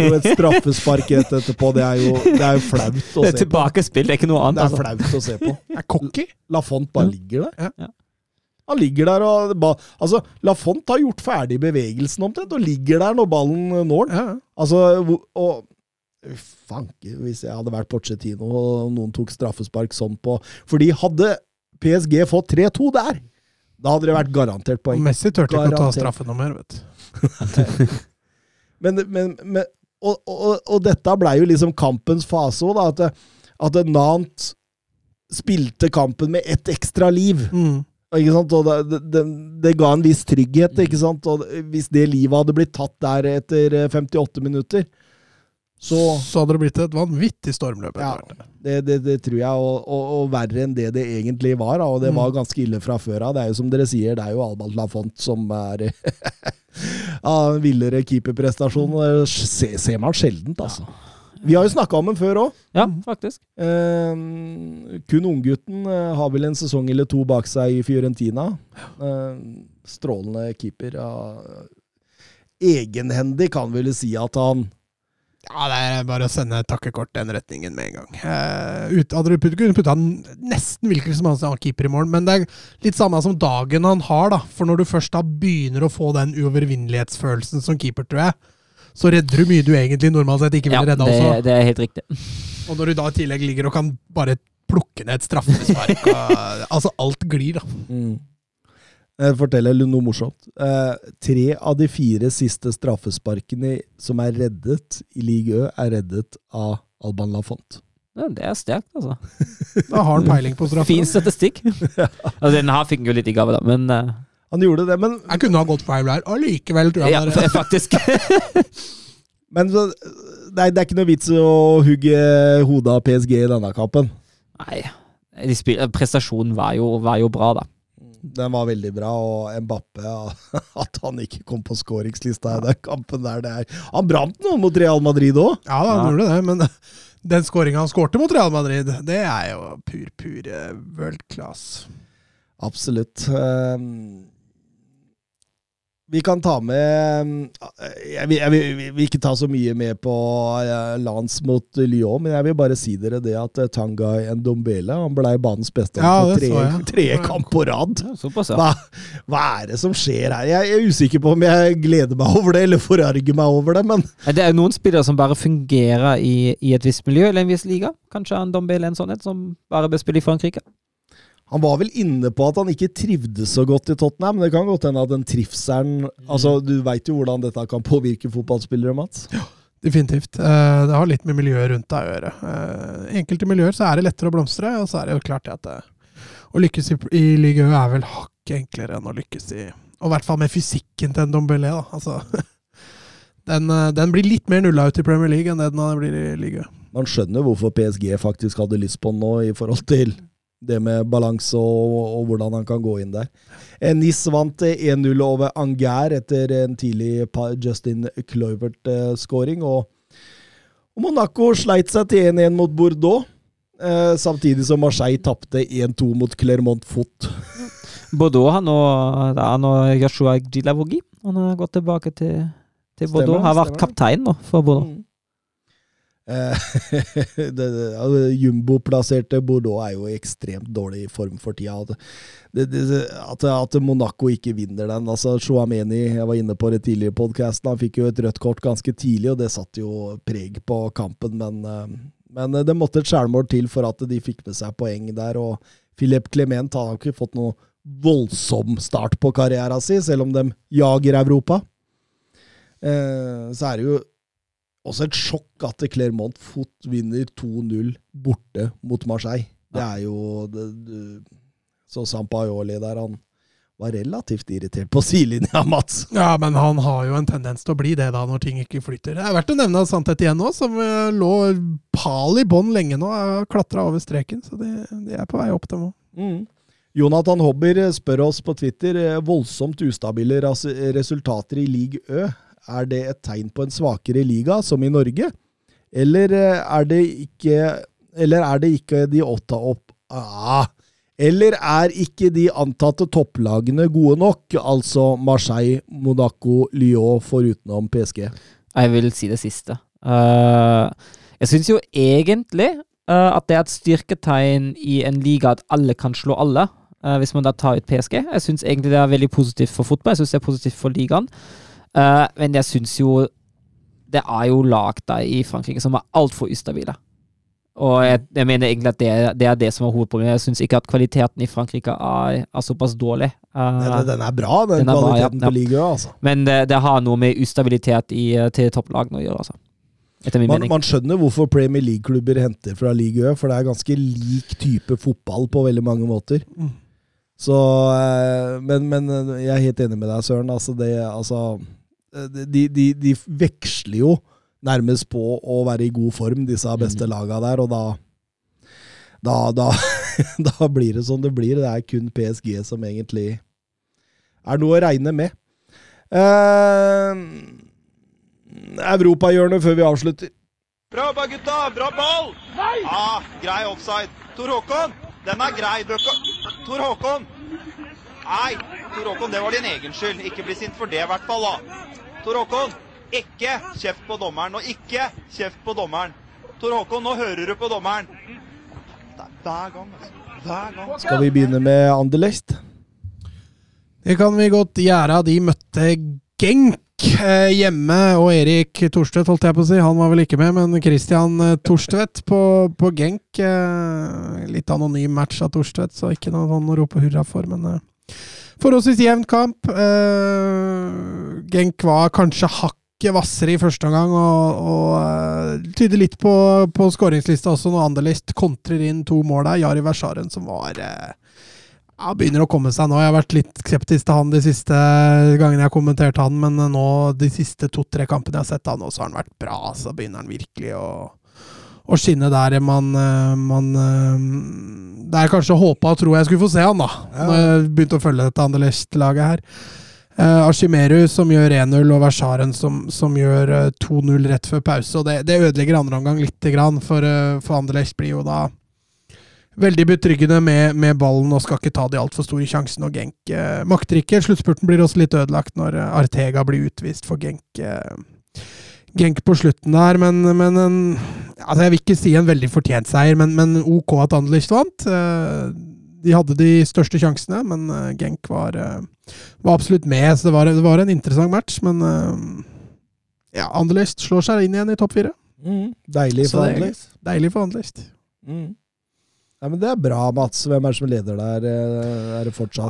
jo et straffespark rett etterpå. Det er jo, det er jo flaut å Det er tilbakespill, det er ikke noe annet. Det er Altså. flaut å se på. Det er cocky. Lafont bare ligger der. Ja. Ja. Han ligger der og ba, Altså, Lafont har gjort ferdig bevegelsen omtrent, og ligger der når ballen når den. Altså, og Fanke, hvis jeg hadde vært Pochettino og noen tok straffespark sånn på Fordi hadde PSG fått 3-2 der, da hadde det vært garantert Og poeng. Messi turte ikke å ta straffe noe mer, vet du. Men, men, men og, og, og dette blei jo liksom kampens fase òg, da. At, at Nant spilte kampen med ett ekstra liv. Mm. Ikke sant? og det, det, det ga en viss trygghet, ikke sant? Og hvis det livet hadde blitt tatt der etter eh, 58 minutter, så Så hadde det blitt et vanvittig stormløp. Ja, det, det, det tror jeg, og, og, og verre enn det det egentlig var. Og det var ganske ille fra før av. Det er jo som dere sier, det er jo Albert Lafont som er av en villere keeperprestasjon. Det ser, ser man sjeldent, altså. Vi har jo snakka om den før òg. Ja, faktisk. Eh, kun unggutten eh, har vel en sesong eller to bak seg i Fiorentina. Eh, strålende keeper. Ja. Egenhendig kan vel si at han Ja, det er bare å sende takkekort den retningen med en gang. Eh, ut, hadde du putt- kunne putta nesten hvilken som helst annen keeper i mål, men det er litt samme som dagen han har, da. For når du først da begynner å få den uovervinnelighetsfølelsen som keeper, tror jeg, så redder du mye du egentlig normalt sett ikke Ja, ville redda det, også. det er helt riktig. Og når du da i tillegg ligger og kan bare plukke ned et straffespark og, Altså, alt glir, da. Mm. Jeg forteller noe morsomt. Eh, tre av de fire siste straffesparkene som er reddet i Ligue Ø, er reddet av Alban Lafont. Ja, det er sterkt, altså. Da har han peiling på straffer. Fin statistikk. altså, den her fikk han jo litt i gave, da, men uh... Han gjorde det, men, Jeg kunne ha gått feil der allikevel, tror jeg. ja, det er- faktisk. men så, det, er, det er ikke noe vits å hugge hodet av PSG i denne kampen. Nei, de spil- prestasjonen var jo, var jo bra, da. Den var veldig bra, og Mbappe At han ikke kom på skåringslista i den kampen der, det er Han brant noe mot Real Madrid òg! Ja, han Ja. gjorde det, men den skåringa han skårte mot Real Madrid, det er jo pur, pur eh, world class. Absolutt. Ehm, Vi kan ta med Jeg vil, jeg vil, jeg vil ikke ta så mye med på lands mot Lyon, men jeg vil bare si dere det at eh, Tanguy Ndombele han ble banens beste Ja, på tre, tre, kamp på rad. Ja, Hva, hva er det som skjer her? Jeg er usikker på om jeg gleder meg over det, eller forarger meg over det, men Det er noen spillere som bare fungerer i, i et visst miljø eller en viss liga. Kanskje Ndombele er en sånn en som bare bør spille i Frankrike. Han var vel inne på at han ikke trivdes så godt i Tottenham. men Det kan godt hende at den trivselen altså Du veit jo hvordan dette kan påvirke fotballspillere, Mats. Ja, Definitivt. Eh, Det har litt med miljøet rundt deg å gjøre. Eh, I enkelte miljøer så er det lettere å blomstre, og så er det jo klart at det, å lykkes i, i Ligue Ø er vel hakket enklere enn å lykkes i Og i hvert fall med fysikken til en Dombelé, da. Altså, den, eh, den blir litt mer nulla ut i Premier League enn det den blir i Ligue Ø. Man skjønner hvorfor PSG faktisk hadde lyst på den nå, i forhold til det med balanse og, og hvordan han kan gå inn der. Eh, Nis vant eh, 1-0 over Anger etter en tidlig Justin Cloivert-skåring. Og, og Monaco sleit seg til 1-1 mot Bordeaux. Eh, samtidig som Marseille tapte 1-2 mot Clermont Foot. Bordeaux har nå, nå Joshua Gilavogi. Han har gått tilbake til, til Bordeaux. Stemmer, har vært stemmer. kaptein nå for Bordeaux. Mm. Eh, det, det, altså, Jumbo-plasserte Bordeaux er jo i ekstremt dårlig form for tida. At, at, at Monaco ikke vinner den altså Chouameni, jeg var inne på det tidligere i podkasten, han fikk jo et rødt kort ganske tidlig, og det satte jo preg på kampen. Men, eh, men det måtte et skjærmål til for at de fikk med seg poeng der. og Philip Clement har ikke fått noe voldsom start på karrieren sin, selv om de jager Europa. Eh, så er det jo også et sjokk at Clermont Foot vinner 2-0 borte mot Marseille. Det er jo det, det, Så Sampaioli der, han var relativt irritert på sidelinja, Mats. Ja, men han har jo en tendens til å bli det da, når ting ikke flyter. Det er verdt å nevne Santet igjen nå, som eh, lå pal i bånn lenge nå, klatra over streken. Så de, de er på vei opp, dem òg. Mm. Jonathan Hobber spør oss på Twitter eh, voldsomt ustabile resultater i league Ø. Er det et tegn på en svakere liga, som i Norge? Eller eh, er det ikke Eller er det ikke de åtte opp ah, Eller er ikke de antatte topplagene gode nok? Altså Marseille, Monaco, Lyon forutenom PSG. Jeg vil si det siste. Uh, jeg syns jo egentlig uh, at det er et styrketegn i en liga at alle kan slå alle, uh, hvis man da tar ut PSG. Jeg syns egentlig det er veldig positivt for fotball, jeg syns det er positivt for ligaen. Eh, men jeg syns jo det er jo lag der i Frankrike som er altfor ustabile. Og jeg, jeg mener egentlig at det, det er det som er hovedproblemet. Jeg syns ikke at kvaliteten i Frankrike er, er såpass dårlig. Uh, Den, den er bra, den, Den er bra, ja, kvaliteten på ligaen. Altså. men det, det har noe med ustabilitet i, eh, til topplagene å gjøre, altså. Etter min Man, mening. man skjønner hvorfor Premier League-klubber henter fra Ligue Ø, for det er ganske lik type fotball på veldig mange måter. Mm. Så men, men jeg er helt enig med deg, Søren. Altså, det, altså de, de, de veksler jo nærmest på å være i god form, disse beste laga der, og da da, da, da blir det som det blir. Det er kun PSG som egentlig er noe å regne med. Eh, Europahjørnet før vi avslutter. Bra jobba, gutta! Bra ball! Nei! Ah, grei offside. Tor Håkon, den er grei. Tor Håkon! Nei, Tor Håkon, det var din egen skyld. Ikke bli sint for det, i hvert fall. da. Tor Håkon, ikke kjeft på dommeren. Og ikke kjeft på dommeren. Tor Håkon, nå hører du på dommeren. Det er hver gang, altså. Hver gang. Skal vi begynne med Anderlecht? Det kan vi godt gjøre. De møtte Genk eh, hjemme, og Erik Torstvedt, holdt jeg på å si. Han var vel ikke med, men Christian eh, Torstvedt på, på Genk. Eh, litt anonym match av Torstvedt, så ikke noe sånn å rope hurra for, men forholdsvis jevn kamp. Uh, Genk var kanskje hakket hvassere i første omgang, og, og uh, tyder litt på, på skåringslista også, når Anderlist kontrer inn to mål der. Jari Versaren som var uh, ja, begynner å komme seg nå. Jeg har vært litt skeptisk til han de siste gangene jeg har kommentert han, men nå de siste to-tre kampene jeg har sett han, så har han vært bra. Så begynner han virkelig å, å skinne der man, man er kanskje håpa og tro jeg skulle få se han, da. Ja. Når jeg begynte å følge dette Anderlecht-laget her. Uh, Ashimeru som gjør 1-0, og Versaren som, som gjør eh, 2-0 rett før pause. og Det, det ødelegger andre omgang lite grann, for, uh, for Anderlecht blir jo da veldig betryggende med, med ballen og skal ikke ta de altfor store sjansene. Og Genk uh, makter ikke. Sluttspurten blir også litt ødelagt når eh, Artega blir utvist for Genk. Eh, Genk på slutten der, men, men en, altså Jeg vil ikke si en veldig fortjent seier, men, men ok at Anderlecht vant. Eh, de hadde de største sjansene, men eh, Genk var, eh, var absolutt med. Så det var, det var en interessant match, men ja, Anderlecht slår seg inn igjen i topp fire. Mm. Deilig for er Anderlecht. Deilig for Anderlecht. Mm. Ja, men Det er bra, Mats. Hvem er det som leder der? Eh, Er det fortsatt?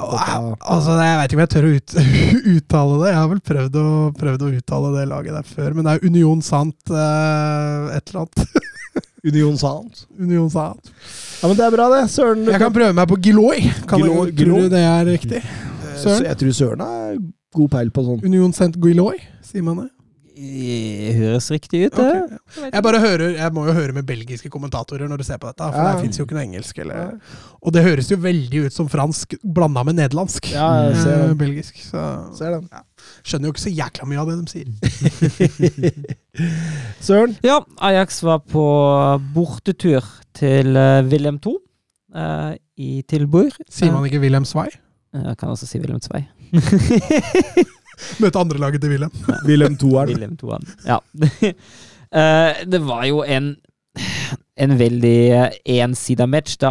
Altså, Jeg vet ikke om jeg tør å ut, uttale det. Jeg har vel prøvd å, prøvd å uttale det laget der før. Men det er Union Sant eh, et eller annet. Union Sant? Union Sant. Ja, men Det er bra, det. Søren Jeg kan prøve meg på Giloy. Tror du det er riktig? Eh, Søren? så Jeg tror Søren har god peil på sånn. Union Sant Giloy, sier man det? Det høres riktig ut, det. Okay. Jeg bare hører, jeg må jo høre med belgiske kommentatorer når du ser på dette, for Ja. der fins jo ikke noe engelsk. Eller, og det høres jo veldig ut som fransk blanda med nederlandsk. Ja, jeg ser Eh, den. belgisk. Så Ser den. skjønner jo ikke så jækla mye av det de sier. Søren? Ja, Ajax var på bortetur til uh, Wilhelm 2 uh, i Tilburg. Sier man ikke Wilhelm Svei? Eh, Jeg kan også si Wilhelm 2. Møte andre laget til Wilhelm. Wilhelm Toeren. Wilhelm Toeren, Ja. Eh, det var jo en en veldig ensida match, da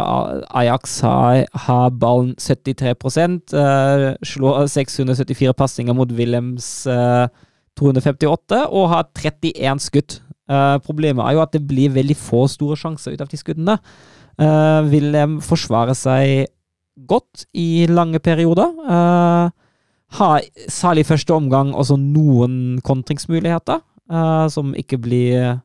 Ajax har, har ballen 73 uh, slår 674 passinger mot Wilhelms uh, 258 og har 31 skudd. Uh, problemet er jo at det blir veldig få store sjanser ut av de skuddene. Uh, Wilhelm forsvarer seg godt i lange perioder. Eh, har særlig første omgang også noen kontringsmuligheter uh, som ikke blir,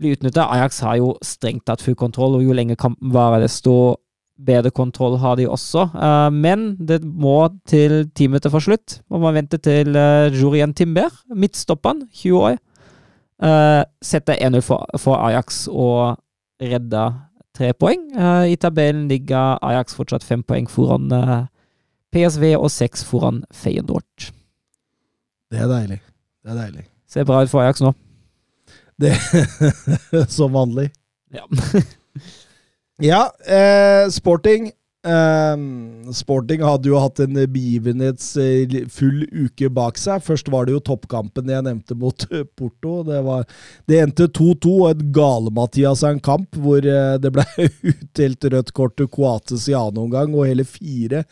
blir utnytta. Ajax har jo strengt tatt full kontroll, og jo lenger kampen varer, desto bedre kontroll har de også. Uh, men det må til ti minutter for slutt. Må man vente til uh, Jorien Timber, midtstopperen, 20 år, uh, setter 1-0 for, for Ajax og redder tre poeng. I tabellen ligger Ajax fortsatt fem poeng foran eh, PSV og seks foran Feyenoord. Det er deilig. Det er deilig. Ser bra ut for Ajax nå. Det Som vanlig. Ja. Ja, eh, sporting. Eh, sporting hadde jo hatt en begivenhetsfull uke bak seg. Først var det jo toppkampen jeg nevnte mot eh, Porto. Det, var, det endte 2-2 og et gale-Mathias av en kamp hvor eh, det ble utdelt rødt kort til Coates i annen omgang, og hele fire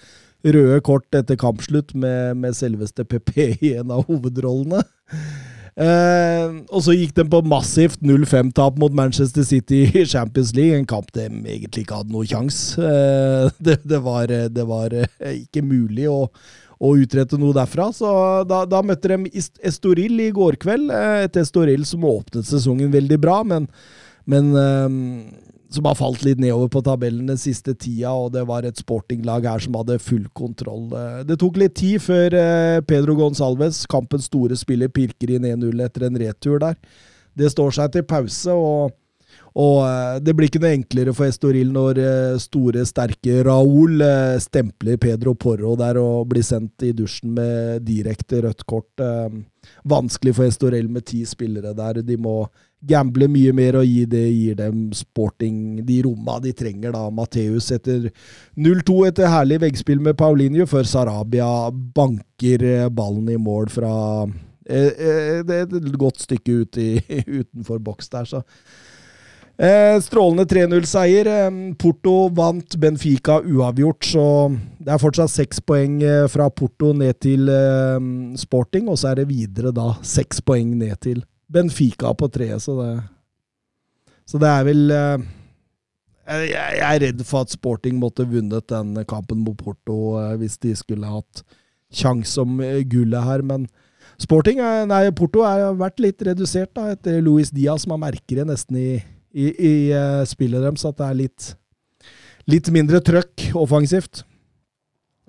røde kort etter kampslutt med, med selveste PP i en av hovedrollene. Eh, og så gikk de på massivt 0-5-tap mot Manchester City i Champions League, en kamp de egentlig ikke hadde noe sjanse. Eh, det, det, var, det var eh, ikke mulig å, å utrette noe derfra. Så da, da møtte de Est- Estoril i går kveld. Et Estoril som åpnet sesongen veldig bra, men, men som har falt litt nedover på tabellen den siste tida, og det var et sportinglag her som hadde full kontroll. Eh, Det tok litt tid før eh, Pedro Gonsalves, kampens store spiller, pirker inn 1-0 etter en retur der. Det står seg til pause, og, og eh, det blir ikke noe enklere for Estoril når store, sterke Raúl stempler Pedro Porro der og blir sendt i dusjen med direkte rødt kort. Vanskelig for Estorell med ti spillere der. De må gamble mye mer og gi det gir dem sporting de romma de trenger. da. Matheus etter 0-2 etter herlig veggspill med Paulinho, før Sarabia banker eh, ballen i mål fra eh, eh, et godt stykke ut i, utenfor boks der, så Eh, strålende 3-0-seier. Eh, Porto vant Benfica uavgjort, så det er fortsatt seks poeng eh, fra Porto ned til eh, Sporting, og så er det videre da seks poeng ned til Benfica på treet, så det Så det er vel eh, jeg, jeg er redd for at Sporting måtte vunnet den kampen mot Porto eh, hvis de skulle hatt sjanse om eh, gullet her, men Sporting, nei, Porto har vært litt redusert da, etter Luis Diaz, man merker det nesten i, i, i eh, spillet deres, at det er litt, litt mindre trøkk offensivt.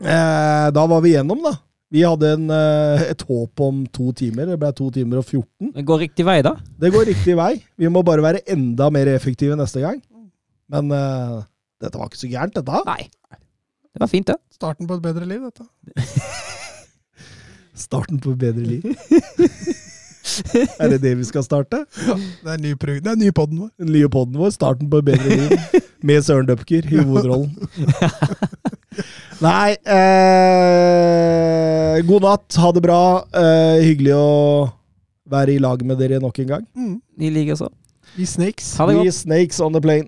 Eh, da var vi gjennom, da. Vi hadde en, eh, et håp om to timer. Det ble to timer og 14. Det går riktig vei, da. Det går riktig vei. Vi må bare være enda mer effektive neste gang. Men eh, dette var ikke så gærent, dette. Nei. Det var fint, det. Starten på et bedre liv, dette. Starten på et bedre liv. er det det vi skal starte? Det er ny, det er ny podden vår. Den nye podden vår, Starten på et bedre liv, med Søren Dupker i hovedrollen. Nei eh, God natt, ha det bra. Eh, hyggelig å være i lag med dere nok en gang. Mm. I liker så. Vi snakes. Ha det godt. Vi snakes on the plane.